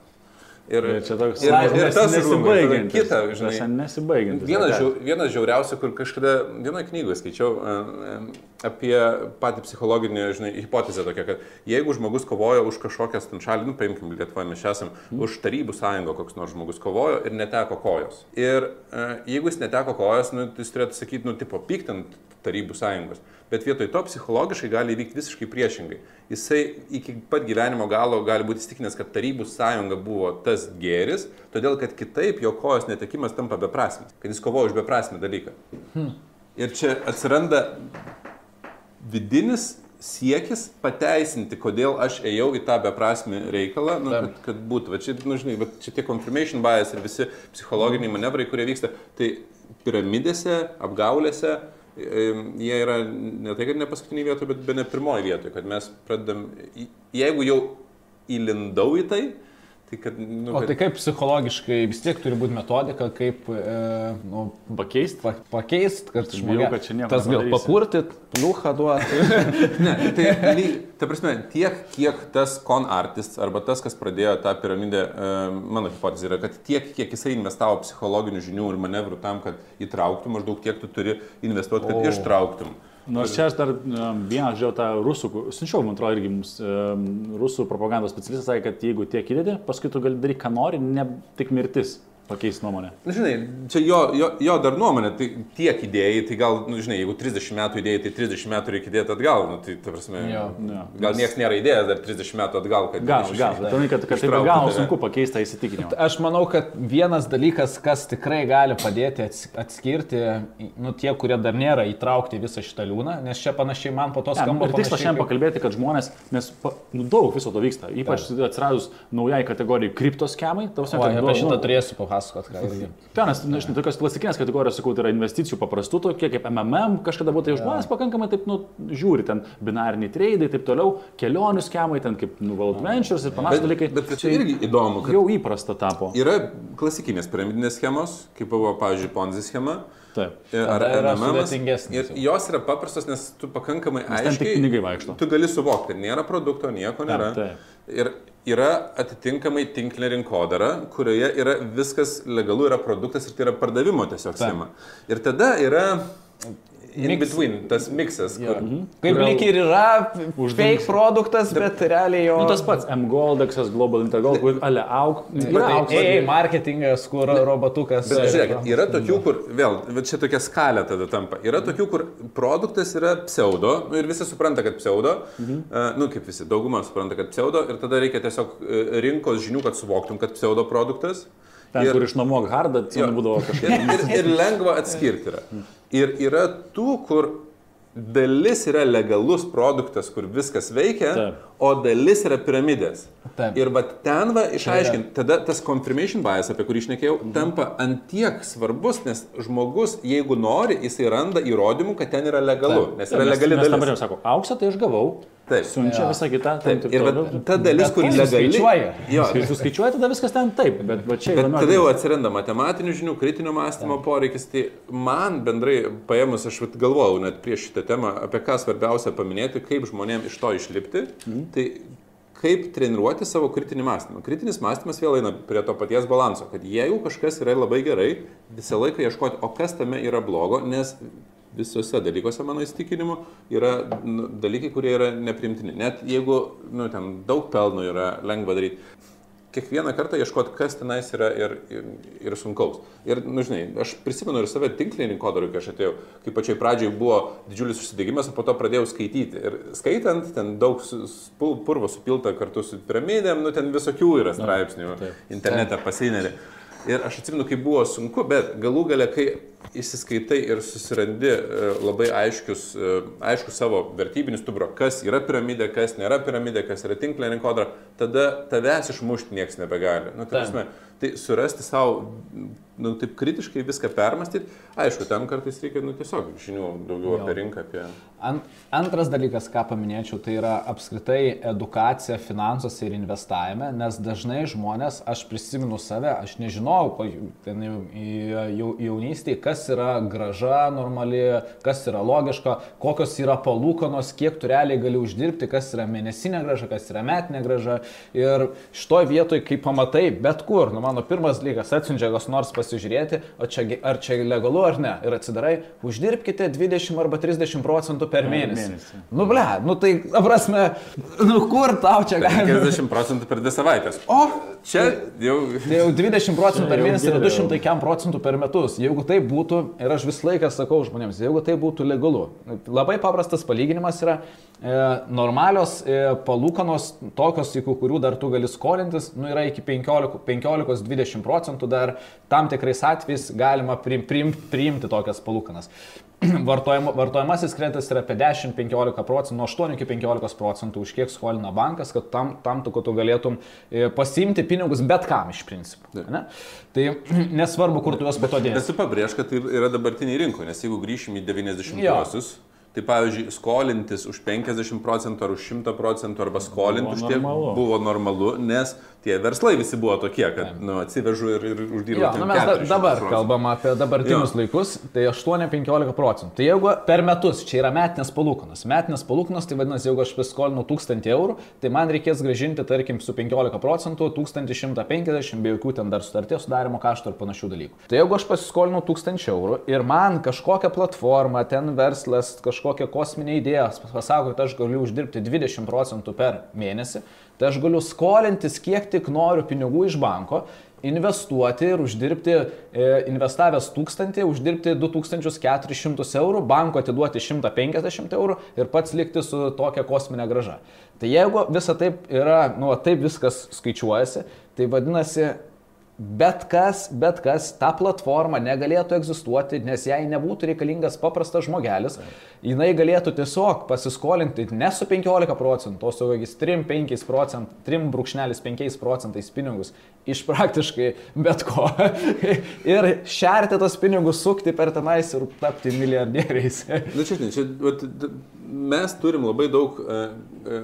Ir, Ir čia toks ir, ir tas užlugo, ir tada nesibaigiantis. kita, žinai. Tas Nesibaigiantis. Vienas, žiau, vienas žiauriausių, kur kažkada vienoje knygoje skaičiau apie patį psichologinį, žinai, hipotezę tokią, kad jeigu žmogus kovoja už kažkokias ten šalį, nu paimkim Lietuvą, mes esam, mm. už tarybų sąjungą koks nors žmogus kovojo ir neteko kojos. Ir jeigu jis neteko kojos, nu, jis turėtų sakyti, nu, tipo, pyktant tarybų sąjungos. Bet vietoj to psichologiškai gali įvykti visiškai priešingai. Jisai iki pat gyvenimo galo gali būti įstikinęs, kad tarybų sąjunga buvo tas gėris, todėl kad kitaip jo kojos netekimas tampa beprasmis, kad jis kovoja už beprasmį dalyką. Hmm. Ir čia atsiranda vidinis siekis pateisinti, kodėl aš ėjau į tą beprasmį reikalą, nu, kad, kad būtų. Va čia, nu, žinai, va čia tie confirmation bias ir visi psichologiniai manevrai, kurie vyksta, tai piramidėse, apgaulėse, em, jie yra ne tai, kad ne paskutinį vietą, bet be ne pirmoji vietoje, kad mes pradedam, jeigu jau įlindau į tai, tai kad, nu, O kad tai kaip psichologiškai vis tiek turi būti metodika, kaip e, nu, Pakeist? pa, pakeist, kad žmogus kad čia nieko tas gal papurtit, pliuchą duoti. Ne, tai, ta prasme, tiek, kiek tas con artist arba tas, kas pradėjo tą piramidę, e, mano hipotezė yra, kad tiek, kiek jisai investavo psichologinių žinių ir manevrų tam, kad įtrauktum, maždaug tiek tu turi investuoti, kad O. o. ištrauktum. Nors čia aš dar vieną žiūrėjau tą rusų, siunčiau, man atrodo, irgi mums um, rusų propagandos specialistas sakė, kad jeigu tiek įdedi, paskui tu gali daryti, ką nori, ne tik mirtis pakeis nuomonę. Na, žinai, čia jo, jo, jo dar nuomonė, tai tiek idėjai, tai gal, nu, žinai, jeigu 30 metų idėjai, tai 30 metų reikia įdėti atgal, nu, tai, ta prasme, Jo. Jo. gal niekas nėra įdėjęs dar 30 metų atgal, kad... Gal, iš- gal, tai, kad, kad ištrauktų gal sunku pakeisti tą įsitikinimą. Aš manau, kad vienas dalykas, kas tikrai gali padėti ats- atskirti, nu, tie, kurie dar nėra įtraukti visą šitą liūną, nes čia panašiai man po to Ne, skamba. ir tikslas šiandien pakalbėti, kad žmonės, nes pa, nu, daug viso to vyksta, ypač atsiradus naujai kategorijai kriptoskemai. O, apie šitą turėsiu papasakot, ką irgi. Ten, nes, nežinau, tokios klasikinės kategorijos, sakau, tai yra investicijų paprastų, tokie kaip MMM, kažkada buvo, tai žmonės pakankamai taip, nu, žiūri, ten binariniai treidai, taip toliau, kelionių skemai, ten kaip, nu, World Ventures ir panašūs dalykai. Bet, bet čia irgi įdomu, kad jau įprasta tapo. yra klasikinės piramidinės schemos, kaip buvo, pavyzdžiui, Ponzi schema. Taip. Ar MMM. Ir jos yra paprastos, nes tu pakankamai tik aiškiai. pinigai vaikšto. Tu gali suvokti, kad nėra produkto, nieko nėra. taip. Ir yra atitinkamai tinklinė rinkodara, kurioje yra viskas legalu, yra produktas ir tai yra pardavimo tiesiog schema. Ir tada yra in Mix. between, tas miksas. Kur, Kaip Kurio- lyg ir yra fake produktas, bet realiai jo... Nu, tas pats M-Goldexas, Global Intergold, kur ale auk. Yra ei, marketingas, kur robotukas. Bet žiūrėkit, yra tokių, kur, vėl, čia tokia skalė tada tampa. Yra tokių, kur produktas yra pseudo, nu, ir visi supranta, kad pseudo, mhm. uh, nu kaip visi, dauguma supranta, kad pseudo, ir tada reikia tiesiog uh, rinkos žinių, kad suvoktum, kad pseudo produktas. Ten, Ir- kur išnuomok hardą, ten būdavo kažkas. Ir, ir, ir lengva atskirti yra. Ir yra tų, kur dalis yra legalus produktas, kur viskas veikia, Taip. o dalis yra piramidės. Taip. Ir va ten va išaiškinti, tada tas confirmation bias, apie kurį išnekėjau, tampa antiek svarbus, nes žmogus, jeigu nori, jisai randa įrodymų, kad ten yra legalu, Taip. nes yra legali Mes dalis. dabar jau sako, auksą tai aš gavau. Taip. Siunčia Jo. visą kitą. Taip, ir va, ta dalis, kur tu legali. suskaičiuoji. Jo, jūs skaičiuojate, tada viskas ten taip, bet, bet čia Bet tada jau atsiranda matematinių žinių, kritinio mąstymo poreikis. Tai man bendrai paėmus, aš galvojau net prieš šitą temą, apie ką svarbiausia paminėti, kaip žmonėms iš to išlipti. Mm. Tai kaip treniruoti savo kritinį mąstymą. Kritinis mąstymas vėl eina prie to paties balanso, kad jeigu kažkas yra labai gerai, visą laiką ieškoti, o kas tame yra blogo, nes visose dalykuose, mano įstikinimu, yra nu, dalykai, kurie yra neprimtini. Net jeigu nu, ten daug pelno yra lengva daryti kiekvieną kartą ieškoti, kas tenais yra ir, ir, ir sunkaus. Ir, nu, žinai, aš prisimenu ir save tinklinį rinkodarui, kai aš atėjau, kai pačiai pradžiai buvo didžiulis susidėgymas, o po to pradėjau skaityti. Ir skaitant, ten daug purvo supilta kartu su piramidėm, nu, ten visokių yra straipsnių internete pasineri. Ir aš atsimenu, kaip buvo sunku, bet galų gale, kai įsiskaitai ir susirandi e, labai aiškius, e, aišku savo vertybinį stuburą, kas yra piramidė, kas nėra piramidė, kas yra tinklinė rinkodara, tada tavęs išmušti niekas nebegali. Nu, tai, prasme, tai surasti savo nu, taip kritiškai viską permastyti, aišku, tam kartais reikia nu, tiesiog žinių daugiau jo. apie rinką. Apie... Ant, antras dalykas, ką paminėčiau, tai yra apskritai edukacija finansuose ir investavime, nes dažnai žmonės, aš prisimenu save, aš nežinau ten, jau, jaunystėje, kas yra graža normali, kas yra logiška, kokios yra palūkanos, kiek tu realiai gali uždirbti, kas yra mėnesinė graža, kas yra metinė graža. Ir šitoje vietoje, kai pamatai bet kur, nu mano pirmas dalykas, atsiunčia kas nors pas pasižiūrėti, o čia, ar čia legalu ar ne. Ir atsidarai, uždirbkite 20 arba 30 procentų per mėnesį. mėnesį. Nu, ble, nu tai, prasme, nu kur tau čia galima? 50 procentų per dvi savaitės. O, čia jau. Tai jau 20 procentų per mėnesį yra 200 procentų per metus. Jeigu tai būtų, ir aš visą laiką sakau žmonėms, jeigu tai būtų legalu. Labai paprastas palyginimas yra normalios e, palūkanos, tokios, iki kurių dar tu gali skolintis, nu, yra iki 15-20 procentų dar tam tikrais atvejais galima priimti, priimti tokias palūkanas. Vartojama, vartojamasis kreditas yra apie 10-15 procentų, nuo 8 iki 15 procentų, už kiek skolina bankas, kad tam, tam tu, kad tu galėtum e, pasiimti pinigus bet kam iš principo. Ne? Tai nesvarbu, kur tu juos patodėsi. Esu pabrėž, kad tai yra dabartiniai rinkoje, nes jeigu grįšim į 90-osius, Tai pavyzdžiui, skolintis už 50 procentų ar už 100 procentų arba skolinti už tiek buvo normalu, nes tie verslai visi buvo tokie, kad nu, atsivežu ir, ir uždirbu. Jo, nu, mes da, dabar procentų. kalbam apie dabartinius jo. laikus, tai 8-15 procentų. Tai jeigu per metus, čia yra metinės palūkanos. Metinės palūkanos, tai vadinasi, jeigu aš paskolinu 1000 eurų, tai man reikės gražinti, tarkim, su 15 procentų 1150 be jokių ten dar sutarties sudarimo kaštų ir panašių dalykų. Tai jeigu aš pasiskolinu 1000 eurų ir man kažkokią platformą, ten verslas, kažkokią kosminę idėją pasako, kad aš galiu uždirbti 20 procentų per mėnesį, Tai aš galiu skolintis kiek tik noriu pinigų iš banko, investuoti ir uždirbti, e, investavęs 1000, uždirbti 2400 eurų, banko atiduoti 150 eurų ir pats likti su tokia kosminė graža. Tai jeigu visa taip yra, nu, taip viskas skaičiuojasi, tai vadinasi, bet kas, bet kas, ta platforma negalėtų egzistuoti, nes jai nebūtų reikalingas paprastas žmogelis, jinai galėtų tiesiog pasiskolinti ne su 15 procentų, o su 3-5 procentais, 3,5 procentais pinigus iš praktiškai bet ko. ir šerti tos pinigus, sukti per tenais ir tapti milijardieriais. Na čia, čia, čia, mes turim labai daug e, e,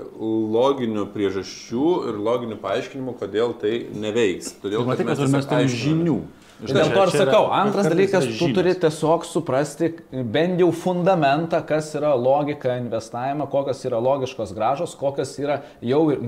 loginių priežasčių ir loginių paaiškinimų, kodėl tai neveiks. Todėl, tai matai, kad mes, mes turime žinių. Štai dėl to ir sakau, antras dalykas, tu turi tiesiog suprasti bent jau fundamentą, kas yra logika investavimo, kokios yra logiškos gražos, kokios yra jau e,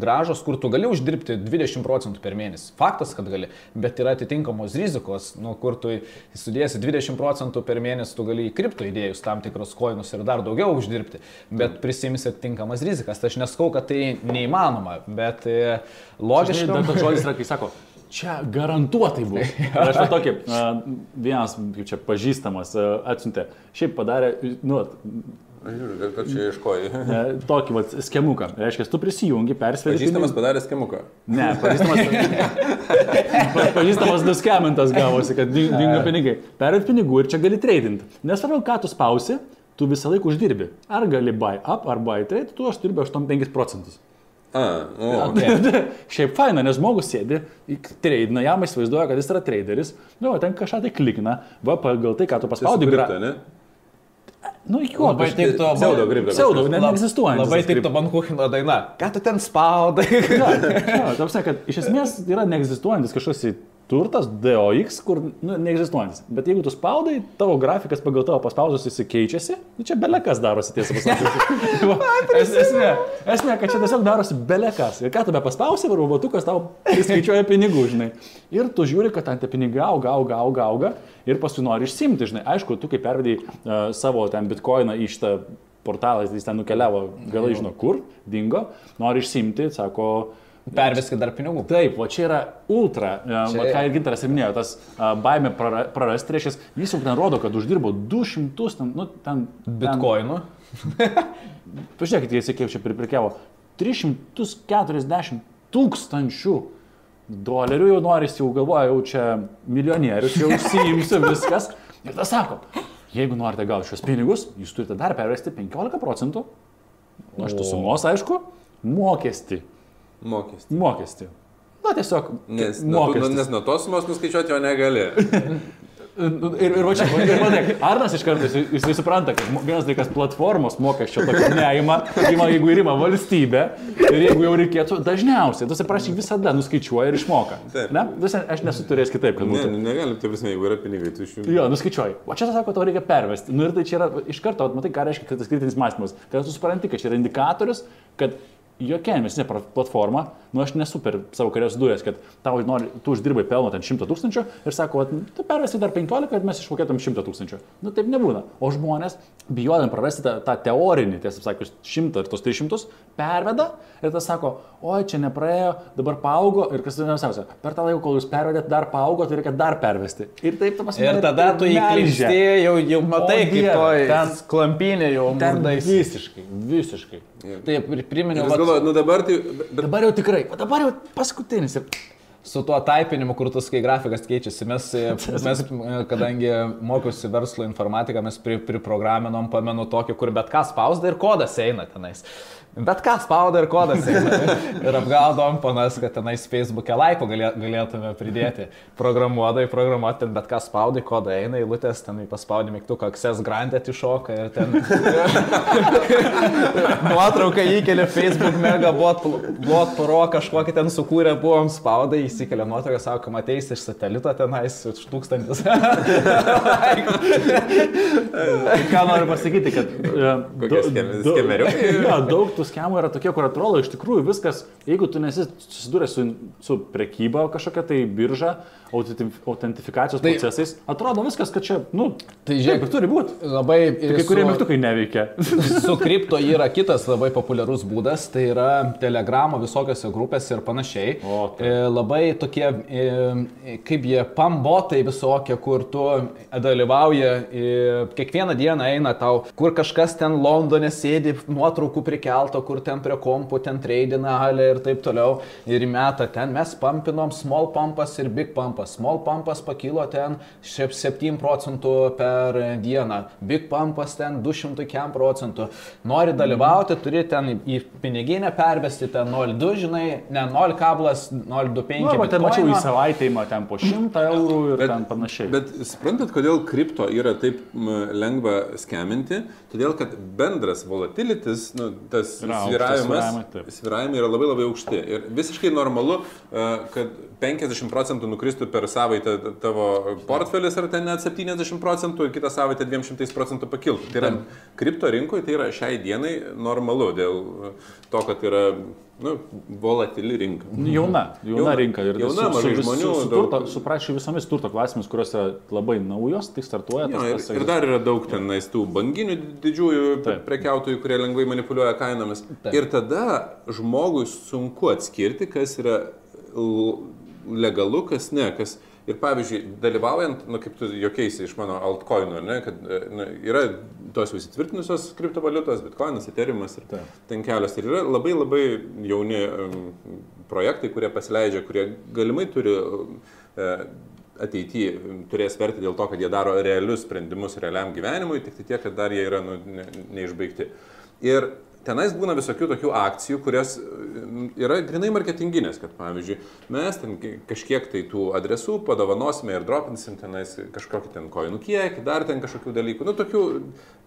gražos, kur tu gali uždirbti 20 procentų per mėnesį. Faktas, kad gali, bet yra atitinkamos rizikos, nu, kur tu sudėsi 20 procentų per mėnesį, tu gali į kripto įdėjus tam tikrus koinus ir dar daugiau uždirbti, bet prisimsi atitinkamas rizikas. Tai aš neskau, kad tai neįmanoma, bet e, logiškai. Dar tas žodis yra, kai sako, čia garantuotai bus. Ir aš tokį, vienas, kaip čia pažįstamas, atsiuntė, šiaip padarė, nu, Žiūrėk, kad čia ieškoji. Tokį vat, skemuką. Reiškia, tu prisijungi, persveri. Pažįstamas padarė skemuką. Ne, pažįstamas. pažįstamas nuskemintas gavosi, kad dingo pinigai. Perėt pinigų ir čia gali tradinti. Nesvarbu, ką tu spausi, tu visą laiką uždirbi. Ar gali buy up, ar buy trade, tu aš dirbi 8-5 procentus. A, o. Okay. Šiaip faina, nes žmogus sėdi, treidina, jam įsivaizduoja, kad jis yra traderis, nu, ten kažką tai klikina, va, pagal tai, ką tu paspaudai. Gra... Ne? Nu, jo, labai tiktų. Pseudo gripto. Pseudo, net neegzistuoja. Labai tiktų Bankuchino daina. Ką tu ten spaudai? ja, ja, kad iš esmės yra neegzistuojantis kažkoks turtas DOX, kur nu, neegzistuojantis. Bet jeigu tu spaudai, tavo grafikas pagal tavo paspausus jis keičiasi, nu, čia belekas darosi tiesą pasakius. es, esmė, esmė, kad čia tiesiog darosi belekas. Ir ką tu be paspausi, robotukas tau skaičiuoja pinigų, žinai. Ir tu žiūri, kad ten tie pinigai auga, auga, auga, auga. Ir paskui nori išsimti, žinai. Aišku, tu kaip pervedai uh, savo ten bitkoiną į šitą portalą, jis ten nukeliavo, galai žino kur, dingo, nori išsimti, sako, Perveskit dar pinigų. Taip, o čia yra ultra, čia... Čia- ką ir Gintaras ir minėjo, tas baimė prara- prarasti, reiškia, jis jau ten rodo, kad uždirbo 200, ten, nu, ten... Bitcoinų. Pažiūrėkit, jis kiek čia priprekiavo. 340 tūkstančių dolerių jau noris, jau galvoja, jau čia milijonierius, jau užsiimsiu viskas. Ir tas sako, jeigu norite gauti šios pinigus, jūs turite dar pervesti 15 procentų. Aš tu sumos, aišku, mokestį. Mokestį. Mokestį. Na, tiesiog Nes, mokestis. nes nuo tos sumos nuskaičiuoti jo negali. Nu, Ir, ir, va čia, ir matai, Arnas iš karto, jis, jis supranta, kad vienas dalykas platformos mokesčio tokio neima, ima, jeigu ir ima valstybė, ir jeigu jau reikėtų, dažniausiai, tu suprasi, visada nuskaičiuoja ir išmoka. Ne, Visa, aš nesuturėjęs kitaip, kad būtų. ne, negali, tai prasme, jeigu yra pinigai, tu iš jų. Jo, nuskaičiuoji. O čia sako, tau reikia pervesti. Nu ir tai čia yra iš karto, matai, ką reiškia tas kritinis mąstymas. Kad tu supranti, kad čia yra indikatorius, kad jokia investicinė platforma, nu aš nesu per savo karjeros dujęs, kad tau nori, tu uždirbai pelno ten 100 tūkstančių ir sako, tu pervesti dar 15, kad mes išmokėtum 100 tūkstančių. Nu taip nebūna. O žmonės, bijodami prarasti tą, tą teorinį, tiesą sakant, 100 ir tos 300, perveda ir tas sako, oi čia nepraėjo, dabar paaugo ir kas įdomiausia, per tą laiką, kol jūs pervedėt, dar paaugo, tai reikia dar pervesti. Ir taip, ta prasme, Ir tada tu įklimpsti, jau, jau matai, O kaip toj ten- klampinė jau murdais. visiškai, visiškai. Taip, ir priminiau, Aš galvoju, nu dabar tai... Bet, Dabar jau tikrai, o dabar jau paskutinis. Ir... su tuo taipinimu, kur tu skai grafikas keičiasi. Mes, e, mes e, kadangi mokiausi verslo informatiką, mes pri, priprograminom, pamenu tokį, kur bet ką spausda ir kodas eina tenais. Bet ką spauda ir kodas. Ir apgaudom panas, kad tenais Facebook'e laiko galė, galėtume pridėti. Programuodai, programuoti, ten bet ką spaudai, kodą eina, eilutės, ten paspaudai mygtuką Access Grandet iššoka ir ten nuotrauką įkelia Facebook mega bot, bot pro kažkokį ten sukūrė, buvom spaudai, įsikelia nuotrauką, sako, mateis iš satelito tenais už tūkstantis. Ką noriu pasakyti, kad... e, Kokie skemeriukai? Jo, daug tų schemų yra tokie, kur atrodo iš tikrųjų viskas, jeigu tu nesi susidūręs su, su prekyba kažkokia tai birža, autentifikacijos Tai- procesais, atrodo viskas, kad čia, nu, Tai taip žiūrėk, ir turi būti. labai... Kai kurie mygtukai neveikia. Su kripto yra kitas labai populiarus būdas, tai yra telegramo visokiose grupėse ir panašiai. O, taip. E, labai tokie, e, kaip jie, pambotai visokie, kur tu dalyvauji, e, kiekvieną dieną eina tau, kur kažkas ten Londone sėdi, nuotraukų prikelto, kur ten prie kompų, ten treidina halė ir taip toliau. Ir meta ten mes pampinom small pumpas ir big pumpas. Small pumpas pakilo ten šiaip 7 procentų per dieną, big pumpas ten 200 procentų. Nori dalyvauti, turi ten į piniginę pervesti ten 0,2, žinai, ne 0,025. Nu, arba ten mačiau į savaitę įma ten po 100 eurų ir Bet- ten panašiai. bet suprantat, kodėl kripto yra taip lengva skeminti? Todėl, kad bendras volatilitis, nu, tas sviravimas, sviravimai yra labai labai aukšti. Ir visiškai normalu, e, kad 50 procentų nukristų per savaitę tavo portfelis ar ten net 70 procentų ir kitą savaitę 200 procentų pakiltų. Tai yra kripto rinkoje, tai yra šiai dienai normalu dėl to, kad yra nu, volatili rinka. Jauna, jauna, Jauna- rinka. Ir jauna, mažai vis- žmonių, Su, su, daug- turto, su prašau visomis turto klasėmis, kurios yra labai naujos, tik startuoja. Jo, ir, ir dar yra daug tenais tų banginių didžiųjų Taip. prekiautojų, kurie lengvai manipuliuoja kainomis. Taip. Ir tada žmogui sunku atskirti, kas yra legalu, kas ne. Kas... Ir pavyzdžiui, dalyvaujant, nu, kaip tu jokiais iš mano altcoinų, ne, kad e, nu, yra tos jau įsitvirtinusios kriptovaliutos, bitcoinas, eteriumas ir Taip. ten kelios. Ir yra labai labai jauni um, projektai, kurie pasileidžia, kurie galimai turi e, ateityje turės verti dėl to, kad jie daro realius sprendimus realiam gyvenimui, tik tai tiek, kad dar jie yra nu, ne, neišbaigti. Ir tenais būna visokių tokių akcijų, kurias mm, yra grinai marketinginės, kad pavyzdžiui, mes ten ki- kažkiek tai tų adresų padovanosime ir dropinsim tenais kažkokį ten koinų kiekį, dar ten kažkokių dalykų, nu tokių,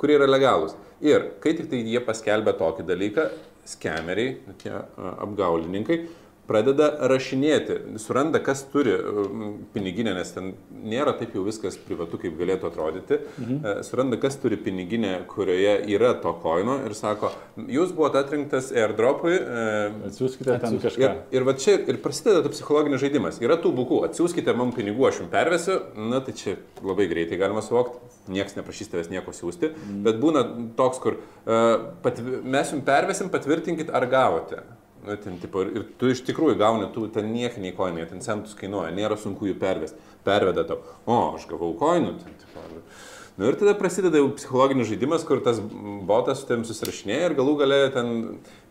kurie yra legalūs. Ir kai tik tai jie paskelbė tokį dalyką, skemeriai, tie apgaulininkai, pradeda rašinėti, suranda, kas turi um, piniginę, nes ten nėra taip jau viskas privatu, kaip galėtų atrodyti. Mhm. Suranda, kas turi piniginę, kurioje yra to koino ir sako, jūs buvote atrinktas airdropui. Atsiųskite ten kažką. Ir, ir va čia ir prasideda tas psichologinis žaidimas. Yra tų bukų, atsiųskite man pinigų, aš jums pervesiu, na tai čia labai greitai galima suvokti, niekas neprašys tavęs nieko siūsti, mhm. bet būna toks, kur uh, pat, mes jums pervesim, patvirtinkit, ar gavote. Nu, ten, tipo, ir tu iš tikrųjų gauni, tu ten niekiniai koinai, ten centus kainuoja, nėra sunku jų pervesti. Perveda tau, o, aš gavau koinų. Ten, tipo, nu, ir tada prasideda jau psichologinis žaidimas, kur tas botas su tavim susirašinėja ir galų gale ten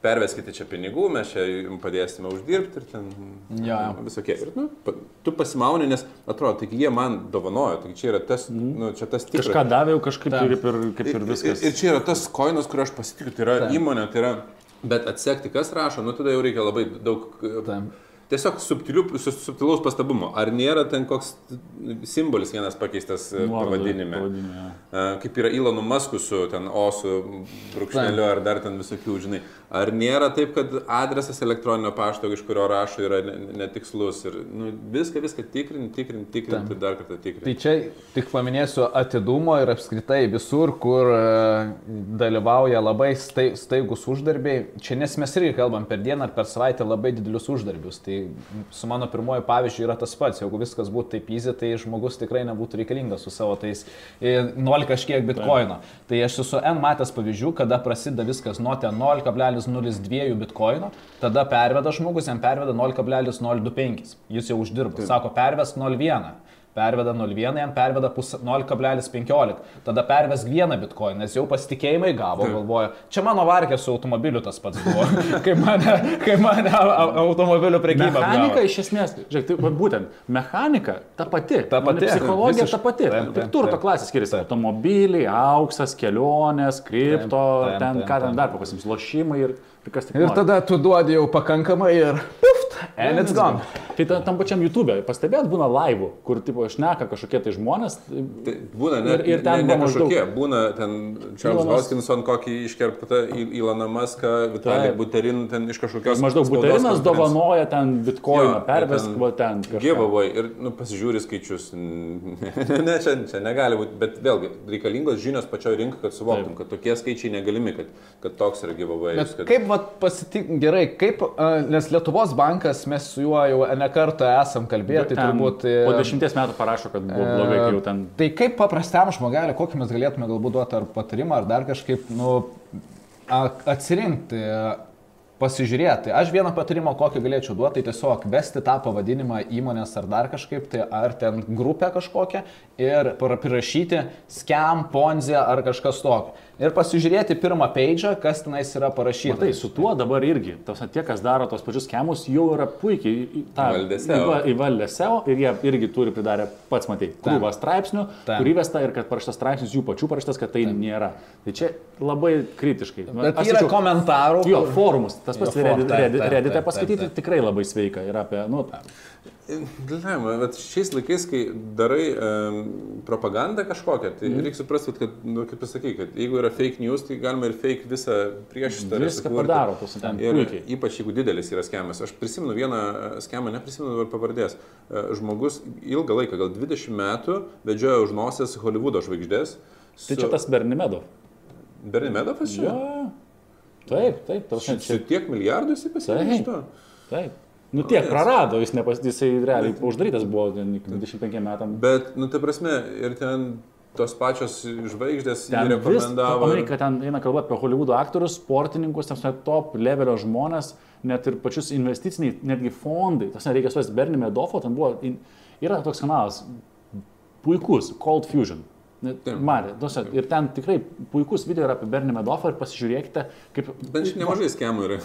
perveskite čia pinigų, mes čia jums padėsime uždirbti ir ten ja. visokie. Ir nu, tu pasimauni, nes atrodo, taigi jie man dovanojo, taigi čia yra tas, mm. nu, čia tas tikras. Kažką davė jau kažkaip ir, ir, kaip ir viskas. Ir, ir čia yra tas koinas, kurio aš pasitikiu, tai yra Ta. įmonė, tai yra Bet atsekti, kas rašo, nu tada jau reikia labai daug... Tam tiesiog subtilių, subtilaus pastabumo. Ar nėra ten koks simbolis vienas pakeistas e, Nuoroda, pavadinime? pavadinime. Kaip yra Ilonu Masku su ten O su brūkšneliu ar dar ten visokių, žinai. Ar nėra taip, kad adresas elektroninio pašto, iš kurio rašo, yra netikslus ir nu, viską, viską tikrinti, tikrinti, tikrinti ir dar kartą tikrinti. Tai čia tik paminėsiu atidumo ir apskritai visur, kur e, dalyvauja labai staigus uždarbiai. Čia nes mes irgi kalbam per dieną ar per savaitę labai didelius uždarbius. Tai su mano pirmoju pavyzdžiu yra tas pats. Jeigu viskas būtų taip easy, tai žmogus tikrai nebūtų reikalingas su savo tais e, nol kažkiek bitkoino. Tai aš esu N matęs pavyzdžių, kada prasideda viskas nuo ten 0,0 0,02 bitkoino, tada perveda žmogus, jam perveda 0,025. Jis jau uždirba. Sako, perves 0,1 perveda 0,1, jam perveda 0,15, tada perves vieną bitkoiną, nes jau pasitikėjimai gavo, galvoja, čia mano varkė su automobiliu tas pats buvo, kai mane, kai mane automobilių prekyba. Mechanika iš esmės, žiūrėk, tai būtent, mechanika ta pati, ta pati, psichologija visiš, ta pati, taip, taip, turto taip, klasė skiriasi, automobiliai, auksas, kelionės, kripto, taip, taip, ten taip, ką ten dar papasims, lošimai ir, ir kas tik. Ir nori. tada tu duodi jau pakankamai ir puft, and it's gone. Tai tam pačiam YouTube, pastebėt, būna laivų, kur tipo šneka kažkokie tai žmonės. Tai būna, ne, ir, ir ten ne, ne kažkokie, maždaug... būna ten Charles Hoskinson, kokį iškerptą Iloną Maską, Vitalį Buterin, ten iš kažkokios... Maždaug Buterinas dovanoja ten bitkoiną, pervesk, va ten. Giveaway ir nu, pasižiūri skaičius. ne, ne, čia, čia negali būti, bet vėlgi reikalingos žinios pačioje rinkoje, kad suvoktum, Taip. kad tokie skaičiai negalimi, kad, kad toks yra giveaway. Bet kad... kaip, va, pasitik, gerai, kaip, nes Lietuvos bankas, mes su juo jau ne kartą esam kalbėję, tai turbūt... Po dešimties metų parašo, kad buvo blogai, kai jau ten. Tai kaip paprastam žmogeliui, kokį mes galėtume galbūt duoti ar patarimą, ar dar kažkaip, nu, atsirinkti, pasižiūrėti. Aš vieną patarimą, kokį galėčiau duoti, tai tiesiog vesti tą pavadinimą įmonės ar dar kažkaip, tai ar ten grupę kažkokią ir prirašyti scam, ponzė ar kažkas tokio ir pasižiūrėti pirmą peidžą, kas tenais yra parašyta. Tai su tuo dabar irgi, tos, tie, kas daro tos pačius kemus, jau yra puikiai įvaldę SEO ir jie irgi turi pridarę, pats matai, krūvą straipsnių, kur įvesta ir kad parašytas straipsnis jų pačių parašytas, kad tai Tam. nėra. Tai čia labai kritiškai. Bet Aš yra sačiau, komentarų. Jo, forumus, tas pats Reddit'e paskaityti tikrai labai sveika yra apie, nu, Dilemma, bet šiais laikais, kai darai um, propagandą kažkokią, tai mm. reikia suprasti, kad, nu, kaip pasakai, kad jeigu yra fake news, tai galima ir fake visą priešistorę. Viską padaro, tas ten. Ir puikiai. ypač jeigu didelis yra schemas. Aš prisimenu vieną schemą, neprisimenu dabar pavardės. E, žmogus ilgą laiką, gal 20 metų, vedžiojo už nosės Hollywoodo žvaigždės. Su... Tai čia tas Bernimedov. Bernimedovas čia? Ja. Taip, taip. Su, su tiek milijardų jisai pasirinkė iš to. Taip. Nu tiek prarado, jis, nepas, jisai realiai uždarytas buvo 25 metam. Bet, nu tai prasme, ir ten tos pačios žvaigždės ten rekomendavo. Manai, kad ten eina kalba apie Hollywoodo aktorius, sportininkus, ten top levelio žmonės, net ir pačius investiciniai, netgi fondai. Tas nereikia suosti Bernie Medofo, ten buvo, yra toks kanalas, puikus, Cold Fusion. Matė, duose, ir ten tikrai puikus video yra apie Bernį Medofą ir pasižiūrėkite, kaip... Bent šiaip nemažai skemų yra.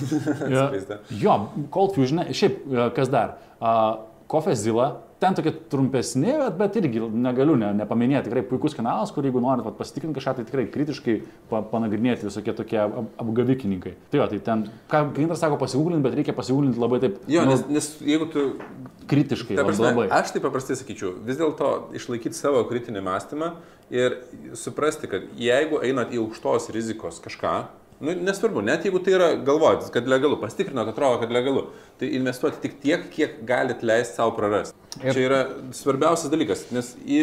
jo, Cold Fusion, šiaip kas dar, uh, Coffee Zilla, ten tokie trumpesni, bet, bet irgi negaliu ne, nepaminėti, tikrai puikus kanalas, kur jeigu norit pasitikrinti kažką, tai tikrai kritiškai pa, panagrinėti visokie tokie ap, apgavikininkai. Tai jo, tai ten, ką Gintas sako, pasigūlinti, bet reikia pasigūlinti labai taip. Jo, nu, nes, nes jeigu tu... Kritiškai. Ta prasme, labai. Aš tai paprastai sakyčiau, vis dėlto išlaikyti savo kritinį mąstymą ir suprasti, kad jeigu einat į aukštos rizikos kažką, Nu, nesvarbu, net jeigu tai yra galvojat, kad legalu, pasitikrino, kad atrodo, kad legalu, tai investuoti tik tiek, kiek galit leisti savo prarasti. Ir... Čia yra svarbiausias dalykas, nes į,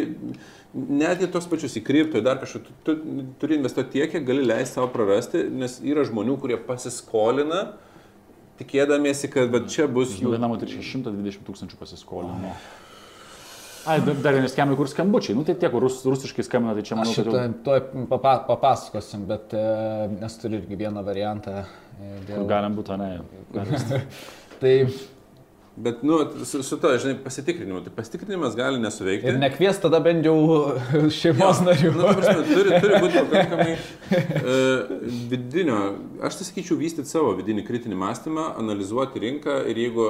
net į tos pačius, į kripto, į dar kažką, tu, tu turi investuoti tiek, kiek gali leisti savo prarasti, nes yra žmonių, kurie pasiskolina, tikėdamiesi, kad čia bus jų... Vienam turi 620 tūkstančių pasiskolinimo. Oh. Ai, dar vienas skambinai, kur skambučiai. Nu tai tie, kur rus, rusiškai skambina, tai čia manau, kad... Jau... Tuoj papa, papasakosim, bet e, nes turiu irgi vieną variantą. E, dėl... Galim būti, ne? tai Bet, nu, su, su to, žinai, pasitikrinimu, tai pasitikrinimas gali nesuveikti. Ir nekvies tada bent jau šeimos narių. Nu, prasme, turi, turi būti pakankamai uh, vidinio, aš tai sakyčiau, vystyti savo vidinį kritinį mąstymą, analizuoti rinką ir jeigu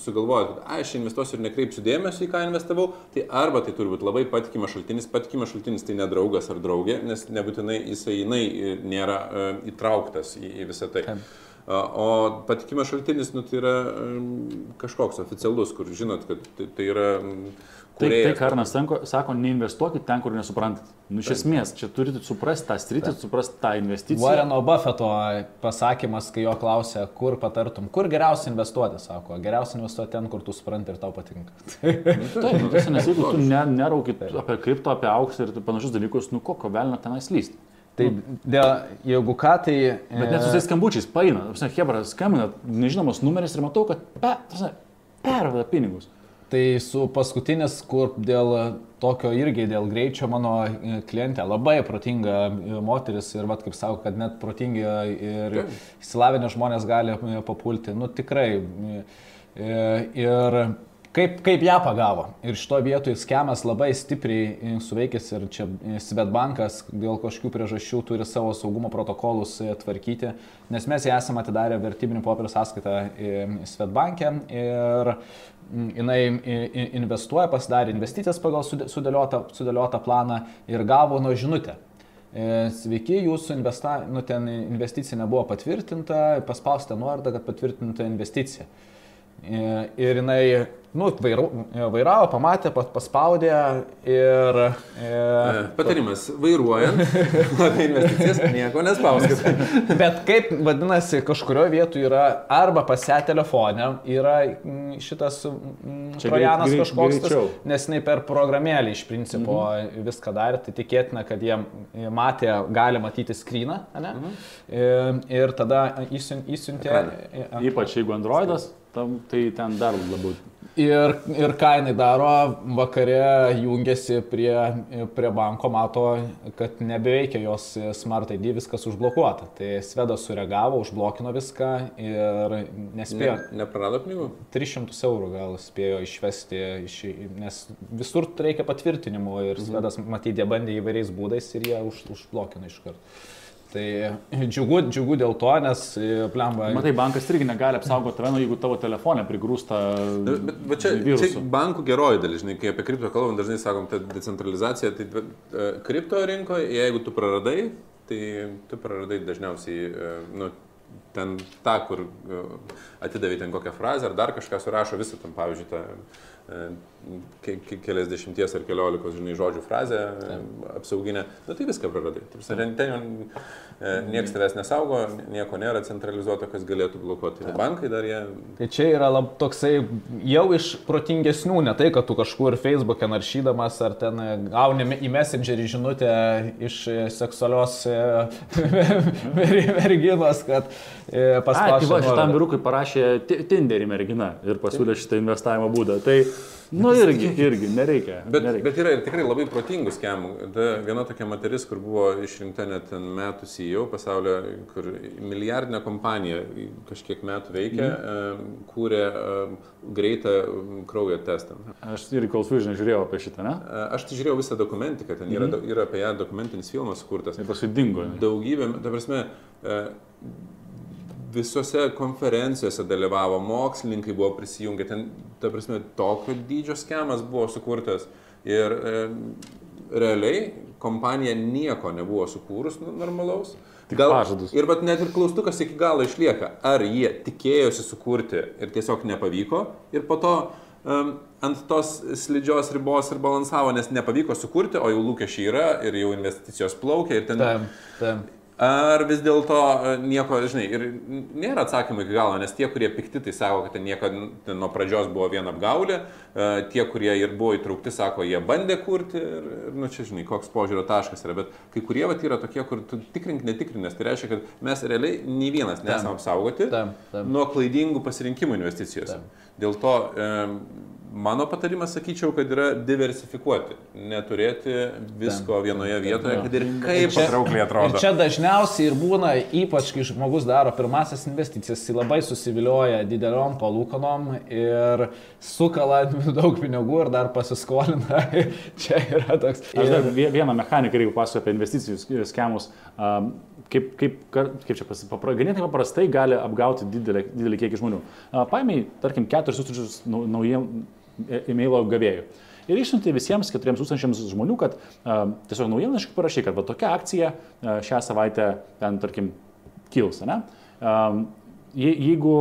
sugalvojat, kad aš investuosiu ir nekreipsiu dėmesio į ką investavau, tai arba tai turi būti labai patikimas šaltinis, patikimas šaltinis tai ne draugas ar draugė, nes nebūtinai jisai jinai nėra uh, įtrauktas į, į visą tai. Taip. O patikimas šaltinis, nu, tai yra kažkoks oficialus, kur žinot, kad tai, tai yra... Tai, tai Karnas sako, neinvestuokit ten, kur nesuprantat. Nu, iš esmės, čia turite suprasti tą stritį, suprasti tą investiciją. Warreno Buffeto pasakymas, kai jo klausė, kur patartum, kur geriausia investuoti, sako, geriausia investuoti ten, kur tu supranti ir tau patinka. nu, taip, nu, nes jeigu tu ne, neraukit apie kripto, apie auksą ir panašius dalykus, nu kokio velnio tenais lysti. Tai dėl, jeigu ką, tai... Bet net su tais skambučiais paina, Hebra skambina, nežinomas numeris ir matau, kad pe, perveda pinigus. Tai su paskutinis, kur dėl tokio irgi dėl greičio mano klientė labai protinga moteris ir, vad kaip sako, kad net protingi ir įsilavinę žmonės gali papulti. Nu tikrai. Ir Kaip, kaip ją pagavo? Ir šito vietoj skemas labai stipriai suveikęs ir čia Svetbankas dėl kažkokių priežasčių turi savo saugumo protokolus e, tvarkyti, nes mes ją esame atidarę vertybinių popierių sąskaitą Svetbankę ir jinai investuoja, pasidarė investicijas pagal sudėliotą, sudėliotą planą ir gavo nuo žinutę. E, sveiki, jūsų investa, nu, investicija nebuvo patvirtinta, paspausite nuorodą, kad patvirtinta investicija. E, ir jinai, nu, vairavo, pamatė, paspaudė ir... E, Patarimas, vairuojant, apie investicijas nieko nespauskit. Bet kaip vadinasi, kažkurioje vietoje yra arba pas ją telefonė, yra šitas mm, trojanas greit, kažkoks, greičiau. nes jinai per programėlį iš principo mhm. viską darė, tai tikėtina, kad jie matė, gali matyti skryną, ne? Mhm. Ir, ir tada įsiuntė... Ypač jeigu Androidas tam, tai ten dar labiau. Ir, ir ką jinai daro, vakare jungiasi prie, prie banko, mato, kad nebeveikia jos Smart ID, viskas užblokuota. Tai Svedas sureagavo, užblokino viską ir nespėjo. Ne, neprarado pinigų? 300 eurų gal spėjo išvesti, iš, nes visur reikia patvirtinimų ir mhm. Svedas, mhm. matyt, jie bandė įvairiais būdais ir jie už, užblokino iš karto. Tai džiugu, džiugu dėl to, nes e, plemba. Matai, bankas irgi negali apsaugoti tave, nu, jeigu tavo telefonė prigrūsta. Bet, bet, bet čia, čia bankų geroji dalis, žinai, kai apie kripto kalbam, dažnai sakom, tai decentralizacija, tai e, kripto rinkoje, jeigu tu praradai, tai tu praradai dažniausiai, e, nu, ten tą, kur atidavai ten kokią frazę ar dar kažką surašo visą tam, pavyzdžiui, tą ke, ke, keliasdešimties ar keliolikos, žinai, žodžių frazę apsauginę, nu tai viską praradai. Ten, ten e, niekas tavęs nesaugo, nieko nėra centralizuoto, kas galėtų blokuoti. Tai bankai dar jie. Tai čia yra lab, toksai jau iš protingesnių, ne tai, kad tu kažkur Facebook'e naršydamas ar ten gauni į Messengerį žinutę iš seksualios e, merginos, kad paspaudai. Va, šitam vyrukui parašė Tinderį mergina ir pasiūlė šitą investavimo būdą. Tai Nu irgi, irgi, nereikia. Bet, nereikia. bet yra ir tikrai labai protingų schemų. Ta viena tokia moteris, kur buvo išrinkta net metų CEO pasaulio, kur milijardinė kompanija kažkiek metų veikia, mm. kūrė greitą kraujo testą. Aš ir kol sužinai žiūrėjau apie šitą, ne? Aš tai žiūrėjau visą dokumentiką, ten yra, mm. yra apie ją dokumentinis filmas kurtas. Ir paskui dingo. Daugybė, ta prasme, visose konferencijose dalyvavo, mokslininkai buvo prisijungę, ten, ta prasme, tokio dydžio schemas buvo sukurtas ir e, realiai kompanija nieko nebuvo sukūrus normalaus. Tik Gal, pažadus. Ir bet net ir klaustukas iki galo išlieka, ar jie tikėjosi sukurti ir tiesiog nepavyko ir po to um, ant tos slidžios ribos ir balansavo, nes nepavyko sukurti, o jau lūkesčiai yra ir jau investicijos plaukia ir ten... Tam, tam Ar vis dėlto e, nieko, žinai, ir nėra atsakymų iki galo, nes tie, kurie pikti, tai sako, kad ten nieko ten nuo pradžios buvo viena apgaulė, e, tie, kurie ir buvo įtraukti, sako, jie bandė kurti ir, ir nu čia, žinai, koks požiūrio taškas yra, bet kai kurie vat yra tokie, kur tu tikrink, netikrinės, tai reiškia, kad mes realiai nei vienas nesame apsaugoti Tam, tam. nuo klaidingų pasirinkimų investicijose. Dėl to e, mano patarimas, sakyčiau, kad yra diversifikuoti, neturėti visko vienoje vietoje, kad ir kaip patraukliai atrodo. Čia dažniausiai ir būna, ypač kai žmogus daro pirmasis investicijas, jis labai susivilioja dideliom palūkanom ir sukala daug pinigų ir dar pasiskolina. čia yra toks. Aš dar vie- vieną mechaniką, jeigu pasakoju apie investicijų schemus, um, kaip, kaip, kaip čia pasipra, ganėtinai paprastai gali apgauti didelį, didelį kiekį žmonių. Paimiai, tarkim, 4000 nau- naujiem e- e-mailo gavėjų. Ir išsiunti visiems 4000 žmonių, kad uh, tiesiog naujienaiškai parašy, kad va tokia akcija uh, šią savaitę ten, tarkim, kils, ne? Je- Jeigu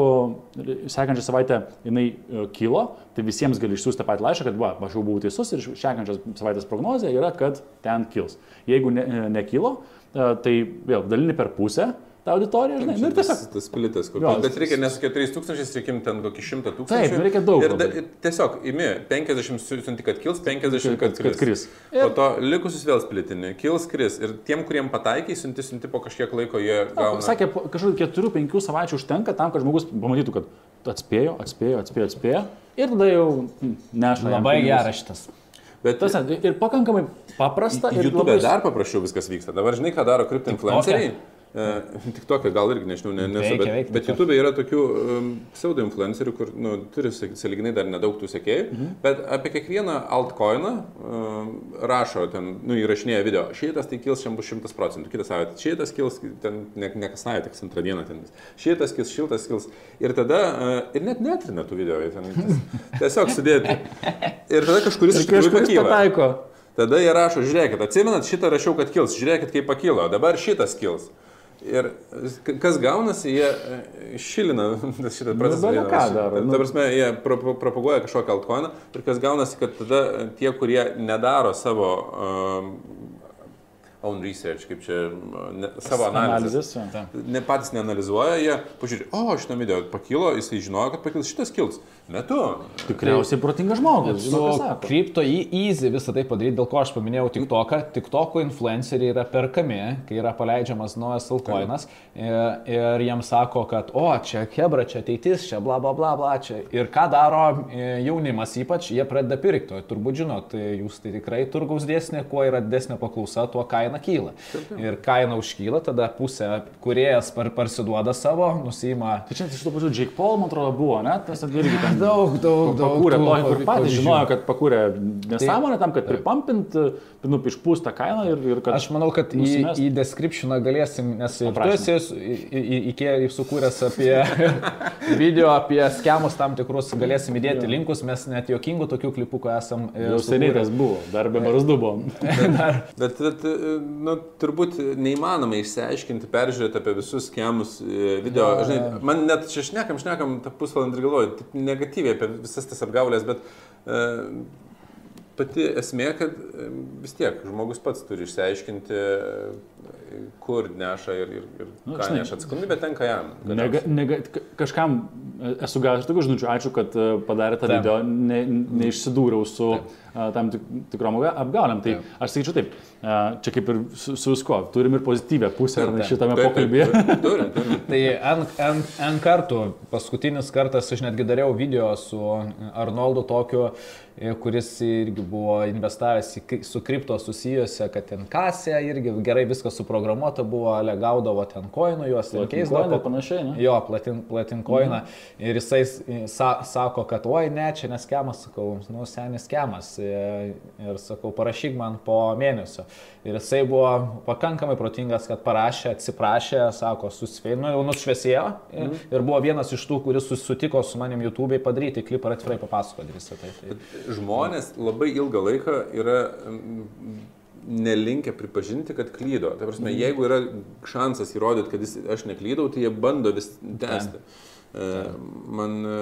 sekančią savaitę jinai e, kilo, tai visiems gali išsiųsti tą patį laišką, kad va, aš jau buvau teisus ir sekančios savaitės prognozija yra, kad ten kils. Jeigu ne, e, nekilo, e, tai vėl dalini per pusę tą auditoriją, žinai, nu ir tas, tiesiog. tas splitas, kur. Jo, Bet reikia ne su 4000, reikia ten kokį 100 tūkstančių. Taip, nu reikia daug Ir, da, ir tiesiog imi 50 siunti, kad kils, 50 kad Kad- kris. kad kris. Po to likusius vėl splitini, kils, kris. Ir tiem, kuriem pataikiai, siunti, siunti po kažkiek laiko jie gauna. Sakė, po kažkokių 4-5 savaičių užtenka tam, kad žmogus pamatytų, kad atspėjo, atspėjo, atspėjo, atspėjo. Ir tada jau mm, neša. Labai geras šitas. Bet Tas ir pakankamai paprasta. Ir YouTube labai- dar paprasčiau viskas vyksta. Dabar žinai, ką daro kripto influenceriai? Tik tokia, gal irgi nežinau, ne, nesu, Veikia, bet, veikia, bet. YouTube yra tokių um, pseudo influencerių, kur nu, turi saliginai dar nedaug tų sekėjų, mhm. bet apie kiekvieną altcoiną um, rašo, ten, nu, įrašinėja video, šitas tai kils šiam bus 100 procentų, kitą savaitę šitas kils, ten ne, ne kas savaitę, tik antrą dieną ten. Šitas kils, šiltas kils. Ir tada, uh, ir net netrina tų video, ten ties- tiesiog sudėti. Ir tada kažkuris iš tikrųjų pataiko. Tada jie rašo, žiūrėkit, atsimenat, šitą rašiau, kad kils, žiūrėkit, kaip pakilo, dabar šitas kils. Ir kas gaunasi, jie e, šilina šitą procesą. bele ką daro, nu. Ta prasme, jie pro, pro, propaguoja kažkokią altcoiną ir kas gaunasi, kad tada e, tie, kurie nedaro savo um, own research, kaip čia, ne, savo analizės, ne patys neanalizuoja, jie pažiūrė, o šitą video pakilo, jisai žinojo, kad pakils, šitas kils. Metu. Tikriausiai protingas žmogus. Su kripto į easy visą tai padaryti, dėl ko aš paminėjau TikToką. TikToko influenceriai yra perkami, kai yra paleidžiamas naujas altcoinas ir, ir jiems sako, kad, o, čia Hebra, čia ateitis, čia bla bla bla bla. Čia. Ir ką daro e, jaunimas ypač, jie pradeda pirkti. Turbūt žinot, tai jūs tai tikrai turgaus dėsnė, kuo yra didesnė paklausa, tuo kaina kyla. Ir kaina užkyla, tada pusė kuriejas par, parsiduoda savo, nusima Tai čia iš to pačiu Jake Paul, man atrodo, buvo, ne? Tas irgi ten daug, daug, daug. Pakūrė to, kur patys žinojo, kad pakūrė nesąmonę tam, kad pripampint, nu, išpūstą kainą ir, ir kad... Aš manau, kad į, nusimest. į descriptioną galėsim, nes tu Aprašymą. esi į- į- į- į- sukūręs apie video, apie schemus tam tikrus, galėsim įdėti linkus, mes net jokingų tokių klipukų esam. e, Jau seniai tas buvo, dar be barzdų buvom. Bet, bet nu, turbūt neįmanoma išsiaiškinti, peržiūrėti apie visus schemus e, video. Jo, Žinai, man net čia šnekam, šnekam tą pusvalandį ir galvoju, taip negatyviai apie visas tas apgaulės, bet e, pati esmė, kad e, vis tiek žmogus pats turi išsiaiškinti, kur neša ir, ir, ir Nu, ką žinai, neša atsakomybė tenka jam. Nega, nega, ka- kažkam e, esu gavęs tokių žinučių, ačiū, kad e, padarė tą Taip. video, ne, neišsidūriau su a, tam tik, tikrom apga- apgaulėm. Tai Taip. aš sakyčiau taip, a, čia kaip ir su, su visko, turim ir pozityvę pusę ne, Taip. šitame pokalbėje. Turim, turim. Tai N, N, N kartų, paskutinis kartas aš netgi dariau video su Arnoldu tokiu, e, kuris irgi buvo investavęs į, su kripto susijusią, kad ten kasė irgi gerai viskas suprogramuota buvo, ale gaudavo ten koinų, juos Platin keisdavo. ir panašiai, ne? Jo, platin, platin koiną. Mhm. Ir jisai sa, sako, kad oi, ne, čia neskemas, sakau, nu, senis skemas. E, Ir sakau, parašyk man po mėnesio. Ir jisai buvo pakankamai protingas, kad parašė, atsiprašė, sako, susveinu, jau nušviesėjo. Mhm. Ir buvo vienas iš tų, kuris susitiko su manim YouTube'ai padaryti klipą ir atvirai papasakoti visą tai. tai. Žmonės labai ilgą laiką yra mm, nelinkę pripažinti, kad klydo. Tai prasme, jeigu yra šansas įrodyti, kad jis, aš neklydau, tai jie bando vis tęsti. E, man e,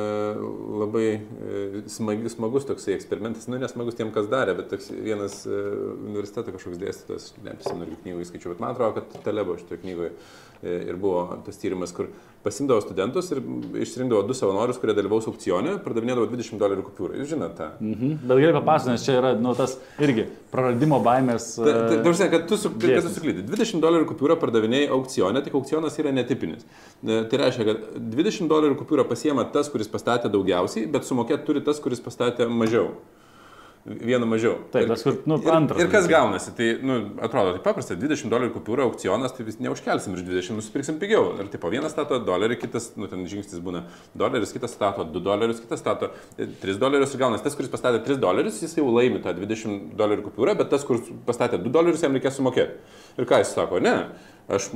labai e, smagi, smagus toksai eksperimentas, nu nesmagus tiem, kas darė, bet toks vienas universiteto kažkoks dėstytojas, neprisimenu knygų įskaičiau, bet man atrodo, kad Telebo šitoje knygoje e, ir buvo tas tyrimas, kur pasimdavo studentus ir išsirinkdavo du savanorius, kurie dalyvaus aukcione, pardavinėdavo 20 dolerių kupiūrą. Jūs žinote tą. Mhm. Bet gerai papasakoti, nes čia yra nu, tas irgi praradimo baimės. Ta- ta- e, ta kad tu, su, kad tu suklydai. 20 dolerių kupiūrą pardavinėjai aukcione, tik aukcionas yra netipinis. E, Tai reiškia, kad 20 dolerių kupiūrą pasiema tas, kuris pastatė daugiausiai, bet sumokėti turi tas, kuris pastatė mažiau. Vieną mažiau. Taip, Ir- tas, kur, nu, Ir, antras. ir kas dalykas. gaunasi, tai, nu, atrodo, tai paprasta, 20 dolerių kupiūra aukcionas, tai vis neužkelsim iš 20, nusipirksim pigiau. Ir tipo, vienas stato dolerį, kitas, nu, ten žingsnis būna doleris, kitas stato 2 dolerius, kitas stato 3 dolerius ir gaunasi. Tas, kuris pastatė 3 dolerius, jis jau laimi tą 20 dolerių kupiūrą, bet tas, kuris pastatė 2 dolerius, jam reikės sumokėti. Ir ką jis sako, ne, aš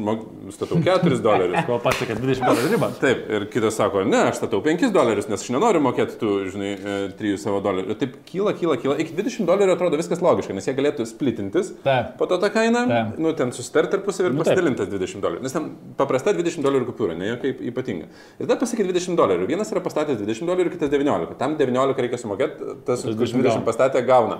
statau 4 dolerius. Kol pasiekė 20 dolerių ribą. Taip, ir kitas sako, ne, aš statau 5 dolerius, nes aš nenoriu mokėti tų, žinai, 3 savo dolerių. Taip kyla, kyla, kyla. Iki 20 dolerių atrodo viskas logiška, nes jie galėtų splitintis. Taip. Po to tą kainą, Taip. nu, ten susitarti tarpusavį ir Nu, pasidalintas 20 dolerių. Nes ten paprasta 20 dolerių kupiūra, ne jokia yp- ypatinga. Ir tada pasakė 20 dolerių. Vienas yra pastatęs 20 dolerių, kitas 19. Tam 19 reikia sumokėti, tas, Tas kuris 20 20 gauna. pastatė, gauna.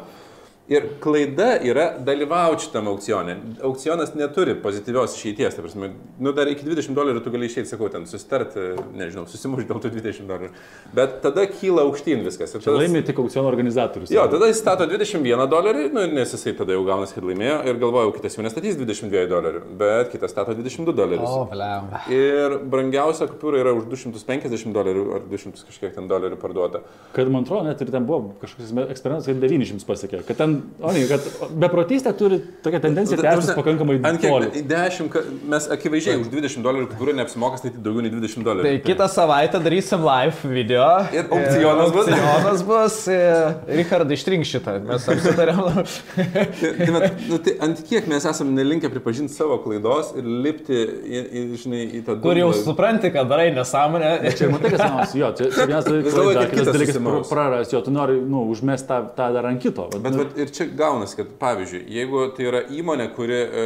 Ir klaida yra dalyvauti šitame aukcione. Aukcionas neturi pozityvios išeities. Ta prasme, nu, dar iki 20 dolerių tu gali išeiti, sakau, ten susitart, nežinau, susimušti dėl tų 20 dolerių. Bet tada kyla aukštyn viskas. Ir Čia tada- laimi tik aukciono organizatorius. Jo, tada jis stato 21 dolerį, nu, nes jisai tada jau gaunasi, kad laimėjo ir galvojau, kitas jau nestatys 22 dolerių, bet kitas stato 22 dolerius. O, blemba. Ir brangiausia kupiūra yra už 250 dolerių ar 200 kažkiek ten dolerių parduota. Kad man atrodo, net ir ten buvo kažkoks eksperimentas, kad 900 pasiekė. Kad ten, o ne, kad beprotystė turi tokią tendenciją tęstis pakankamai kiek? 10, ka- mes akivaizdžiai už 20 dolerių kupiūrą neapsimoka statyti daugiau nei 20 dolerių. Tai kitą savaitę darysim live video. Ir aukcionas bus. Aukcionas bus. e, Richardai, ištrink šitą. Mes apsitarėm. Tai, tai, vat, nu, tai ant kiek mes esame nelinkę pripažinti savo klaidos ir lipti į, į, žinai, į tą Kur jau supranti, kad darai nesąmonę. Čia matai, kas nors, jo, čia, vienas dalykas, kitas dalykas praras, jo, tu nori, nu, užmest tą, tą dar ant kito. Vat, Bet nu, vat, ir čia gaunasi, kad pavyzdžiui, jeigu tai yra įmonė, kuri e,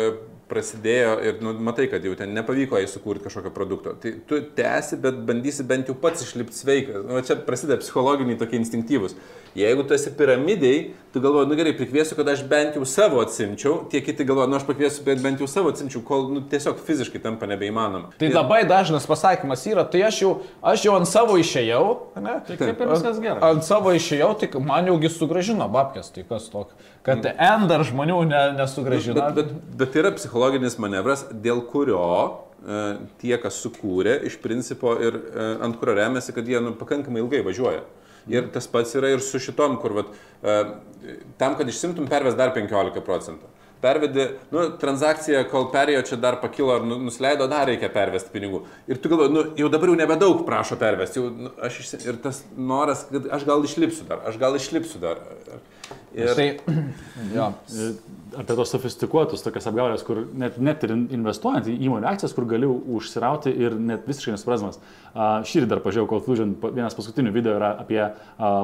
prasidėjo ir nu, matai, kad jau ten nepavyko jai sukurti kažkokio produkto, tai tu tęsi, bet bandysi bent jau pats išlipti sveikas. Nu, va čia prasideda psichologiniai tokie instinktyvūs. Jeigu tu esi piramidai, tu galvoji, nu gerai, prikviesiu, kad aš bent jau savo atsimčiau, tie kiti galvoja, nu aš pakviesiu, bet bent jau savo atsimčiau, kol nu, tiesiog fiziškai tampa nebeįmanoma. Tai labai dažnas pasakymas yra, tai aš jau, aš jau ant savo išėjau, ne? tai kaip ir viskas gerai. Ant savo išėjau, tai man jaugi sugražino babkės, tai kas tokio. Kad N dar žmonių ne, nesugražino. Bet, bet, bet tai yra psichologinis manevras, dėl kurio e, tie, kas sukūrė, iš principo ir e, ant kurio remiasi, kad jie nu, pakankamai ilgai važiuoja. Ir tas pats yra ir su šitom, kur vat, e, tam, kad išsimtum, perves dar 15 procentų. Pervedi, nu, transakcija, kol perėjo, čia dar pakilo ar nu- nusileido, dar reikia pervesti pinigų. Ir tu galvoji, nu, jau dabar jau nebedaug prašo pervesti. Jau, nu, aš išsi... Ir tas noras, kad aš gal išlipsiu dar, aš gal išlipsiu dar. Ir... Tai, jo. Apie tos sofistikuotus, tokias apgaulės, kur net, net ir investuojant į įmonių akcijas, kur gali užsirauti ir net visiškai nesuprasmas. Šį dar pažiūrėjau, Conclusion, pa- vienas paskutinių video yra apie a,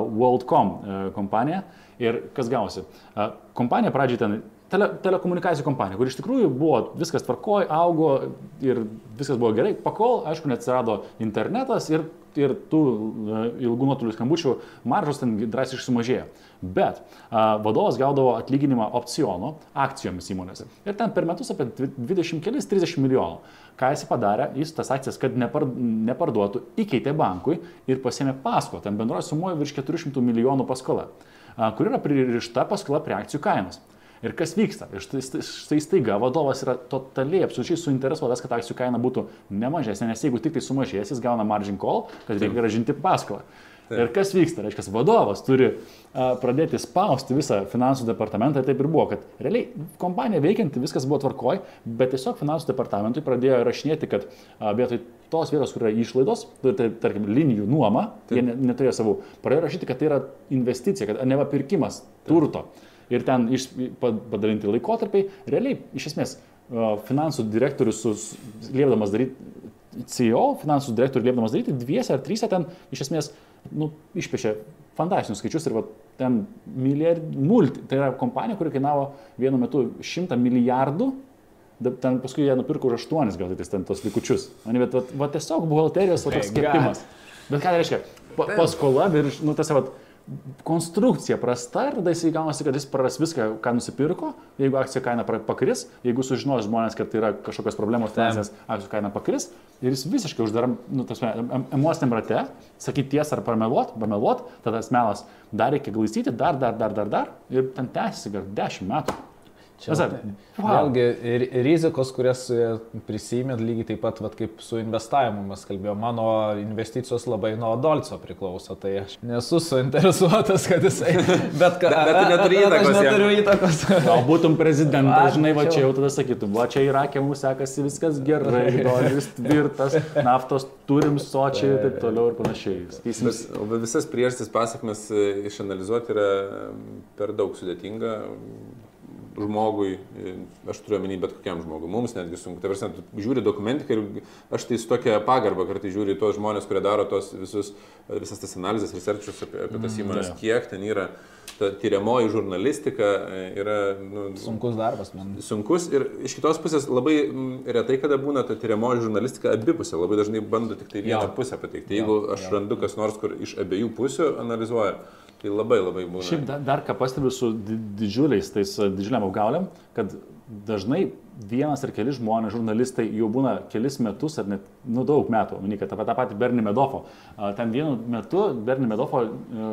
WorldCom e, kompaniją ir kas gausi. Kompanija pradžiai ten tele, telekomunikacijų kompanija, kur iš tikrųjų buvo viskas tvarkoj, augo ir viskas buvo gerai, pakol, aišku, neatsirado internetas ir, ir tų e, ilgų nuotolių skambučių maržos ten drastiškai sumažėjo. Bet a, vadovas gaudavo atlyginimą opcionų akcijomis įmonėse. Ir ten per metus apie 20-30 milijonų. Ką jis padarė, jis tas akcijas, kad nepar, neparduotų, įkeitė bankui ir pasėmė paskolą. Ten bendroji sumoja virš 400 milijonų paskola, a, kur yra pririšta paskola prie akcijų kainos. Ir kas vyksta? Ir štai, štai- staiga vadovas yra totaliai absoliučiai suinteresuotas, kad akcijų kaina būtų ne mažesnė, nes jeigu tik tai sumažės, jis gauna margin call, kad reikia gražinti paskolą. Ir kas vyksta? Reiškia, vadovas turi a, pradėti spausti visą finansų departamentą taip ir buvo, kad realiai kompanija veikianti, viskas buvo tvarkoj, bet tiesiog finansų departamentui pradėjo rašinėti, kad a, vietoj tos vietos, kur yra išlaidos, tai, tai, tarkim, linijų nuoma, jie ne, neturėjo savų, pradėjo rašyti, kad tai yra investicija, kad neva pirkimas turto. Ir ten iš, pa- padalinti laikotarpiai, realiai, iš esmės, finansų direktorius, liepdamas daryti, CEO, finansų direktorių liepdamas daryti, dviese ar trysia ten iš esmės nu, išpešė fantastinius skaičius ir va, ten milijard, multi, tai yra kompanija, kuri kainavo vienu metu 100 milijardų ten paskui jie nupirko už 8 gal tai ten tos likučius. Ani, bet va, va, tiesiog buhalterijos va, toks kepimas. Bet ką tai reiškia? Pa, paskola virš, nu tas va, konstrukcija prasta ir tada jisai gaunasi, kad jis praras viską, ką nusipirko, jeigu akcijų kaina pakris, jeigu sužinos žmonės, kad tai yra kažkokios problemos finansinės, akcijų kaina pakris ir jis visiškai uždaram, nu, tas em- emociniam rate, sakyti tiesą ar pameluot, pameluot, tada tas melas dar reikia glaistyti, dar, dar, dar, dar, dar ir ten tęsiasi gal 10 metų. Čia, Nes, wow. Vėlgi, ri- rizikos, kurias e, prisimėt lygiai taip pat vat, kaip su investavimu mes kalbėjome, mano investicijos labai nuo Dolco priklauso, tai aš nesu suinteresuotas, kad jisai... Bet, ka, Bet- tu neturi įtakos Aš neturiu įtakos. Gal būtum prezidentas, žinai, va čia jau tada sakytum, va čia Irakė mums sekasi viskas gerai, doleris tvirtas, naftos turim sočiai ir taip toliau ir panašiai. Bet visas priežastis pasakmes e, išanalizuoti yra per daug sudėtinga žmogui, e, aš turiu omeny bet kokiam žmogui, mums netgi sunku. Tai prasme, žiūri dokumentiką ir aš tai su tokia pagarba kartai žiūri tos žmonės, kurie daro tos visus, visas tas analizės, researchus apie, apie tas įmonės, jo. kiek ten yra. Ta tyriamoji žurnalistika e, yra nu, Sunkus darbas, man. sunkus ir iš kitos pusės labai mm, retai kada būna ta tyriamoji žurnalistika abipusė, labai dažnai bando tik tai vieną Jo. pusę pateikti. Jeigu Jo, aš jo. randu kas nors, kur iš abiejų pusių analizuoja, tai labai labai būna. Šiaip dar, dar ką pastebiu su di- didžiuliais, tais a, didžiuliam apgauliam, kad dažnai vienas ar keli žmonės, žurnalistai jau būna kelis metus ar net, nu, daug metų, manyt, apie tą patį Bernį Medofo. Ten vienu metu Bernį Medofo e,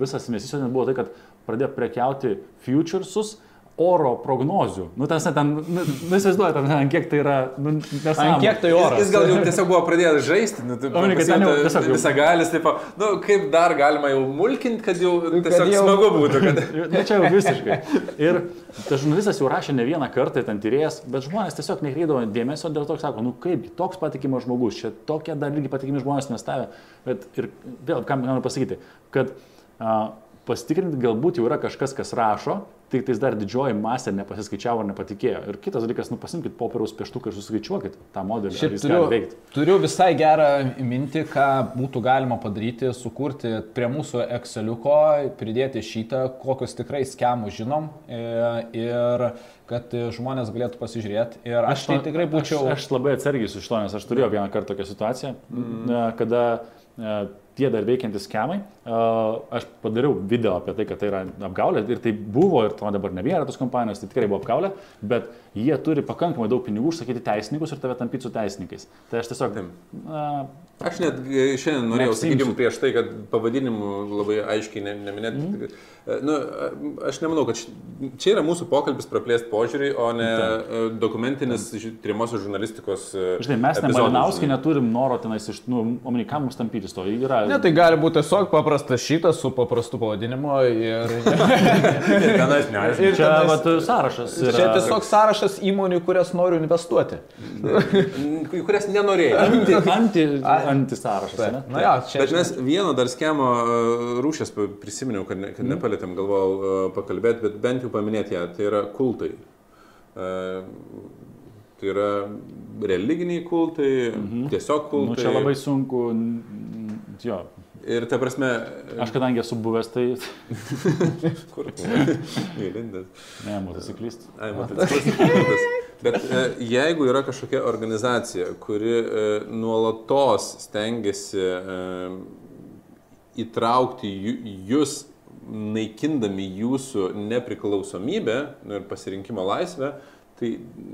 visas investicijos buvo tai, kad pradėjo prekiauti futuresus oro prognozių. Nu, tas ten, nu, nu įsivaizduoju, ten, ant kiek tai yra, nu, nesąmonė. Ant kiek tai Jis, oras? jis gal jau tiesiog buvo pradėjęs žaisti, nu, tai O, ne, kad ten jau tiesiog jau- visą galis, taip, nu, kaip dar galima jau mulkinti, kad jau tiesiog jau- smagu būtų. Kad... Na čia jau visiškai. Ir tas žurnalistas jau rašė ne vieną kartą, ten tyrėjas, bet žmonės tiesiog nekreidavo dėmesio dėl to, kad sako, nu kaip, toks patikimas žmogus, čia tokie dar lygiai patikimi žmonės investavę. Bet ir vėl, ką noriu pasakyti, kad a, pasitikrinti galbūt jau yra kažkas, kas rašo, tik tais dar didžioji masė nepasiskaičiavo nepatikėjo. Ir kitas dalykas, nu pasimkite popieriaus pieštuką ir suskaičiuokit tą modelį. Šiaip turiu, turiu visai gerą mintį, ką būtų galima padaryti, sukurti prie mūsų Exceliuko, pridėti šitą, kokius tikrai schemus žinom e, ir kad žmonės galėtų pasižiūrėti. Ir aš, aš tai tikrai būčiau... Aš, aš labai atsargiai su šito, nes aš turėjau vieną kartą tokią situaciją, mm. kada e, tie dar veikiantys schemai, aš padariau video apie tai, kad tai yra apgaulė ir tai buvo ir to dabar nebėra tos kompanijos, tai tikrai buvo apgaulė, bet jie turi pakankamai daug pinigų užsakyti teisininkus ir tave tampyti su teisininkais. Tai aš tiesiog... Na, Aš net e, šiandien norėjau, Neapsiimsiu. sakykime, prieš tai, kad pavadinimų labai aiškiai ne, neminėti. Mhm. Mm. Nu, aš nemanau, kad ši- čia yra mūsų pokalbis praplėsti požiūrį, o ne e, dokumentinis tyrimosios žurnalistikos. e, žinai, mes ne epizodas, Malinauskai žinai. neturim noro tenais iš, nu, omeny, kam mums tampytis to. Yra... Ne, tai gali būti tiesiog paprastas šitas su paprastu pavadinimu ir... Tenais neaišku. ir Čia tenais- vat, sąrašas. Yra... Čia tiesiog sąrašas įmonių, kurias noriu investuoti. Į kurias nenorėjau. Anti, anti, anti sąrašas. ne? Na, ja, čia Bet mes vieno dar schemo e, rūšės prisiminiau, kad, ne, kad nepalėtėm, galvojau e, pakalbėti, bet bent jau paminėti ją. Tai yra kultai. E, Tai yra religiniai kultai, mhm. tiesiog kultai. Nu, čia labai sunku. Jo. Ir ta prasme, Aš kadangi esu buvęs, tai... kur? Įlindęs. Ne, motociklist. Ai, motociklas. Bet e, jeigu yra kažkokia organizacija, kuri e, nuolatos stengiasi e, įtraukti jūs, naikindami jūsų nepriklausomybę nu, ir pasirinkimo laisvę, tai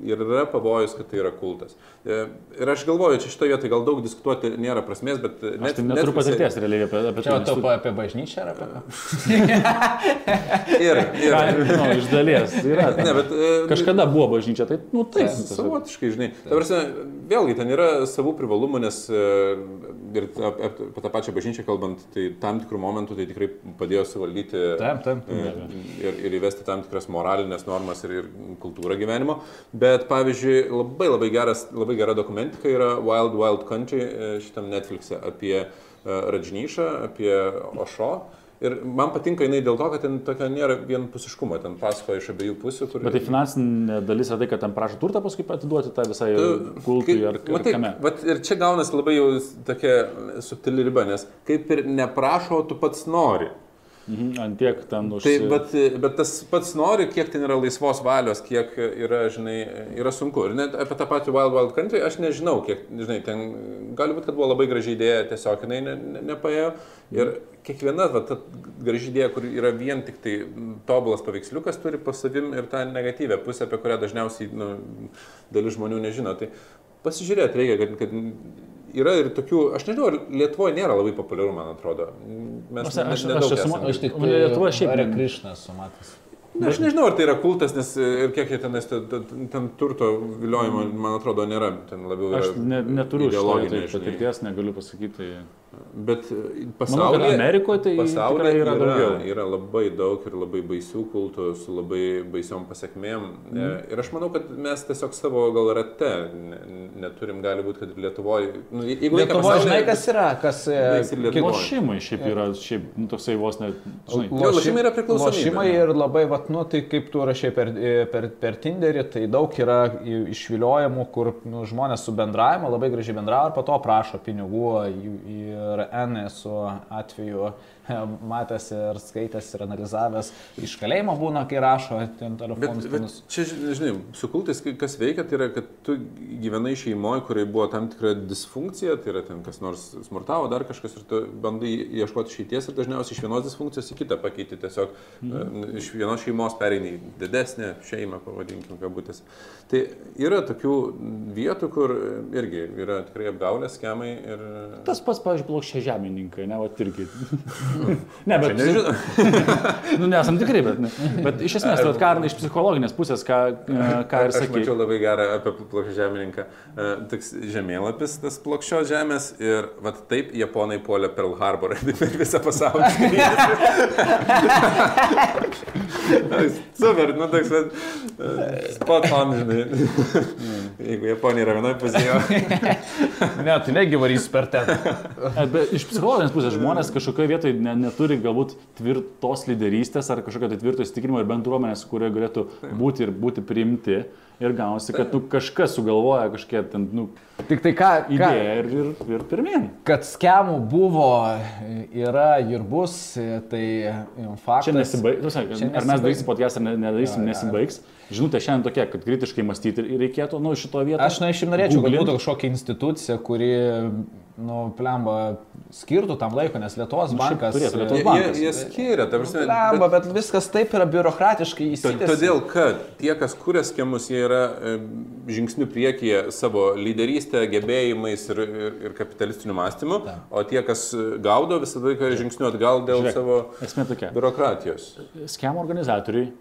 ir yra pavojus, kad tai yra kultas. E, Ir aš galvoju, čia šitoje vietoje gal daug diskutuoti nėra prasmės, bet Aš net, tai neturiu patirties realiai apie, apie Čia tai. tu apie bažnyčią ar apie? Ir, ir, Nu, iš dalies. Yra. ne, bet, e, Kažkada buvo bažnyčia, tai, nu, taip. tiesiog. Savotiškai, žinai. Ta prasme, vėlgi, ten yra savų privalumų, nes e, ir ap- ap- apie tą pačią bažnyčią kalbant, tai tam tikrų momentų tai tikrai padėjo suvaldyti Taip, taip. e, ir, ir įvesti tam tikras moralinės normas ir, ir kultūrą gyvenimo. Bet, pavyzdžiui, labai labai, geras, labai gera dokumentika yra Wild Wild Country e, šitam Netflix'e apie e, Radžnyšą, apie Ošo. Ir man patinka jinai dėl to, kad ten tokia nėra vienpusiškumo, ten pasakoja iš abiejų pusių. Kur... Bet tai finansinė dalis yra tai, kad ten prašo turtą paskui atiduoti tą visai kultui ar, ar matai, kame. vat ir čia gaunasi labai jau tokia subtili riba, nes kaip ir neprašo, tu pats nori. Mhm, ant tiek ten už... Tai, bet, bet tas pats nori, kiek ten yra laisvos valios, kiek yra, žinai, yra sunku. Ir net apie tą patį Wild Wild Country aš nežinau, kiek, žinai, ten gali būti, kad buvo labai graži idėja, tiesiog jinai ne, ne, nepaėjo. Ir kiekviena va, ta graži idėja, kur yra vien tik tai tobulas paveiksliukas, turi po savim ir tą negatyvę pusę, apie kurią dažniausiai nu, dalis žmonių nežino. Tai pasižiūrėti reikia, kad, kad yra ir tokių, aš nežinau, Lietuvoje nėra labai populiaru, man atrodo. Mes Aš- aš- aš esu esam ma- Aš tik Lietuva šiaip Hare ne- Krishnas sumatęs. Na, aš nežinau, ar tai yra kultas, nes e, ir kiek jie tenais, ten, ten, ten turto viliojimo, man atrodo, nėra. Ten labiau yra Aš ne, neturiu ideologinė, šito žinai. patirties, negaliu pasakyti. Tai... Bet e, Manau, pasaulyje, Amerikoje tai pasaulyje yra yra, daugiau. yra labai daug ir labai baisių kultų su labai baisiom pasiekmėm. Mm. Ir aš manau, kad mes tiesiog savo gal rate ne, neturim, gali būti, kad ir Lietuvoje. Nu, jeigu Lietuvoje, pasaulyje- žinai, kas yra, kas... e, Lošimai šiaip yra, šiaip, nu, toksai vos net, žinai, lošimai yra priklausomybė. Lošimai ir labai, vat, nu, tai kaip tu rašai per, per, per Tinderį, tai daug yra i- išviliojimų, kur nu, žmonės su bendravimu labai gražiai bendravo ir po to prašo pinigų jų- ir N esu atveju matęs ir skaitęs ir analizavęs. Iš kalėjimo būna, kai rašo ten Bet, telefonus. bet tenus. čia, žinai, su kultais kas veikia, tai yra, kad tu gyvenai šeimoje, kurioje buvo tam tikra disfunkcija, tai yra ten kas nors smurtavo, dar kažkas ir tu bandai ieškoti išeities ir dažniausiai iš vienos disfunkcijos į kitą pakeiti. Tiesiog mhm. iš vienos šeimos pereini į didesnę šeimą, pavadinkim, kabutės. Tai yra tokių vietų, kur irgi yra tikrai apgaulės schemai ir... tas pats, pavyzdžiui, plokščia žemininkai, ne, va, irgi. ne, bet, Nežinau. nu, nesam tikrai, bet, ne. bet iš esmės, tai, vat ką, iš psichologinės pusės, ką, e, ką ir Aš sakai. mačiau labai gerą apie plokščią žemininką. E, Toks žemėlapis, tas plokščios žemės ir vat taip japonai puolė Pearl Harbor per visą pasaulį. Super, nu toks, vat, e, spot on, žinai. Jeigu Japonija yra vienoje pusėje. Ne, tai negi varys per ten. E, Bet iš psichologinės pusės žmonės kažkokioje vietoje ne, neturi galbūt tvirtos lyderystės ar kažkokio tai tvirto įsitikinimo ir bendruomenės, kurioje galėtų būti ir būti priimti. Ir gaunasi, kad nu, kažkas sugalvoja kažkokią ten nu, Tik tai ką, ką idėją ir, ir, ir pirmin. kad skemų buvo, yra ir bus, tai faktas. Čia nesibaigs. Ar mes nesibaigs. darysim podcast ar ne- nedarysim, Jo, nesibaigs. Žinutė šiandien tokia, kad kritiškai mąstyti ir reikėtų, nu, šito vietoje. Aš na, iš norėčiau, kad būtų kažkokia institucija, kuri, nu, plemba, skirtų tam laiko, nes Lietuvos Nu, bankas... turėtų, Lietuvos Jie, jie, bankas. jie skiria, ta prasme. Plemba, bet viskas taip yra biurokratiškai įsitęsę. Todėl, kad tie, kas kūrė schemus, jie yra e, žingsnių priekyje savo lyderystę, gebėjimais ir, ir, ir kapitalistiniu mąstymu, o tie, kas e, gaudo, visą laiką žingsniu atgal dėl Žiūrėk, savo Esmė tokia. biurokratijos. Schemo organizatoriui,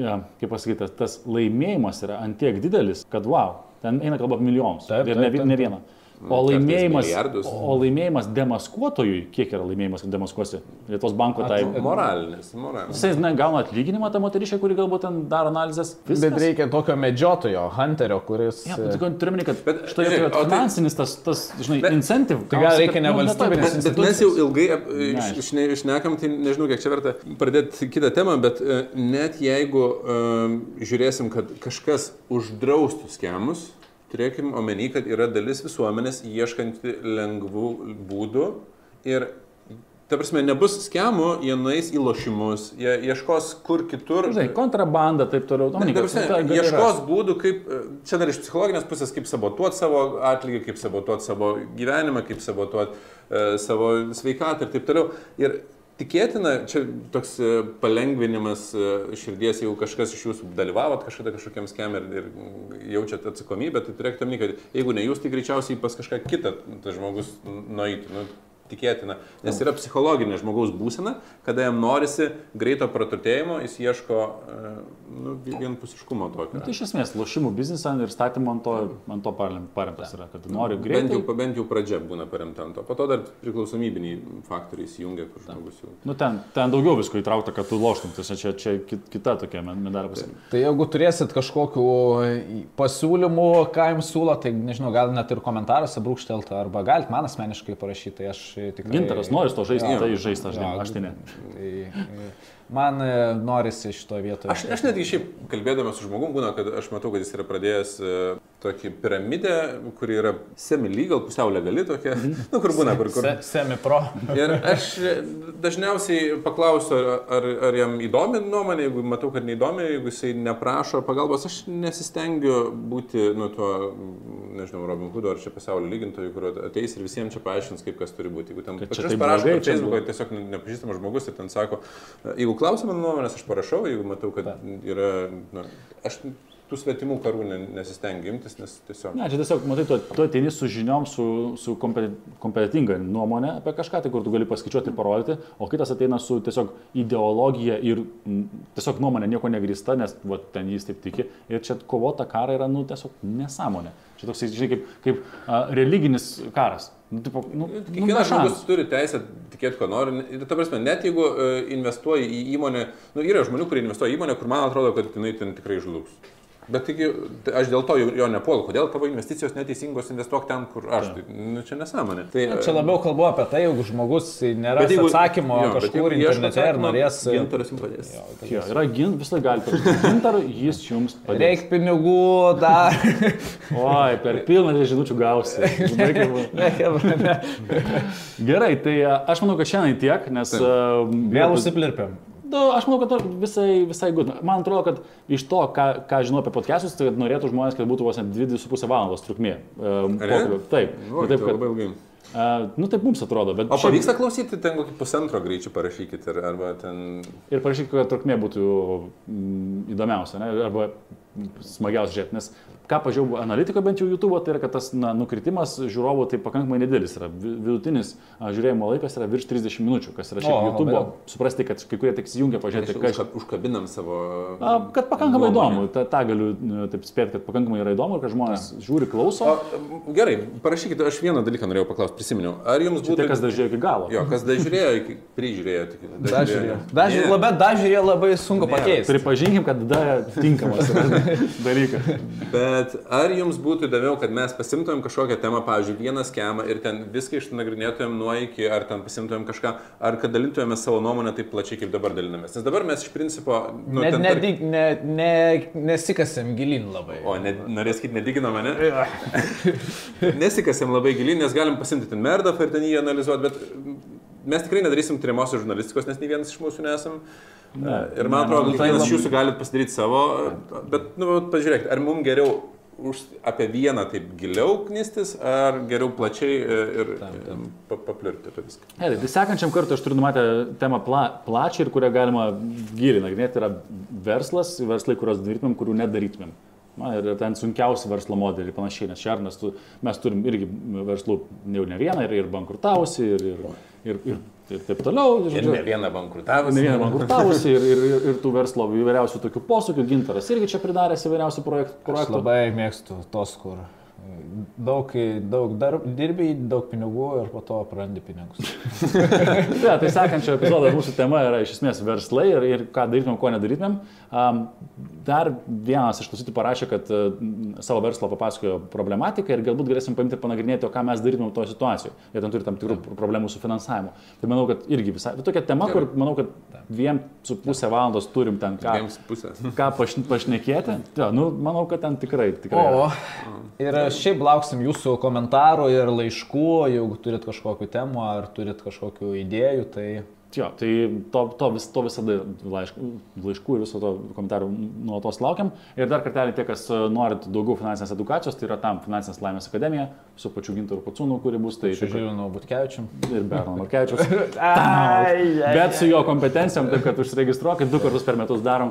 ja, kaip pasakyti, tas- laimėjimas yra antiek didelis, kad wow, ten eina kalba apie milijonus. Taip, ir ne, taip, taip, ne taip. O laimėjimas, o laimėjimas demaskuotojui, kiek yra laimėjimas, kad demaskuosi Lietuvos banko tai... Moralinis, moralinis. Jisai na, gauna atlyginimą tą moteriškę, kuri galbūt ten daro analizės. Bet Viskas. reikia tokio medžiotojo, hunterio, kuris... Ja, bet turiu minį, kad Bet, štai o tai- finansinis tas, tas žinai, Bet- incentive. Tai gal reikia ne nu, valstybinės taip, Bet, bet mes jau ilgai ap- Neaišku. iš- išne- išnekam, tai nežinau, kiek čia verta pradėti kitą temą, bet e, net jeigu um, žiūrėsim, kad kažkas uždraustų schemus, turėkim omeny, kad yra dalis visuomenės ieškanti lengvų būdų ir Ta prasme, nebus schemų, jie nueis į lošimus, jie ieškos kur kitur. Žinai, kontrabanda, taip toliau. Ne, Dominykas, ta prasme, gali ieškos rast. būdų, kaip, čia dar iš psichologinės pusės, kaip sabotuoti savo atlygį, kaip sabotuoti savo gyvenimą, kaip sabotuoti e, savo sveikatą ir taip toliau. Ir tikėtina, čia toks e, palengvinimas e, širdies, jeigu kažkas iš jūsų dalyvavot kažkada kažkokiam skem ir, ir jaučiat atsakomybę, tai turėkite omeny, kad jeigu ne jūs, tai greičiausiai pas kažką kitą tas žmogus nueitų. Nu, tikėtina, nes yra psichologinė žmogaus būsena, kada jam norisi greito praturtėjimo, jis ieško e, nu, vienpusiškumo tokio. Nu, tai iš esmės, lošimų biznisą ir statymą ant to, ant to parem- paremtas yra, kad nori Bent greitai. jau, bent jau pradžia būna paremta ant to. Po to dar priklausomybiniai faktoriai įsijungia, kur žmogus jau. Nu, ten, ten daugiau visko įtraukta, kad tu loštum, tai čia, čia kit- kita tokia medalio pusė. Tai jeigu turėsit kažkokių pasiūlymų, ką jums siūlo, tai nežinau, gal net ir komentaruose brūkštelti, arba galite man asmeniškai parašyti, tai aš tikrai... Gintaras, nori to žaisti, tai žaisti, aš, Jo, aš tai ne. tai- Man e, norisi šitoje vietoje. Aš, aš netgi šiaip kalbėdamas su žmogum būna, kad aš matau, kad jis yra pradėjęs e, tokį piramidę, kuri yra semi-legal, pusiau legali tokia, nu, kur būna, kur kur. Se, semi pro. Ir aš dažniausiai paklausiu, ar, ar, jam įdomi nuomonė, jeigu matau, kad neįdomi, jeigu jisai neprašo pagalbos, aš nesistengiu būti, nu, tuo, nežinau, Robin Hoodo ar čia pasaulio lygintojų, kur ateis ir visiems čia paaiškins, kaip kas turi būti. Jeigu ten čia kažkas parašo Facebooką, tiesiog nepažįstamas žmogus ir ten sako, jeigu klausia mano nuomonės, aš parašau, jeigu matau, kad yra, nu, aš tų svetimų karų ne- nesistengiu imtis, nes tiesiog... Ne, čia tiesiog, matai, tu, tu ateini su žiniom, su, su kompe- kompetitinga nuomonė apie kažką, tai kur tu gali paskaičiuoti ir parodyti, o kitas ateina su tiesiog ideologija ir m, tiesiog nuomonė nieko negrįsta, nes va, ten jis taip tiki. Ir čia kovota kara yra, nu, tiesiog nesąmonė. Čia toks, žinai, kaip, kaip a, religinis karas. Nu, tipo, nu, nu, Kiekvienas žmogus šansų. turi teisę tikėti, ko nori. Ir, ta prasme, net jeigu e, investuoji į įmonę, nu, yra žmonių, kurie investuoja į įmonę, kur man atrodo, kad jinai ten tikrai žlugs. Bet taigi, tai aš dėl to jo, jo nepuolu. Kodėl tavo investicijos neteisingos investuok ten, kur aš. Tai, nu, čia nesąmonė. Tai, Na, Čia labiau kalbu apie tai, jeigu žmogus nėra jeigu- atsakymo jo, kažkur internete ir norės... Gintaras jums padės. Jo, yra gin, visą galite. Gintarą jis jums padės. Reik pinigų dar. Oi, per pilną žinučių gausi. Gerai, tai a, aš manau, kad šiandien tiek, nes... Vėl užsiplirpėm. Nu, aš manau, kad visai, visai good. Man atrodo, kad iš to, ką, ką žinau apie podcastus, tai norėtų žmonės, kad būtų vos net 2-2,5 valandos trukmė. Um, pokalbio. taip. Nu, taip, tai kad, labai ilgai. uh, nu, taip mums atrodo, bet... O šiaip- pavyksta klausyti, ten kokį pusantro greičių parašykit ir, arba ten... Ir parašyk, kad trukmė būtų mm, įdomiausia, ne? arba smagiausia žiūrėti. Nes ką pažiūrėjau analitiko bent jau YouTube, tai yra, kad tas na, nukritimas žiūrovų tai pakankamai nedidelis yra. Vi- Vidutinis a, žiūrėjimo laikas yra virš 30 minučių, kas yra šiaip O, YouTube. daug. Suprasti, kad kai kurie tik įsijungia pažiūrėti, Užka, kas... užkabinam savo... A, kad pakankamai nuomonę. įdomu, tą, tą galiu e, taip spėti, kad pakankamai yra įdomu ir kad žmonės žiūri, klauso. O, gerai, parašykite, aš vieną dalyką norėjau paklausti, prisiminiau. Ar jums Tai būtų... kas dar žiūrėjo iki galo. Jo, kas dar žiūrėjo, iki prižiūrėjo, tik. Dar žiūrėjo, labai, dar žiūrėjo labai sunku pakeisti. Pripažinkim, kad dar tinkamas dalykas. Bet ar jums būtų įdomiau, kad mes pasimtumėm kažkokią temą, pavyzdžiui, vieną schemą ir ten viską išnagrinėtumėm nuo iki, ar ten pasimtumėm kažką, ar kad dalintumėme savo nuomonę taip plačiai, kaip dabar dalinamės. Nes dabar mes iš principo... Nu, Ne, ten ne, tark- ne, ne, nesikasėm gilin labai. O, ne, norės sakyti, nedigino mane. Nesikasėm labai giliai, nes galim pasimti ten Merdofą ir ten jį analizuoti, bet mes tikrai nedarysim tyriamosios žurnalistikos, nes nei vienas iš mūsų nesam. Ne, ir man atrodo, nu, tai kiekvienas iš jūsų galit pasidaryti savo, bet, nu, vat pažiūrėkit, ar mums geriau už, apie vieną taip giliau knistis, ar geriau plačiai e, ir pa- paplirti apie viską. Ne, tai sekančiam kartui aš turiu numatę temą pla, plačią ir kurią galima giliai nagrinėti. Yra verslas, verslai, kuriuos darytumėm, kurių nedarytumėm. Na, ir ten sunkiausi verslo modeliai panašiai, nes šernas, tu, mes turim irgi verslų jau ne vieną ir, ir bankrutavusi, ir, ir, ir, ir, ir taip toliau. Ir žodžiu. ne vieną bankrutavęs. Ne vieną bankrutavusi ir, ir, ir, ir tų verslo įvairiausių tokių posūkių, gintaras irgi čia pridaręs įvairiausių projektų. Aš projektų. labai mėgstu tos, kur daug, daug darb, dirbi, daug pinigų ir po to prarandi pinigus. Ja, tai sekančio epizodo mūsų tema yra iš esmės verslai ir, ir ką darytumėm, ko nedarytumėm. Um, dar vienas iš klausytų parašė, kad uh, savo verslo papasakojo problematiką ir galbūt galėsim paimti ir panagrinėti, o ką mes darytumėm toje situacijoje. Jie ten turi tam tikrų problemų su finansavimu. Tai manau, kad irgi visai. Tai tokia tema, kur manau, kad dviem su pusę valandos turim ten ką, ką paš, pašnekėti. Ja, nu, manau, kad ten tikrai. tikrai O, yra. ir šiaip lauksim jūsų komentarų ir laiškų, jeigu turit kažkokių temų ar turit kažkokių idėjų, tai Jo, tai to, to, vis, to visada laiškų, laiškų ir viso to komentarų nuolatos laukiam. Ir dar kartelį tie, kas e, norit daugiau finansinės edukacijos, tai yra tam Finansinės laimės akademija su pačiu Gintaru Pacūnu, kuri bus tai čia žiūriu nuo Butkevičiam. ir Berno Markevičius. Bet su jo kompetencijom, taip kad užsiregistruokit, du kartus per metus darom,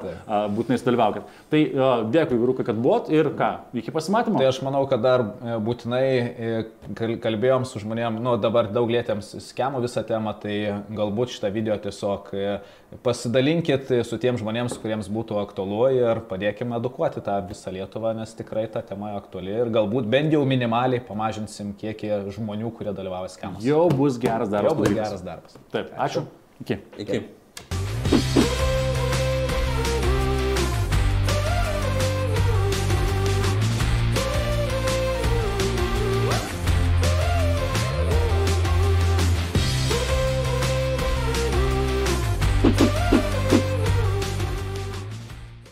būtinai sudalyvaukit. Tai a, dėkui, Vyrukai, kad buvot ir ką, iki pasimatymo. Tai aš manau, kad dar e, būtinai e, kal- kalbėjom su žmonėm, nu dabar daug lėtėms skemų visą temą, tai galbūt šitą video tiesiog e, pasidalinkit su tiem žmonėms, kuriems būtų aktualu ir padėkime edukuoti tą visą Lietuvą, nes tikrai ta tema aktuali ir galbūt bent jau minimaliai pamažinsim kiekį žmonių, kurie dalyvauja skemose. Jau bus geras darbas. Jau bus geras darbas. Taip, ačiū. Iki. Iki.